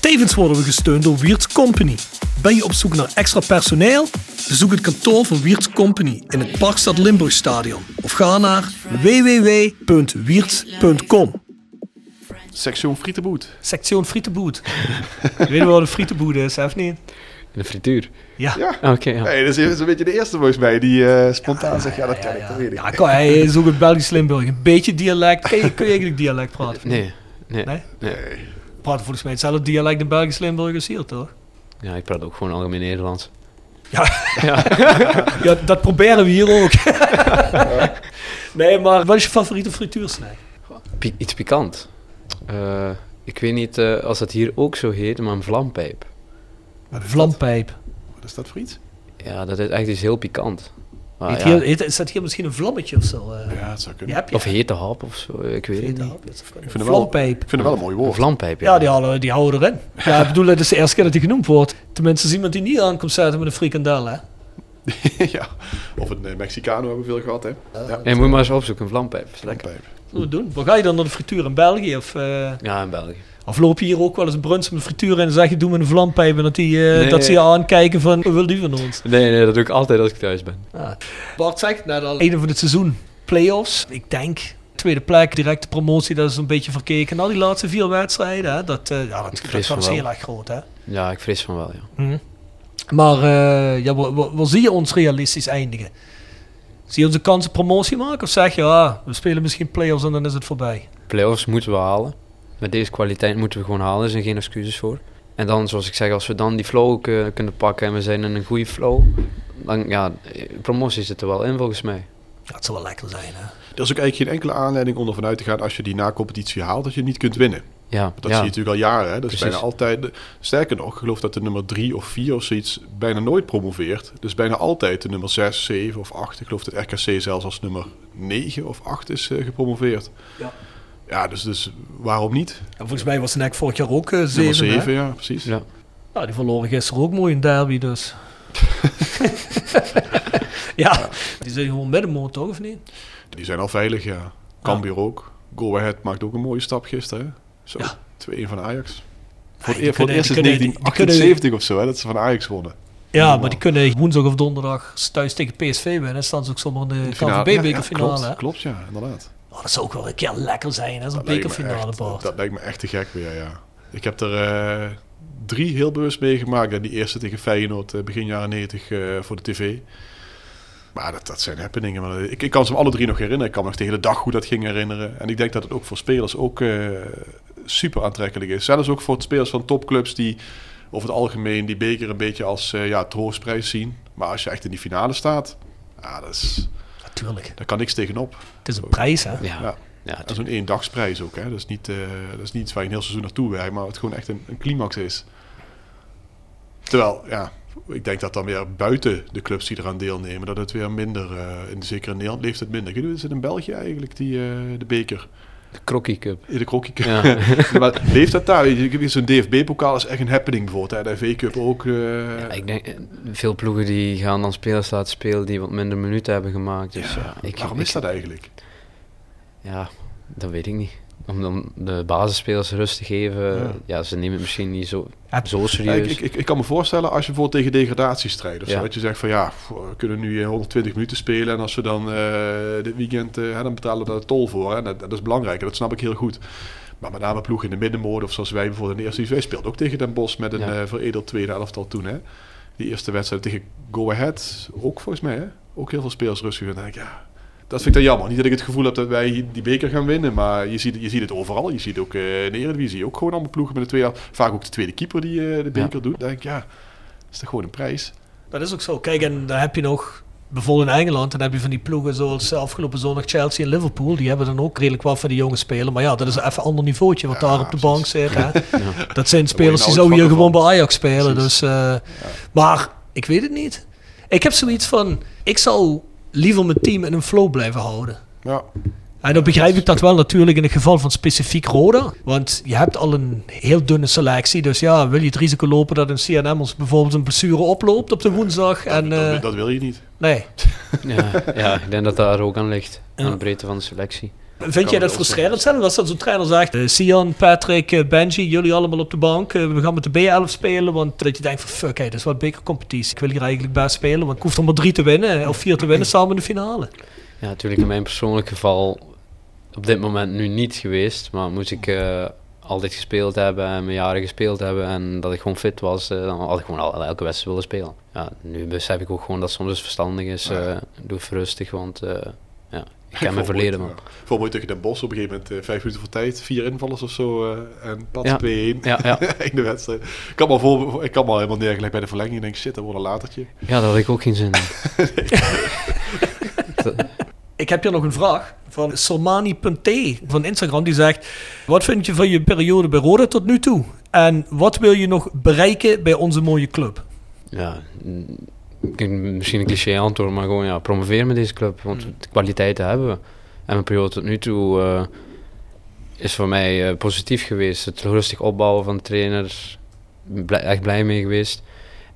Tevens worden we gesteund door Wiert's Company. Ben je op zoek naar extra personeel? Bezoek het kantoor van Wiert's Company in het Parkstad Limburgstadion of ga naar www.wierts.com. Section Frietenboet. Section Frietenboet. je weet wel wat een frietenboet is, of niet? In de frituur? Ja. Ja. Oké, ja. Hey, dat is een beetje de eerste volgens mij die eh, spontaan zegt, ja dat ken ik, dat weet ik. Ja, kom, hij is ook een Belgisch Limburg. Een beetje dialect. Kun je, kun je eigenlijk dialect praten? Nee, nee, Nee? nee. Praten volgens mij hetzelfde dialect in Belgisch Limburg als hier, toch? Ja, ik praat ook gewoon algemeen Nederlands. Ja, ja dat proberen we hier ook. nee, maar wat is je favoriete frituursnack? Pi- iets pikant. Uh, ik weet niet uh, als dat hier ook zo heet, maar een vlampijp. Een vlampijp. Wat is dat voor iets? Ja, dat is echt iets heel pikant. Maar, heet ja. hier, heet, is dat hier misschien een vlammetje of zo? Uh, ja, dat zou kunnen. Heb je? Of hete hap of zo, ik weet het niet. Ik vind, het wel, ik vind het wel een mooi woord. Een vlampijp, ja. Ja, die houden, die houden erin. Ja, ik bedoel, het is de eerste keer dat die genoemd wordt. Tenminste, is iemand die niet aankomt zetten met een frikandel, hè? ja, of een uh, Mexicano hebben we veel gehad, hè? Ja, ja. En moet je maar eens opzoeken, een vlampijp. Vlampijp. We doen? Waar ga je dan naar de frituur in België? Of, uh... Ja, in België. Of loop je hier ook wel eens een brunch met frituur en dan zeg je doe me een vlampijp en dat, die, uh, nee. dat ze je aankijken van wat wil die van ons? Nee, nee, dat doe ik altijd als ik thuis ben. Ah. Bart zegt net al, einde van het seizoen, play-offs. Ik denk, tweede plek, directe promotie, dat is een beetje verkeken. Na die laatste vier wedstrijden, hè, dat, uh, ja, dat, dat, dat is heel erg groot. Hè? Ja, ik vrees van wel, ja. Mm -hmm. Maar uh, ja, waar, waar, waar, zie je ons realistisch eindigen? Zie je onze kansen promotie maken? Of zeg je, ah, we spelen misschien play-offs en dan is het voorbij? Play-offs moeten we halen. Met deze kwaliteit moeten we gewoon halen, er zijn geen excuses voor. En dan, zoals ik zeg, als we dan die flow kunnen pakken en we zijn in een goede flow, dan ja, promotie zit er wel in volgens mij. Dat zal wel lekker zijn, hè? Er is ook eigenlijk geen enkele aanleiding om ervan uit te gaan als je die na-competitie haalt dat je niet kunt winnen. Ja, Want dat ja. zie je natuurlijk al jaren. Hè? Dat is bijna altijd. Sterker nog, ik geloof dat de nummer drie of vier of zoiets bijna nooit promoveert. Dus bijna altijd de nummer 6, 7 of 8. Ik geloof dat RKC zelfs als nummer 9 of 8 is eh, gepromoveerd. Ja. Ja, dus, dus waarom niet? En volgens mij was NEC vorig jaar ook eh Nummer zeven. 7, hè? ja, precies. Ja. Nou, die verloren gisteren ook mooi in derby, dus. ja, die zijn gewoon middenmoot, toch, of niet? Die zijn al veilig, ja. Cambuur ook. Go Ahead maakt ook een mooie stap gisteren. Hè? Zo, Ja. 2-1 van Ajax. Voor, die het eer- voor het eerst kunnen- 1978 of zo, hè, dat ze van Ajax wonnen. Ja, maar die kunnen woensdag of donderdag thuis tegen PSV winnen. staan ze ook zomaar in de, De finale. KNVB-bekerfinale. Ja, klopt, klopt, ja, inderdaad. Oh, dat zou ook wel een keer lekker zijn, hè, zo'n Dat lijkt me bekerfinale. Dat lijkt me echt te gek weer, ja. Ik heb er eh, drie heel bewust meegemaakt. Die eerste tegen Feyenoord eh, begin jaren 90 eh, voor de tv. Maar dat, dat zijn happeningen. Maar ik, ik kan ze alle drie nog herinneren. Ik kan me nog de hele dag hoe dat ging herinneren. En ik denk dat het ook voor spelers ook super aantrekkelijk is. Zelfs ook voor spelers van topclubs die over het algemeen die beker een beetje als ja, troostprijs zien. Maar als je echt in die finale staat, ja, dat is, Natuurlijk. daar kan niks tegenop. Het is een prijs, hè? Ja, Ja. ja. En zo'n ééndagsprijs ook. Hè? Dat, is niet, eh, dat is niet iets waar je een heel seizoen naartoe werkt, maar het gewoon echt een, een climax is. Terwijl, ja, ik denk dat dan weer buiten de clubs die eraan deelnemen, dat het weer minder, eh in, zeker in Nederland leeft het minder. Is het in België eigenlijk, die, eh, de beker? De Crocky Cup. In de krokkie. Ja. maar leeft dat daar? Zo'n DFB-pokaal is echt een happening bijvoorbeeld. Hè? De FA Cup ook. eh, Ja, ik denk, eh, veel ploegen die gaan dan spelers laten spelen die wat minder minuten hebben gemaakt. Dus ja, ik, waarom ik- is dat eigenlijk? Ja, dat weet ik niet. Om dan de basisspelers rust te geven. Ja. Ja, ze nemen het misschien niet zo, Ja, zo serieus. ik, ik, ik kan me voorstellen als je bijvoorbeeld tegen degradatie strijdt. Of zo, Ja. dat je zegt van ja, we kunnen nu eh, 120 minuten spelen. En als we dan eh, dit weekend, eh, hè, dan betalen we daar de tol voor. Hè. Dat, dat is belangrijk en dat snap ik heel goed. Maar met name ploeg in de middenmoot of zoals wij bijvoorbeeld in de eerste divisie. Wij speelden ook tegen Den Bosch met een Ja. eh, veredeld tweede elftal toen. Hè. Die eerste wedstrijd tegen Go Ahead ook volgens mij. Hè. Ook heel veel spelers rustig. En dan denk ik, ja, dat vind ik dan jammer. Niet dat ik het gevoel heb dat wij die beker gaan winnen. Maar je ziet, je ziet het overal. Je ziet ook eh, in de Eredivisie ook gewoon allemaal ploegen met de tweede. Vaak ook de tweede keeper die eh, de beker doet. Dan denk ik, ja, dat is toch gewoon een prijs. Dat is ook zo. Kijk, en daar heb je nog, bijvoorbeeld in Engeland, dan heb je van die ploegen zoals afgelopen zondag Chelsea en Liverpool. Die hebben dan ook redelijk wat van die jonge spelen. Maar ja, dat is even een ander niveautje wat Ja, daar op de bank zit. Hè. Dat zijn spelers die nou zo hier gewoon bij Ajax spelen. Precies. Dus, eh, Maar ik weet het niet. Ik heb zoiets van, ik zou liever mijn team in een flow blijven houden. Ja, En dan begrijp ik dat wel natuurlijk in het geval van specifiek Roda. Want je hebt al een heel dunne selectie. Dus ja, wil je het risico lopen dat een CNM ons bijvoorbeeld een blessure oploopt op de woensdag? En, dat, eh, dat wil je niet. nee. Ja, ja, ik denk dat daar ook aan ligt. Aan de breedte van de selectie. Vind jij dat wel frustrerend zijn? Als dat zo'n trainer zegt, eh, Sian, Patrick, eh, Benji, jullie allemaal op de bank. eh, we gaan met de B11 spelen. Want dat je denkt van fuck, hey, dat is wat bekercompetitie. Ik wil hier eigenlijk best spelen. Want ik hoef er maar drie te winnen. Of vier te winnen samen in de finale. Ja, natuurlijk in mijn persoonlijk geval op dit moment nu niet geweest. Maar moest ik eh, altijd gespeeld hebben en mijn jaren gespeeld hebben en dat ik gewoon fit was, dan had ik gewoon al, elke wedstrijd willen spelen. Ja, nu besef ik ook gewoon dat soms het verstandig is. Eh doe even rustig, want eh, ja, ik ken mijn Bijvoorbeeld, verleden man. ja. Bijvoorbeeld tegen Den Bosch op een gegeven moment eh, vijf minuten voor tijd. Vier invallers of zo. eh, en pas Ja. 2-1 Ja, ja. in de wedstrijd. Ik kan me al, voor, ik kan me al helemaal neergelegd bij de verlenging. Ik denk, shit, dat wordt een latertje. ja, daar had ik ook geen zin in. Ik heb hier nog een vraag van Solmani.t van Instagram. Die zegt, wat vind je van je periode bij Roda tot nu toe? En wat wil je nog bereiken bij onze mooie club? Ja, misschien een cliché antwoord, maar gewoon ja, promoveren met deze club. Want Mm. de kwaliteiten hebben we. En mijn periode tot nu toe eh, is voor mij eh, positief geweest. Het rustig opbouwen van de trainer, blij- echt blij mee geweest.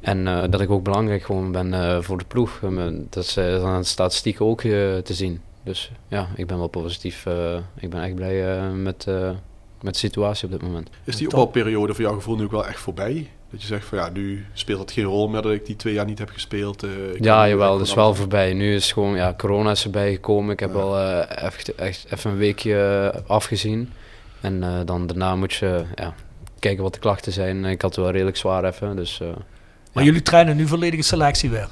En eh, dat ik ook belangrijk gewoon ben eh, voor de ploeg. Dat is aan de statistieken ook te zien. Dus ja, ik ben wel positief. ik ben echt blij met, eh, met de situatie op dit moment. Is die opbouwperiode voor jouw gevoel nu ook wel echt voorbij? Dat je zegt van ja, nu speelt het geen rol meer dat ik die twee jaar niet heb gespeeld. eh, Ja, jawel, dat is gewoon wel voorbij. Nu is gewoon, ja, corona is erbij gekomen. Ik heb Ja. wel eh, echt, echt even een weekje eh, afgezien. En eh, dan daarna moet je ja, kijken wat de klachten zijn. Ik had het wel redelijk zwaar even, dus eh, Maar Ja. jullie trainen nu volledige selectie weer.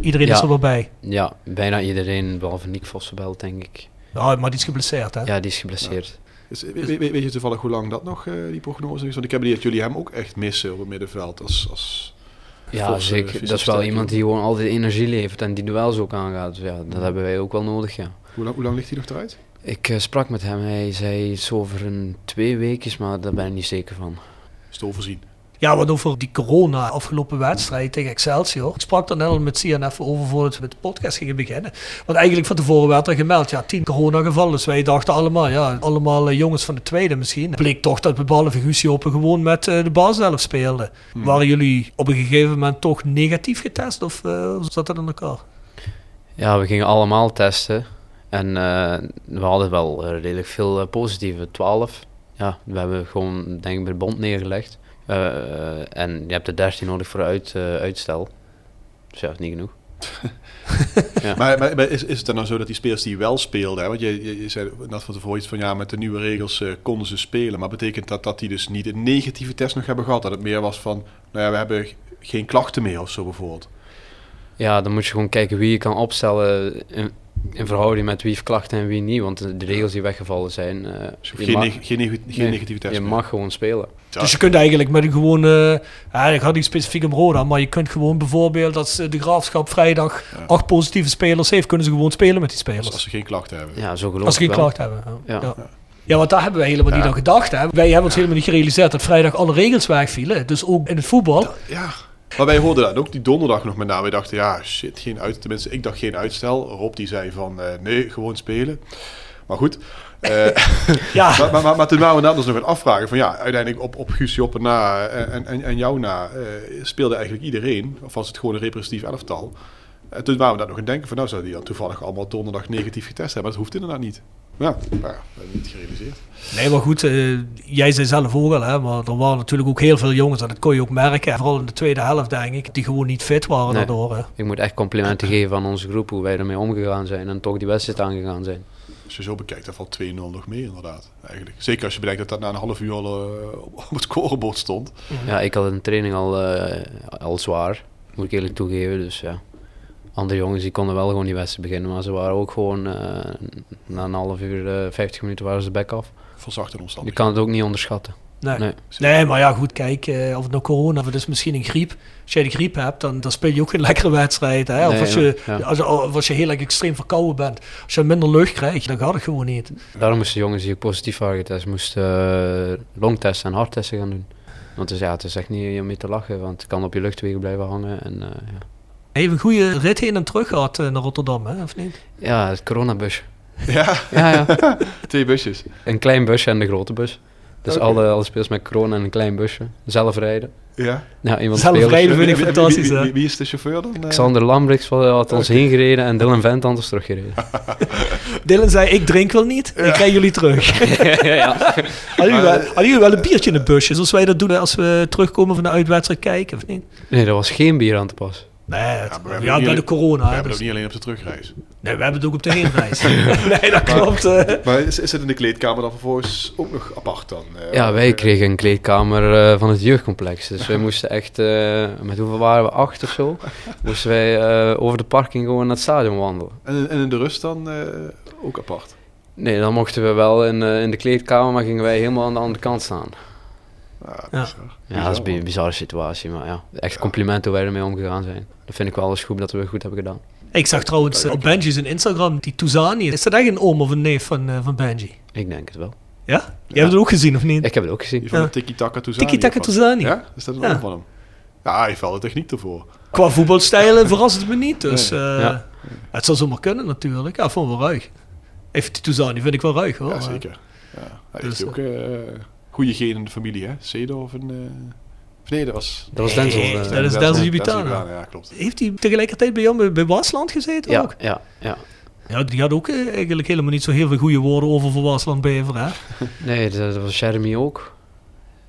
Iedereen is er wel bij. ja, bijna iedereen, behalve Nick Vossenbelt, denk ik. Ja, maar die is geblesseerd, hè? Ja, die is geblesseerd. Is- we- weet, je toevallig hoe lang dat nog, eh, die prognose is? Want ik heb die dat jullie hem ook echt missen op het middenveld. Als, als Ja, eh, zeker. Dat is wel iemand die gewoon altijd energie levert en die duels ook aangaat. Dus ja, dat hebben wij ook wel nodig, ja. hoe, lang, hoe lang ligt hij nog eruit? Ik eh, sprak met hem, hij zei iets over een twee weken, maar daar ben ik niet zeker van. Is het overzien? Ja, wat over die corona afgelopen wedstrijd tegen Excelsior. Ik sprak er net al met CNF over voordat we met de podcast gingen beginnen. Want eigenlijk van tevoren werd er gemeld, ja, tien coronagevallen. Dus wij dachten allemaal, ja, allemaal eh, jongens van de tweede misschien. Het bleek toch dat we behalve Guusje Open gewoon met eh, de basishelft speelden. Waren jullie op een gegeven moment toch negatief getest of hoe zat dat in elkaar? Ja, we gingen allemaal testen. En we hadden wel redelijk veel positieve. 12. Ja, we hebben gewoon, denk ik, bij de bond neergelegd. Eh, en je hebt er 13 nodig voor uit, eh, uitstel. Dus ja, dat is niet genoeg. Ja. Maar, maar, maar is, is het dan nou zo dat die spelers die wel speelden, hè? want je, je, je zei net van tevoren iets van ja, met de nieuwe regels eh, konden ze spelen, maar betekent dat dat die dus niet een negatieve test nog hebben gehad? Dat het meer was van, nou ja, we hebben geen klachten meer of zo bijvoorbeeld. Ja, dan moet je gewoon kijken wie je kan opstellen in, in verhouding met wie heeft klachten en wie niet. Want de, regels die weggevallen zijn, eh, Dus je, geen, mag, neg- geen, neg- geen nee, test je meer. mag gewoon spelen. Ja. Dus je kunt eigenlijk met een gewone, ja, ik had niet specifiek om Roda, maar je kunt gewoon bijvoorbeeld als eh, de graafschap vrijdag Ja. acht positieve spelers heeft, kunnen ze gewoon spelen met die spelers. Als, als ze geen klachten hebben. Ja, zo geloof Als ze ik geen wel. klacht hebben. Ja. Ja. Ja. Ja. want daar hebben wij helemaal niet aan gedacht. Hè. Wij hebben ons helemaal niet gerealiseerd dat vrijdag alle regels wegvielen. Dus ook in het voetbal. Ja. Maar wij hoorden dat ook die donderdag nog met name. Wij dachten, ja, shit, geen uit. Tenminste, ik dacht geen uitstel. Rob die zei van, eh, nee, gewoon spelen. Maar goed. Eh, Ja, maar, maar, maar, maar toen waren we dat dus nog aan afvragen. Van ja, uiteindelijk op, op Guus Joppen na eh, en, en, en jou na speelde eigenlijk iedereen. Of was het gewoon een representatief elftal. En toen waren we dat nog aan het denken van nou zou die dan toevallig allemaal donderdag negatief getest hebben. Maar dat hoeft inderdaad niet. Ja, maar ja, we hebben het niet gerealiseerd. nee, maar goed. eh, jij zei zelf ook al, hè, maar er waren natuurlijk ook heel veel jongens. En dat kon je ook merken. Vooral in de tweede helft, denk ik. Die gewoon niet fit waren Nee. daardoor. Hè. Ik moet echt complimenten geven aan onze groep, hoe wij ermee omgegaan zijn en toch die wedstrijd aangegaan zijn. Als je zo bekijkt, dan valt 2-0 nog mee inderdaad. Eigenlijk. Zeker als je bedenkt dat dat na een half uur al eh, op het scorebord stond. Ja, ik had een training al, eh, al zwaar, moet ik eerlijk toegeven. Dus ja, andere jongens die konden wel gewoon die wedstrijd beginnen, maar ze waren ook gewoon eh, na een half uur, eh 50 minuten waren ze back af. Verzachte Je omstandigheden. kan het ook niet onderschatten. Nee. Nee. Nee, maar ja, goed, kijk, eh, of het nou corona of het is misschien een griep. Als jij de griep hebt, dan, dan speel je ook geen lekkere wedstrijd. Hè? Of Nee, als je, ja, als, of als je heel erg extreem verkouden bent. Als je minder lucht krijgt, dan gaat het gewoon niet. Daarom moesten jongens die ook positief waren getest, moesten eh, longtesten en harttesten gaan doen. Want dus, ja, het is echt niet om mee te lachen, want het kan op je luchtwegen blijven hangen. En, eh, ja. Even een goede rit heen en terug gehad eh, naar Rotterdam, hè, of niet? ja, het coronabusje. Ja, Ja, ja. twee busjes. Een klein busje en de grote bus. Dus alle, alle spelers met corona en een klein busje. Zelf rijden. Ja. Ja, iemand Zelf spelers. rijden vind ik Wie- wie- fantastisch, wie, hè? wie, wie is de chauffeur dan? eh? Xander Lambrix had ons heen gereden en Dylan Vent had ons teruggereden. Dylan zei, ik drink wel niet, ik krijg jullie terug. ja. Hadden jullie, wel, hadden jullie wel een biertje in de busje, zoals wij dat doen als we terugkomen van de uitwedstrijd kijken, of niet? Nee, er was geen bier aan te pas. Nee, het- ja, bij de corona. We hè, hebben dus- het ook niet alleen op de terugreis. nee, we hebben het ook op de heenreis. nee, dat klopt. eh. Maar is, is het in de kleedkamer dan vervolgens ook nog apart dan? eh, Ja, wij eh, kregen een kleedkamer eh, van het jeugdcomplex. Dus wij moesten echt, eh, met hoeveel waren we? Acht of zo? Moesten wij eh, over de parking gewoon naar het stadion wandelen. En, in- en in de rust dan eh, ook apart? Nee, dan mochten we wel in, eh, in de kleedkamer, maar gingen wij helemaal aan de andere kant staan. Ja, Ja. bizar. Ja, dat is een bizarre situatie, maar ja, echt compliment hoe wij ermee omgegaan zijn. Dat vind ik wel eens goed dat we goed hebben gedaan. Ik zag trouwens eh, op Benji's in Instagram, die Touzani. Is dat echt een oom of een neef van, eh, van Benji? Ik denk het wel. Ja? Jij hebt het ook gezien, of niet? Ik heb het ook gezien. Die van Ja. de Tiki Taka Touzani. Tiki Taka? Touzani. Ja? Is dat een Ja. van hem? Ja, hij wel de techniek ervoor. Qua voetbalstijl verrast het me niet. Dus Nee. eh, Ja. het zou zomaar kunnen natuurlijk. Ja, vond wel ruig. Even die Touzani vind ik wel ruig hoor. Ja, zeker. Ja. Hij Dus, heeft ook eh goede genen in de familie, hè? Sedo of een... eh, of nee, dat was... Dat was Nee, Denzel. dat eh, is Denzel- Jubitana. Ja, klopt. Heeft hij tegelijkertijd bij jou bij, Wasland gezeten ja, ook? ja, ja. Ja, die had ook eh, eigenlijk helemaal niet zo heel veel goede woorden over voor Wasland Bever. Hè? Nee, dat, dat was Jeremy ook.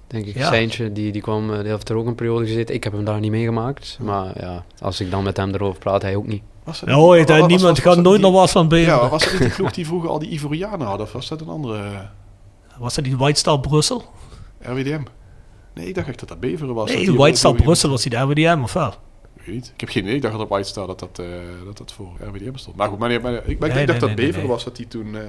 Denk ik. Ja. Seintje, die, die kwam, die heeft er ook een periode gezeten. Ik heb hem daar niet meegemaakt. Maar ja, als ik dan met hem erover praat, hij ook niet. Was dat was- was- niemand was- gaat was dat nooit naar Wasland Bever. Ja, was dat niet de ploeg die vroeger al die Ivorianen hadden? Of was dat een andere Was dat die White Star Brussel? RWDM? Nee, ik dacht echt dat dat Beveren was. Nee, White Star Brussel was die de RWDM of wel? Ik weet niet. Ik heb geen idee. Ik dacht dat White Star dat dat, eh, dat, dat voor RWDM stond. Maar goed, maar, nee, maar ik, maar ik Nee, dacht dat Beveren was dat die toen... eh,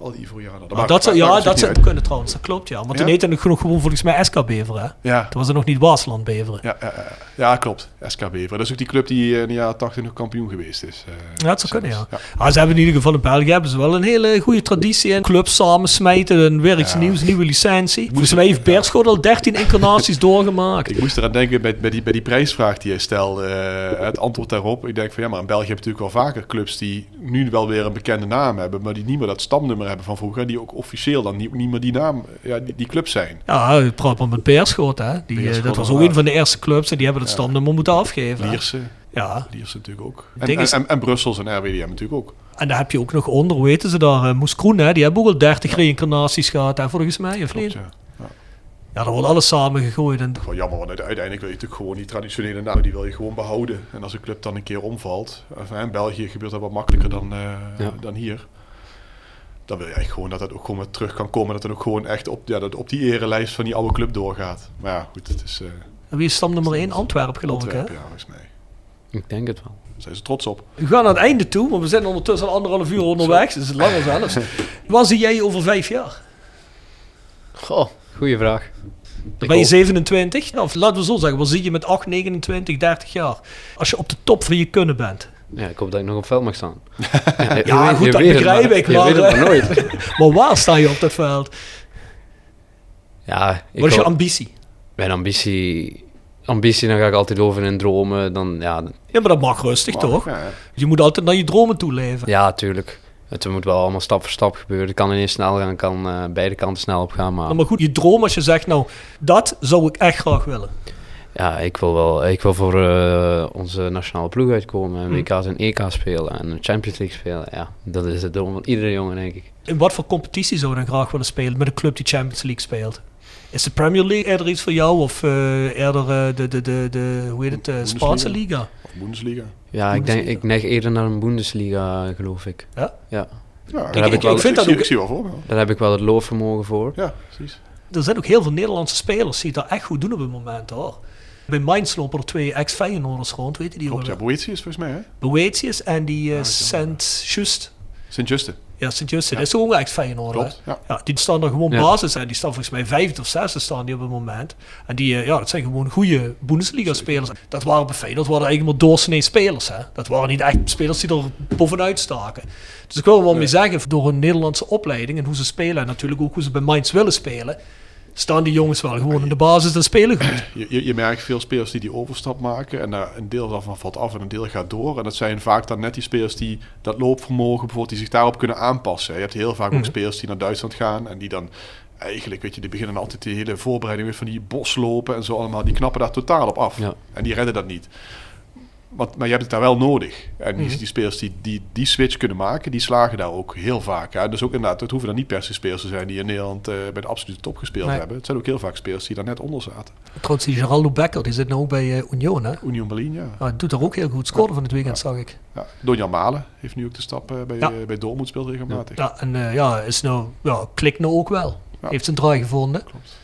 Al die Ivorianen. Maar dat zou, ja, dat zou kunnen trouwens, dat klopt ja. Maar toen heette het nog gewoon volgens mij SK Beveren. Ja. Toen was het nog niet Waasland Beveren. Ja, ja, ja. klopt. SK Beveren. Dat is ook die club die eh, in de jaren 80 nog kampioen geweest is. eh, Ja, dat zou kunnen, ja. Ah, ze hebben in ieder geval in België hebben ze wel een hele goede traditie. En clubs samensmijten, een weer iets Ja. nieuws, nieuwe licentie. Volgens mij heeft Beerschot al 13 incarnaties doorgemaakt. Ik moest eraan denken bij, bij, die, bij die prijsvraag die hij stelde. eh, het antwoord daarop. Ik denk van ja, maar in België heb je natuurlijk wel vaker clubs die nu wel weer een bekende naam hebben. Maar die niet meer dat stamnummer hebben van vroeger. Die ook officieel dan niet, niet meer die naam, ja, die, die club zijn. Ja, praat maar met Beerschot, hè. Die, eh, Beerschot, dat was ook een van de eerste clubs en die hebben het Ja. stamnummer moeten afgeven. Lierse, Ja, Lierse natuurlijk ook. En, en, is- en, en Brussels en RWDM natuurlijk ook. en daar heb je ook nog onder, hoe weten ze daar, eh, Moes Kroen, hè. Die hebben ook al 30 reïncarnaties gehad, hè, volgens mij, of niet? ja. Ja, daar wordt alles samengegooid. En Wel jammer, want uite- uiteindelijk wil je natuurlijk gewoon die traditionele naam, die wil je gewoon behouden. En als een club dan een keer omvalt, in België gebeurt dat wat makkelijker dan, eh, Ja. dan hier. Dan wil je eigenlijk gewoon dat dat ook gewoon weer terug kan komen. Dat het ook gewoon echt op, ja, dat op die erelijst van die oude club doorgaat. Maar ja, goed, het is eh wie is stamnummer 1? Antwerpen, geloof ik, hè. Antwerpen, ja, volgens mij. Ik denk het wel. Daar zijn ze trots op. We gaan naar het einde toe, maar we zijn ondertussen al anderhalf uur onderweg. Dus het is langer zelfs. Waar zie jij je over vijf jaar? Goh, goeie vraag. Dan ben je 27? Nou, of laten we zo zeggen, waar zie je met 8, 29, 30 jaar? Als je op de top van je kunnen bent. Ja, ik hoop dat ik nog op veld mag staan. Ja, je goed, je dat begrijp maar- ik, Je maar, weet het maar eh, nooit. Maar waar sta je op dat veld? Ja, ik Wat is je ambitie? mijn ambitie, ambitie, dan ga ik altijd over in dromen. Dan, ja, Ja, maar dat mag rustig, toch? Ja, Je moet altijd naar je dromen toe leven. ja, tuurlijk. Het moet wel allemaal stap voor stap gebeuren. Het kan ineens snel gaan, kan eh, beide kanten snel op gaan. Maar maar goed, je droom als je zegt, nou, dat zou ik echt graag willen. Ja, ik wil wel ik wil voor eh, onze nationale ploeg uitkomen. En Hm. WK's en EK spelen en de Champions League spelen. Ja, dat is het droom van iedere jongen, denk ik. In wat voor competitie zou je dan graag willen spelen met een club die Champions League speelt? Is de Premier League eerder iets voor jou of eh, eerder eh, de, de, de, de, hoe heet het, de. Spaanse liga? of Bundesliga. Ja, ik, denk, ik neig eerder naar een Bundesliga, geloof ik. Ja? Ja, Ja, Daar heb ik wel- ik vind dat zie, ook- ik zie wel voor daar heb ik wel het loofvermogen voor. Ja, precies. Er zijn ook heel veel Nederlandse spelers die het daar echt goed doen op het moment hoor. Bij Mainz lopen er twee ex-Feyenoorders rond, weet je die? Klopt, ja. ook? Boetius volgens mij, hè? Boetius en die eh Ja, Sint-Just. Sint-Juste. Ja, Sint-Just. Ja. Dat is ook. Klopt, hè? ja. Ja, die staan er gewoon Ja. basis en die staan volgens mij vijfde of zesde staan die op het moment. En die, eh, ja, dat zijn gewoon goede Bundesliga-spelers. Dat waren bij Feyenoord waren eigenlijk maar doorsnee spelers. Hè? Dat waren niet echt spelers die er bovenuit staken. Dus ik wil er wel mee zeggen, door een Nederlandse opleiding en hoe ze spelen en natuurlijk ook hoe ze bij Mainz willen spelen, staan die jongens wel gewoon in de basis en spelen goed. Je, je, je merkt veel spelers die die overstap maken en daar een deel daarvan valt af en een deel gaat door. En dat zijn vaak dan net die spelers die dat loopvermogen bijvoorbeeld, die zich daarop kunnen aanpassen. Je hebt heel vaak ook Mhm. spelers die naar Duitsland gaan en die dan eigenlijk, weet je, die beginnen altijd die hele voorbereiding weer van die boslopen en zo allemaal. Die knappen daar totaal op af Ja. en die redden dat niet. Want, maar je hebt het daar wel nodig. En die, Mhm. die spelers die, die die switch kunnen maken, die slagen daar ook heel vaak. Dus ook inderdaad, het hoeven dan niet per se spelers te zijn die in Nederland eh, bij de absolute top gespeeld Nee. hebben. Het zijn ook heel vaak spelers die daar net onder zaten. Trouwens, die Geraldo Becker, die zit nu ook bij eh, Union. Hè? Union Berlin, ja. Die doet er ook heel goed. Scoorde van het weekend, zag ik. ja. Donjan Malen heeft nu ook de stap eh, bij, Ja. bij Dortmund speelt regelmatig. Ja, en ja, is nou, ja, klikt nou ook wel. Heeft zijn draai gevonden. Klopt.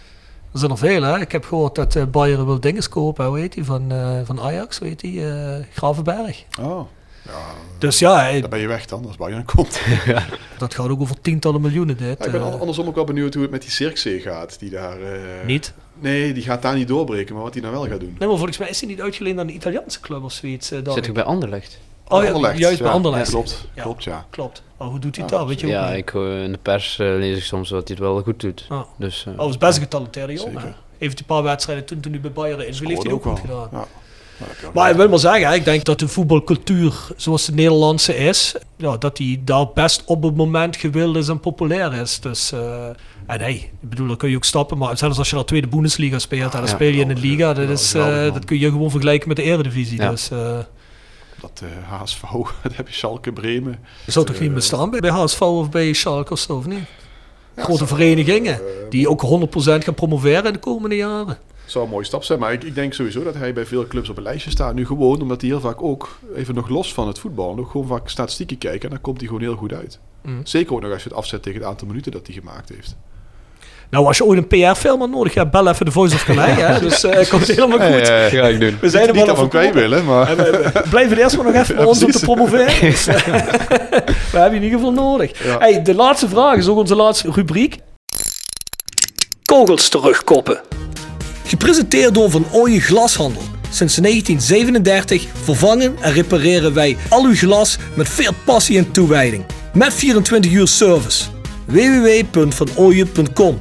Er zijn er veel, hè. Ik heb gehoord dat eh Bayern wil dingen kopen, hoe heet die, van, eh, van Ajax, hoe heet die, eh, Gravenberg. Oh, ja, Dus ja, dan ben je weg dan als Bayern komt. dat gaat ook over tientallen miljoenen dit. Ja, ik ben an- andersom ook wel benieuwd hoe het met die Cirkzee gaat. Die daar, eh, niet. Nee, die gaat daar niet doorbreken, maar wat hij nou wel gaat doen. Nee, maar volgens mij is hij niet uitgeleend aan de Italiaanse club of zoiets. Zit ik ik. bij Anderlecht? Oh ja, Anderlecht, juist bij. Anderlecht. Ja, klopt, Ja. klopt, ja. Klopt. Oh, hoe doet hij Ja, dat? Weet je ook Ja, ik, eh, in de pers eh, lees ik soms dat hij het wel goed doet. Oh. Dus, eh, Oh, is best een getalenteerde jongen. Zeker. Heeft een paar wedstrijden toen, toen hij bij Bayern in viel, heeft hij ook goed gedaan. Maar ik wil maar zeggen, ik denk dat de voetbalcultuur zoals de Nederlandse is, ja, dat die daar best op het moment gewild is en populair is. Dus, eh, en hey, ik bedoel, dan kun je ook stappen, maar zelfs als je naar tweede Bundesliga speelt, en dan Ja, speel je in de liga, dat, is, eh, dat kun je gewoon vergelijken met de Eredivisie. Ja. Dus eh Dat eh, HSV, dan heb je Schalke, Bremen. je zou toch Eh, niet bestaan bij, bij HSV of bij Schalke of zo, of niet? Ja, Grote verenigingen, eh, die ook 100% gaan promoveren in de komende jaren. zou een mooie stap zijn, maar ik, ik denk sowieso dat hij bij veel clubs op een lijstje staat. Nu gewoon omdat hij heel vaak ook, even nog los van het voetbal, nog gewoon vaak statistieken kijken en dan komt hij gewoon heel goed uit. Mm. Zeker ook nog als je het afzet tegen het aantal minuten dat hij gemaakt heeft. Nou, als je ooit een PR-film nodig hebt, bel even de Voice of Calais. hè? Dus eh komt helemaal goed. Ga ik doen. We zijn er niet wel hem kwijt willen, maar... We- we blijven eerst maar nog even bij ons om te promoveren. Dus, we hebben je in ieder geval nodig. Hey, de laatste vraag is ook onze laatste rubriek. Kogels terugkoppen. Gepresenteerd door Van Ooyen Glashandel. Sinds 1937 vervangen en repareren wij al uw glas met veel passie en toewijding. Met 24 uur service. www.vanooyen.com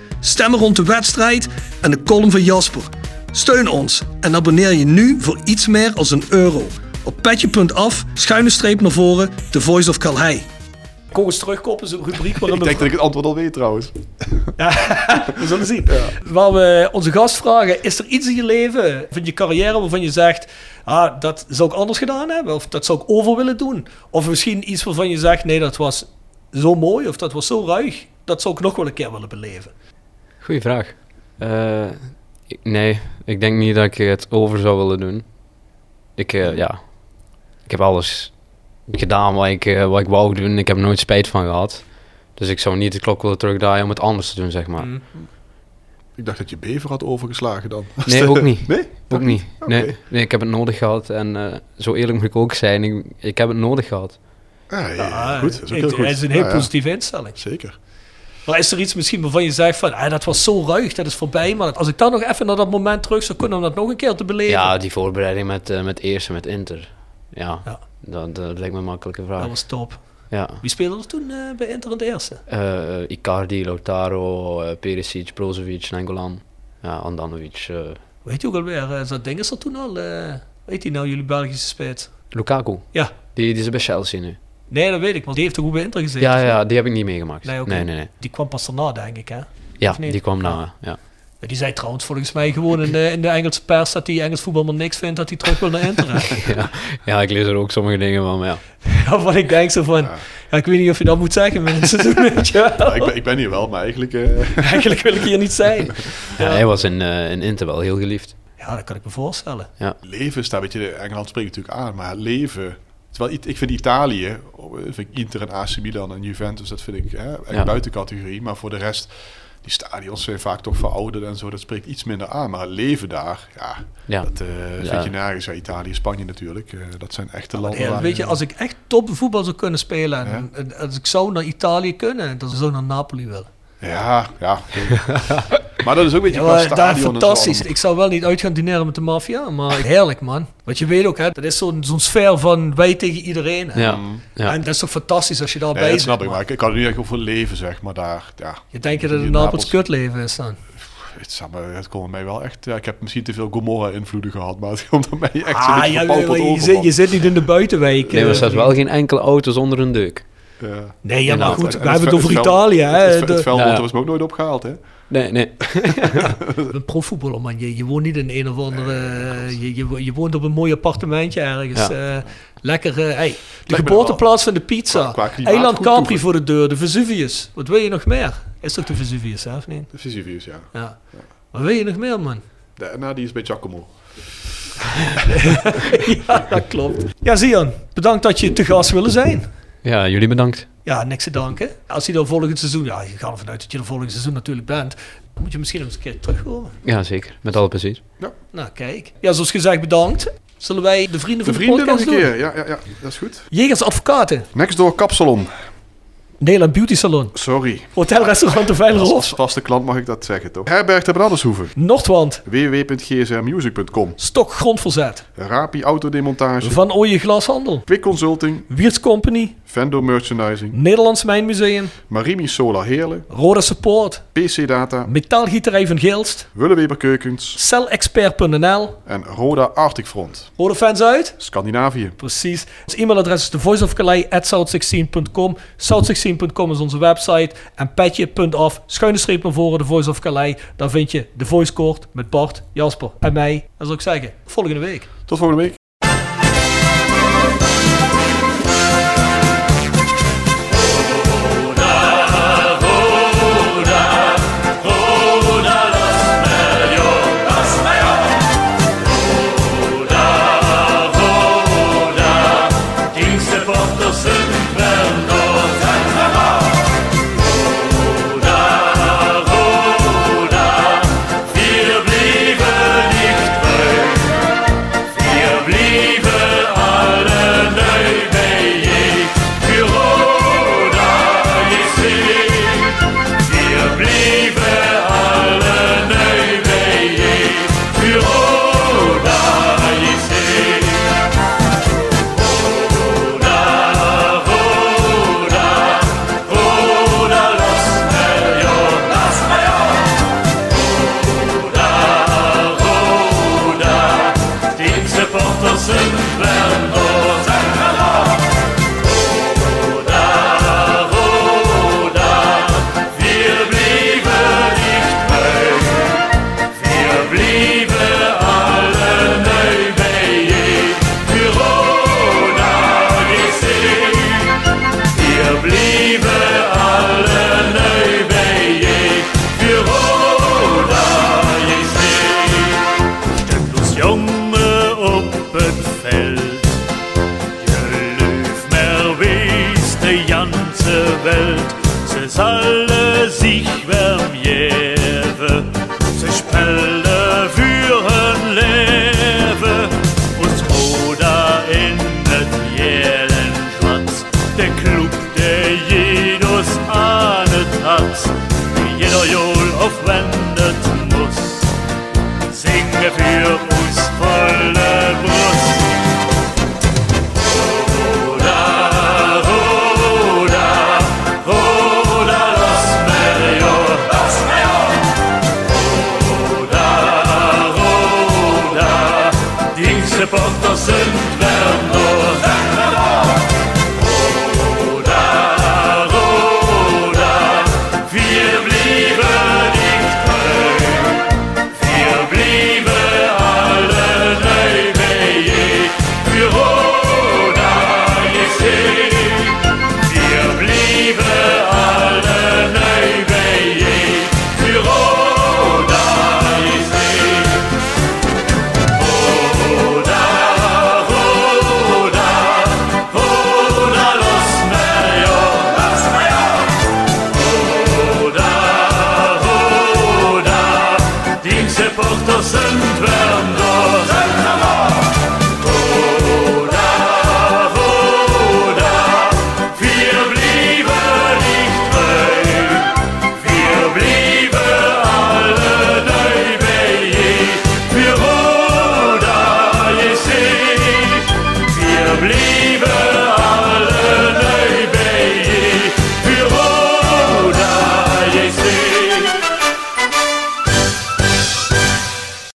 Stemmen rond de wedstrijd en de column van Jasper. Steun ons en abonneer je nu voor iets meer als een euro. Op petje.af, schuine streep naar voren, The Voice of Calhei. Kogels terugkoppen is een rubriek waarin Ik denk dat ik het antwoord al weet trouwens. we zullen zien. Waar we onze gast vragen, is er iets in je leven, van je carrière, waarvan je zegt, ah, dat zou ik anders gedaan hebben, of dat zou ik over willen doen? Of misschien iets waarvan je zegt, nee, dat was zo mooi, of dat was zo ruig, dat zou ik nog wel een keer willen beleven. Goeie vraag. Eh, ik- nee, ik denk niet dat ik het over zou willen doen. Ik, eh, ja, ik heb alles gedaan wat ik, eh, wat ik wou doen. Ik heb er nooit spijt van gehad. Dus ik zou niet de klok willen terugdraaien om het anders te doen, zeg maar. Mm. Ik dacht dat je Bever had overgeslagen dan. Nee, ook niet. Nee? Ook niet. Nee, nee, ik heb het nodig gehad. En eh, zo eerlijk moet ik ook zijn. Ik, ik heb het nodig gehad. Ah, ja, ja, Ah, goed. Dat is ook het, heel goed. het is een heel ja, positieve instelling. Zeker. Maar is er iets misschien waarvan je zegt van, ah, dat was zo ruig, dat is voorbij, maar als ik dan nog even naar dat moment terug zou kunnen om dat nog een keer te beleven, Ja, die voorbereiding met, eh, met eerste, met Inter. Ja, Ja. Dat, dat lijkt me een makkelijke vraag. dat was top. Ja. Wie speelde er toen eh, bij Inter in de eerste? Eh, Icardi, Lautaro, Perisic, Brozovic, Nangolan. Ja, Andanovic. Weet je ook alweer, dat ding is er toen al, weet hij nou, jullie Belgische spits? Lukaku. Ja. Die, die is bij Chelsea nu. Nee, dat weet ik, want die heeft toch ook bij Inter gezeten? Ja, ja, die heb ik niet meegemaakt. Nee, nee, nee, nee. Die kwam pas daarna, denk ik, hè? Ja, die kwam Ja. na. Ja. Ja, Die zei trouwens volgens mij gewoon in de, in de Engelse pers dat hij Engels voetbal maar niks vindt, dat hij terug wil naar Inter. ja. ja, ik lees er ook sommige dingen van, maar ja. Ja, wat ik denk zo van, ja, ik weet niet of je dat moet zeggen weet je wel. Ja, ik, ben, ik ben hier wel, maar eigenlijk... eh, Eigenlijk wil ik hier niet zijn. ja. Hij was in, eh, in Inter wel heel geliefd. Ja, dat kan ik me voorstellen. leven staat, weet je, Engeland spreekt natuurlijk aan, maar leven... Terwijl ik vind Italië, vind ik Inter en AC Milan en Juventus, dat vind ik hè, echt Ja. buiten categorie. Maar voor de rest, die stadions zijn vaak toch verouderd en zo, dat spreekt iets minder aan. Maar leven daar, ja, Ja. dat eh Ja. vind je nergens. Ja, Italië, Spanje natuurlijk, eh, dat zijn echte landen. Ja, waar weet je, als ik echt top voetbal zou kunnen spelen, en, Ja. en als ik zou naar Italië kunnen, dan zou ik naar Napoli willen. Ja, ja. maar dat is ook een beetje Ja, qua maar dat is zo fantastisch. Ik zou wel niet uit gaan dineren met de maffia, maar heerlijk man. Want je weet ook, hè, dat is zo'n zo'n sfeer van wij tegen iedereen. hè. Ja. ja. En dat is toch fantastisch als je daarbij bent. snap ik, maar ik, ik kan het nu echt over leven, zeg maar daar, ja. Je denkt dat het een Napels kutleven is dan. Het, komt mij wel echt. Ja, ik heb misschien te veel Gomorra-invloeden gehad, maar het komt mij echt Ah, ja, verpauperd je, zit, je zit niet in de buitenwijk. Nee, er staat wel geen enkele auto zonder een deuk. Ja. Nee, ja, maar goed, we hebben het over Italië. Het, het, veld was me ook nooit opgehaald, hè? Nee, nee. een profvoetballer, man. Je, je woont niet in een of andere... je, je, je woont op een mooi appartementje ergens. Ja. eh, lekker... eh, hey, de geboorteplaats van de pizza. Qua- qua klimaat Eiland Capri toe. voor de deur. De Vesuvius. Wat wil je nog meer? Is toch de Vesuvius, hè, of niet? De Vesuvius, ja. Ja. Wat wil je nog meer, man? De, nou, die is bij Giacomo. ja, dat klopt. Ja, Zian, bedankt dat je te gast willen zijn. Ja, jullie bedankt. Ja, niks te danken. Als je dan volgend seizoen... Ja, je gaat ervan uit dat je er volgend seizoen natuurlijk bent. Dan moet je misschien nog eens een keer terugkomen. Ja, zeker. Met alle plezier. Nou, kijk. Ja, zoals gezegd, bedankt. Zullen wij de vrienden De van de, vrienden nog podcast een doen? keer. Ja, ja, ja, dat is goed. Jegers Advocaten. Next door Kapsalon. Nederland Beauty Salon. Sorry. Hotelrestaurant de Als, Veilerhof. als vaste klant mag ik dat zeggen, toch? Herberg de Brandershoeven. Noordwand. www.gsrmusic.com Stok Grondverzet. Rapi Autodemontage. Van Ooyen Glashandel. Quick Consulting. Wiertz Company. Vendor Merchandising. Nederlands Mijnmuseum. Marimi Solar Heerlen. Roda Support. PC Data. Metaalgieterij van Geelst. Willeweber Keukens. Celexpert.nl. En Roda Arctic Front. Rode fans uit? Scandinavië. Precies. Ons e-mailadres is thevoiceofcalais.south16.com. South16 voice16.com is onze website. En petje.af, schuine streep naar voren, de Voice of Calais. Daar vind je de Voice Court met Bart, Jasper en mij. En zal ik zeggen, volgende week. Tot volgende week.